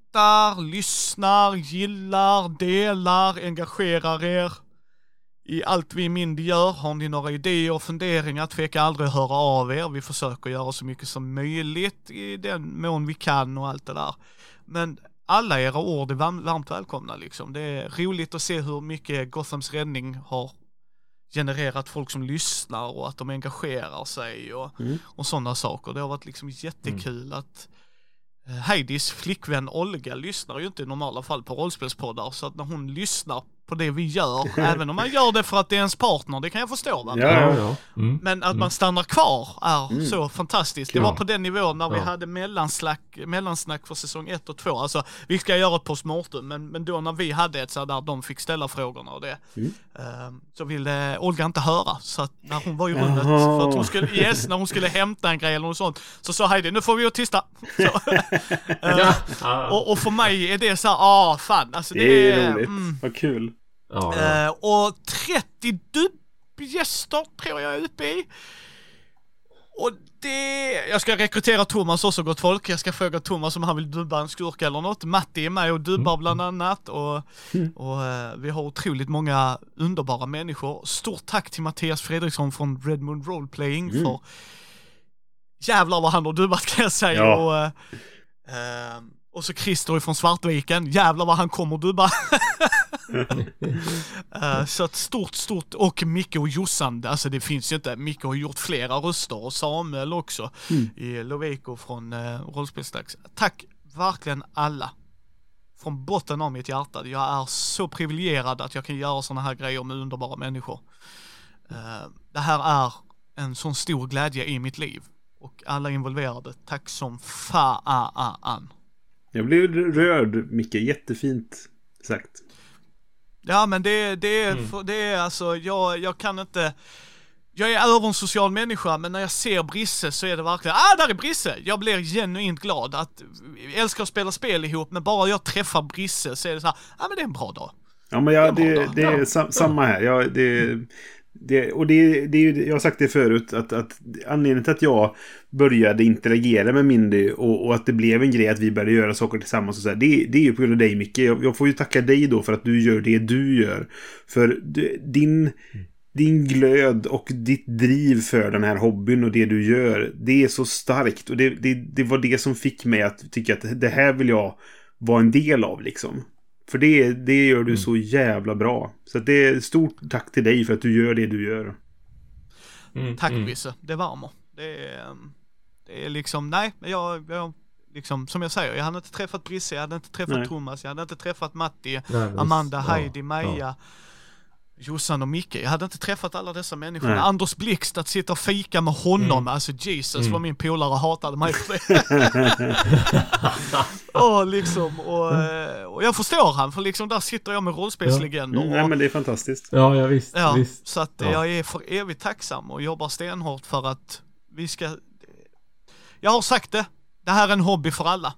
lyssnar, gillar, delar, engagerar er i allt vi i Mindy gör. Har ni några idéer och funderingar, tveka aldrig att höra av er. Vi försöker göra så mycket som möjligt i den mån vi kan och allt det där. Men alla era ord är varm- varmt välkomna liksom. Det är roligt att se hur mycket Gothams räddning har genererat folk som lyssnar och att de engagerar sig och, Mm. och sådana saker. Det har varit liksom jättekul att eh, Eh, Heidis flickvän Olga lyssnar ju inte i normala fall på rollspelspoddar så att när hon lyssnar på det vi gör, <laughs> även om man gör det för att det är ens partner, det kan jag förstå va? Ja, Ja, ja. ja. Mm. Men att man stannar kvar är Mm. så fantastiskt. Det Ja. var på den nivån när vi hade mellansnack, mellansnack för säsong 1 och 2. Alltså, vi ska göra ett postmortem, men, men då när vi hade ett så där de fick ställa frågorna och det, Mm. eh, så ville Olga inte höra. Så att när hon var i rummet, Jaha. för att hon skulle, yes, när hon skulle hämta en grej eller något sånt, så sa Heidi, nu får vi vara tysta. <laughs> Så, eh, Ja. Ja. och, och för mig är det så här, ah fan, alltså det, Det är är, roligt. mm, Vad kul. Ja, ja. Eh, och 30 dubbgäster tror jag är uppe i. Och det, jag ska rekrytera Thomas också gott folk. Jag ska fråga Thomas om han vill dubba en skurk eller något. Matti är med och dubbar bland annat och, och eh, vi har otroligt många underbara människor. Stort tack till Mattias Fredriksson från Redmond Roleplaying för jävlar vad han har dubbat kan jag säga. Ja. Och, eh, eh, och så Christer från Svartviken, jävlar vad han kommer dubba. <laughs> <laughs> Eh, så ett stort, stort, och Micke och Jossan, alltså det finns ju inte, Micke har gjort flera röster och Samuel också i Loveco från uh, Rollspelsdags. Tack verkligen alla. Från botten av mitt hjärta. Jag är så privilegierad att jag kan göra sådana här grejer med underbara människor. Eh, det här är en sån stor glädje i mitt liv. Och alla involverade, tack som fan. Jag blev rörd, Micke. Jättefint sagt. Ja men det, det, är, för, det är alltså, jag, jag kan inte jag är över en social människa, men när jag ser Brisse så är det verkligen, ah där är Brisse! Jag blir genuint glad att, jag älskar att spela spel ihop, men bara jag träffar Brisse så är det så här, ah men det är en bra dag. Ja, men jag, Det är det, det är sam, samma här. Jag, det, det, och det, det är ju, jag har sagt det förut, att, att anledningen till att jag började interagera med Mindy och, och att det blev en grej att vi började göra saker tillsammans och så här, det, det är ju på grund av dig Micke. Jag, jag får ju tacka dig då för att du gör det du gör. För du, din, din glöd och ditt driv för den här hobbyn och det du gör, det är så starkt. Och det, det, det var det som fick mig att tycka att det här vill jag vara en del av liksom. För det, det gör du så jävla bra. Så att det är stort tack till dig för att du gör det du gör. Mm, Tack mm. Det värmer. Det är, ehm, det är liksom, nej, men jag, jag liksom, som jag säger, jag hade inte träffat Brisse, jag hade inte träffat Nej. Thomas, jag hade inte träffat Matti, Nej. Amanda, Ja, Heidi, ja. Jossan och Micke. Jag hade inte träffat alla dessa människor. Nej. Anders Blixt, att sitta och fika med honom, Mm. alltså Jesus Mm. vad min polare hatade mig för det. och liksom, och, eh, och jag förstår han, för liksom där sitter jag med rollspelslegender. Mm, och, nej men det är fantastiskt. Ja, ja visst. Ja, visst. så att Ja. jag är för evigt tacksam och jobbar stenhårt för att vi ska... Jag har sagt det, det här är en hobby för alla.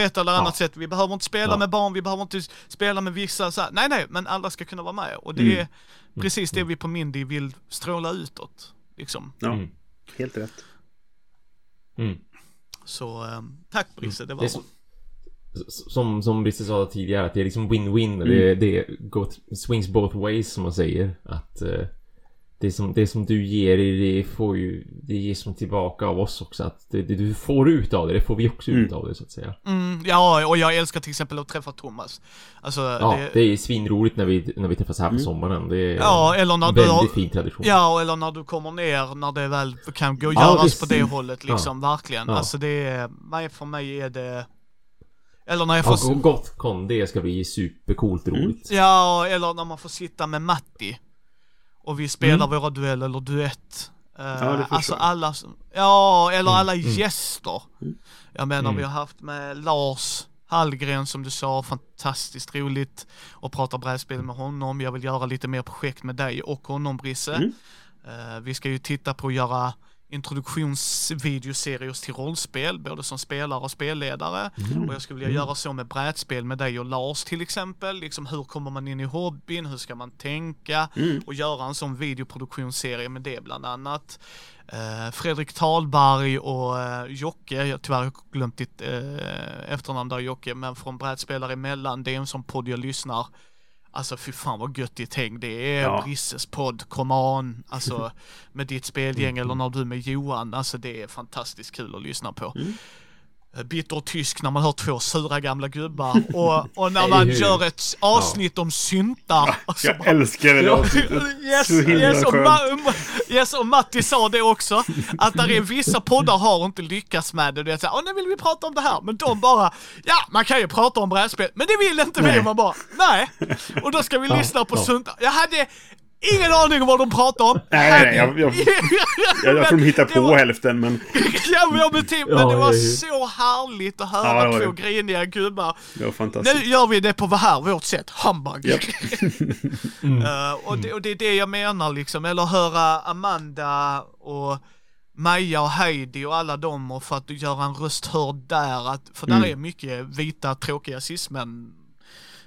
Ja. På ett eller Ja. annat sätt. Vi behöver inte spela Ja. med barn, vi behöver inte spela med vissa så här. Nej, nej, men alla ska kunna vara med. Och det Mm. är precis det vi på Mindy vill stråla utåt. Liksom. Ja, Mm. helt rätt. Mm. Så eh, tack Brisse, det var Det som, som, Brisse sa tidigare, att det är liksom win-win. Det, det går, swings both ways som man säger. Att eh, det, som, det som du ger, det får ju, det ger som tillbaka av oss också. Att det, det du får ut av det, det får vi också ut av det så att säga. Mm, ja, och jag älskar till exempel att träffa Thomas. Alltså, Ja, det, det är svinroligt när vi, när vi träffas här på sommaren. Det är Ja, eller när en du väldigt har- fin tradition. Ja, eller när du kommer ner, när det väl kan gå Ja, göras på det hållet liksom, verkligen. Ja. Alltså det är, nej, för mig är det... Eller när jag får... Ja, Gothcon, det ska bli supercoolt roligt. Ja, eller när man får sitta med Matti. Och vi spelar våra duell eller duett. Eh, Mm. det förstår alltså alla, ja, eller Mm, alla gäster. Jag menar vi har haft med Lars Hallgren som du sa, fantastiskt roligt att prata brädspel med honom. Jag vill göra lite mer projekt med dig och honom Brisse. Mm. Eh, vi ska ju titta på att göra introduktionsvideoserier till rollspel, både som spelare och spelledare. Och jag skulle vilja göra så med brädspel med dig och Lars till exempel. Liksom hur kommer man in i hobbyn, hur ska man tänka? Och göra en sån videoproduktionsserie med det bland annat. Eh, Fredrik Talberg och eh, Jocke, jag tyvärr har glömt ditt eh, efternamn där Jocke, men från Brädspelare emellan, det är en sån podd jag lyssnar Alltså fy fan vad gött ditt häng. Det är, Ja. Brisses podd, come on, alltså <laughs> med ditt spelgäng eller när du med Johan, alltså det är fantastiskt kul att lyssna på. Eh, Bitter och tysk när man hör två sura gamla gubbar och, <laughs> och när man hur? gör ett avsnitt om syntar. Alltså, Jag älskar det avsnittet. Yes, Så himla yes, och. Ma- yes, och Matti sa det också, att där är vissa poddar har inte lyckats med det. Det är så här, Åh, nu vill vi prata om det här, men de bara, ja, man kan ju prata om brädspel, men det vill inte vi. Nej. Och Man bara, nej. Och då ska vi Ja, lyssna på ja. sunt. Jag hade ingen aning om vad de pratade om. Nej, nej, nej, jag, jag, <laughs> jag, jag tror de hittar på var- hälften, men <laughs> Ja, men, men, typ, men Ja, det var ja, ja. så härligt att Ja, höra det var två det. griniga gubbar. det var fantastiskt. Nu gör vi det på vad här, vårt sätt, humbug. Japp. <laughs> Eh, och, det, och det är det jag menar liksom, eller höra Amanda och Maja och Heidi och alla dem och för att göra en röst hörd där, att, för där Mm. är mycket vita tråkiga cismän.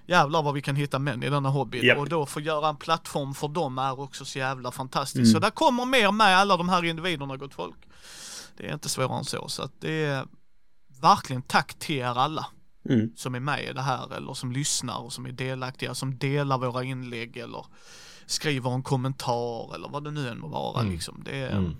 Jävlar vad vi kan hitta män i denna hobby Japp. och då få göra en plattform för dem är också så jävla fantastiskt. Mm. Så där kommer mer med alla de här individerna gott folk. Det är inte svårare än så, så att det är verkligen tack till er alla Mm. som är med i det här eller som lyssnar och som är delaktiga, som delar våra inlägg eller skriver en kommentar eller vad det nu än må vara Mm. liksom. Det är, Mm.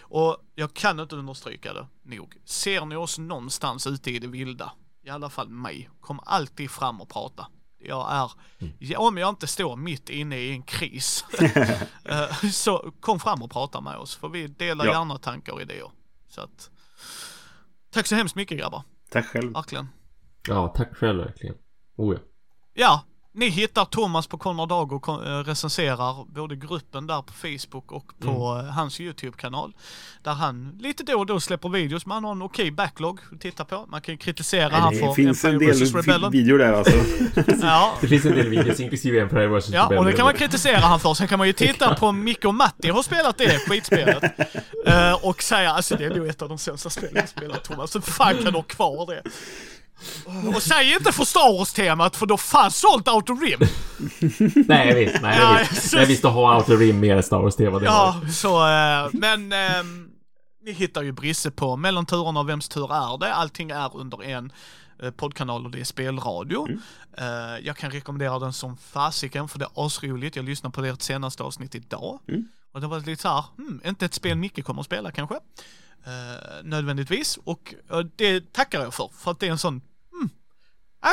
Och jag kan inte understryka det nog. Ser ni oss någonstans ute i det vilda, i alla fall mig, kom alltid fram och prata. Jag är, ja, om jag inte står mitt inne i en kris, <laughs> eh, så kom fram och prata med oss, för vi delar Ja. gärna tankar och idéer. Så att, tack så hemskt mycket grabbar, Tack själv. verkligen. Ja, tack själv verkligen. Oh ja. Ja, ni hittar Thomas på Konrad Dag och eh, recenserar både gruppen där på Facebook och på Mm. eh, hans YouTube-kanal. Där han lite då och då släpper videos, men han har en okej backlog att titta på. Man kan kritisera han Det för finns en del. Rebellion. videor där alltså. <laughs> Ja, <laughs> Det finns en del videos, inklusive Empire vs. Ja, och det kan man kritisera han för. Sen kan man ju <laughs> titta på Micke och Matti har spelat det skitspelet. Eh, och säga, alltså det är nog ett av de sämsta spelen jag spelat Thomas. Så fan kan du ha kvar det? Och säg inte för Star Wars-temat för då fan sålt of Rim. <laughs> Nej, visst. Nej, Ja, visst. så- Nej, visst, att ha Outer Rim mer Star Wars-tema. Ja, så, eh, men ehm, ni hittar ju Brisse på Mellan turerna och Vems tur är det? Allting är under en eh, poddkanal och det är spelradio. Eh, jag kan rekommendera den som fasiken för det är asroligt. Jag lyssnade på ert senaste avsnitt idag. Och det var lite så här, hmm, inte ett spel Micke kommer att spela kanske. Eh, nödvändigtvis. Och eh, det tackar jag för, för att det är en sån, hmm,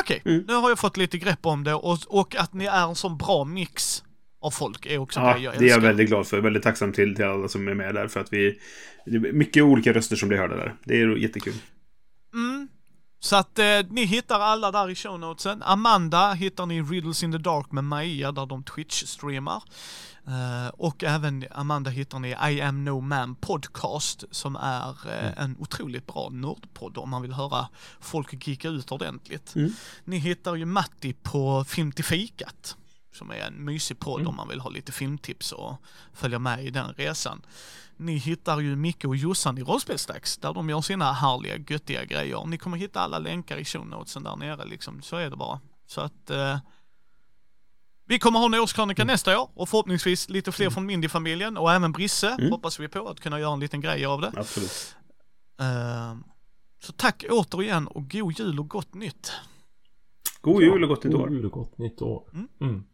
okej, nu har jag fått lite grepp om det och, och att ni är en sån bra mix av folk är också Ja, det jag älskar. det är jag väldigt glad för. Väldigt tacksam till, till alla som är med där. För att vi... Det är mycket olika röster som blir hörda där. Det är jättekul. Mm. Så att eh, ni hittar alla där i show notesen. Amanda hittar ni Riddles in the Dark med Maja där de Twitch-streamar. Eh, och även Amanda hittar ni i am no man podcast som är eh, en otroligt bra nördpodd om man vill höra folk geeka ut ordentligt. Ni hittar ju Matti på Film till fikat som är en mysig podd om man vill ha lite filmtips och följa med i den resan. Ni hittar ju Micke och Jossan i Rollspelsdags där de gör sina härliga göttiga grejer. Ni kommer hitta alla länkar i show notesen där nere liksom, så är det bara. Så att eh, Vi kommer ha en årskrönika nästa år och förhoppningsvis lite fler från Mindy-familjen och även Brisse hoppas vi på att kunna göra en liten grej av det. Absolut. Eh, så tack återigen och god jul och gott nytt. God jul och gott nytt år. God jul och gott nytt år. Mm. Mm.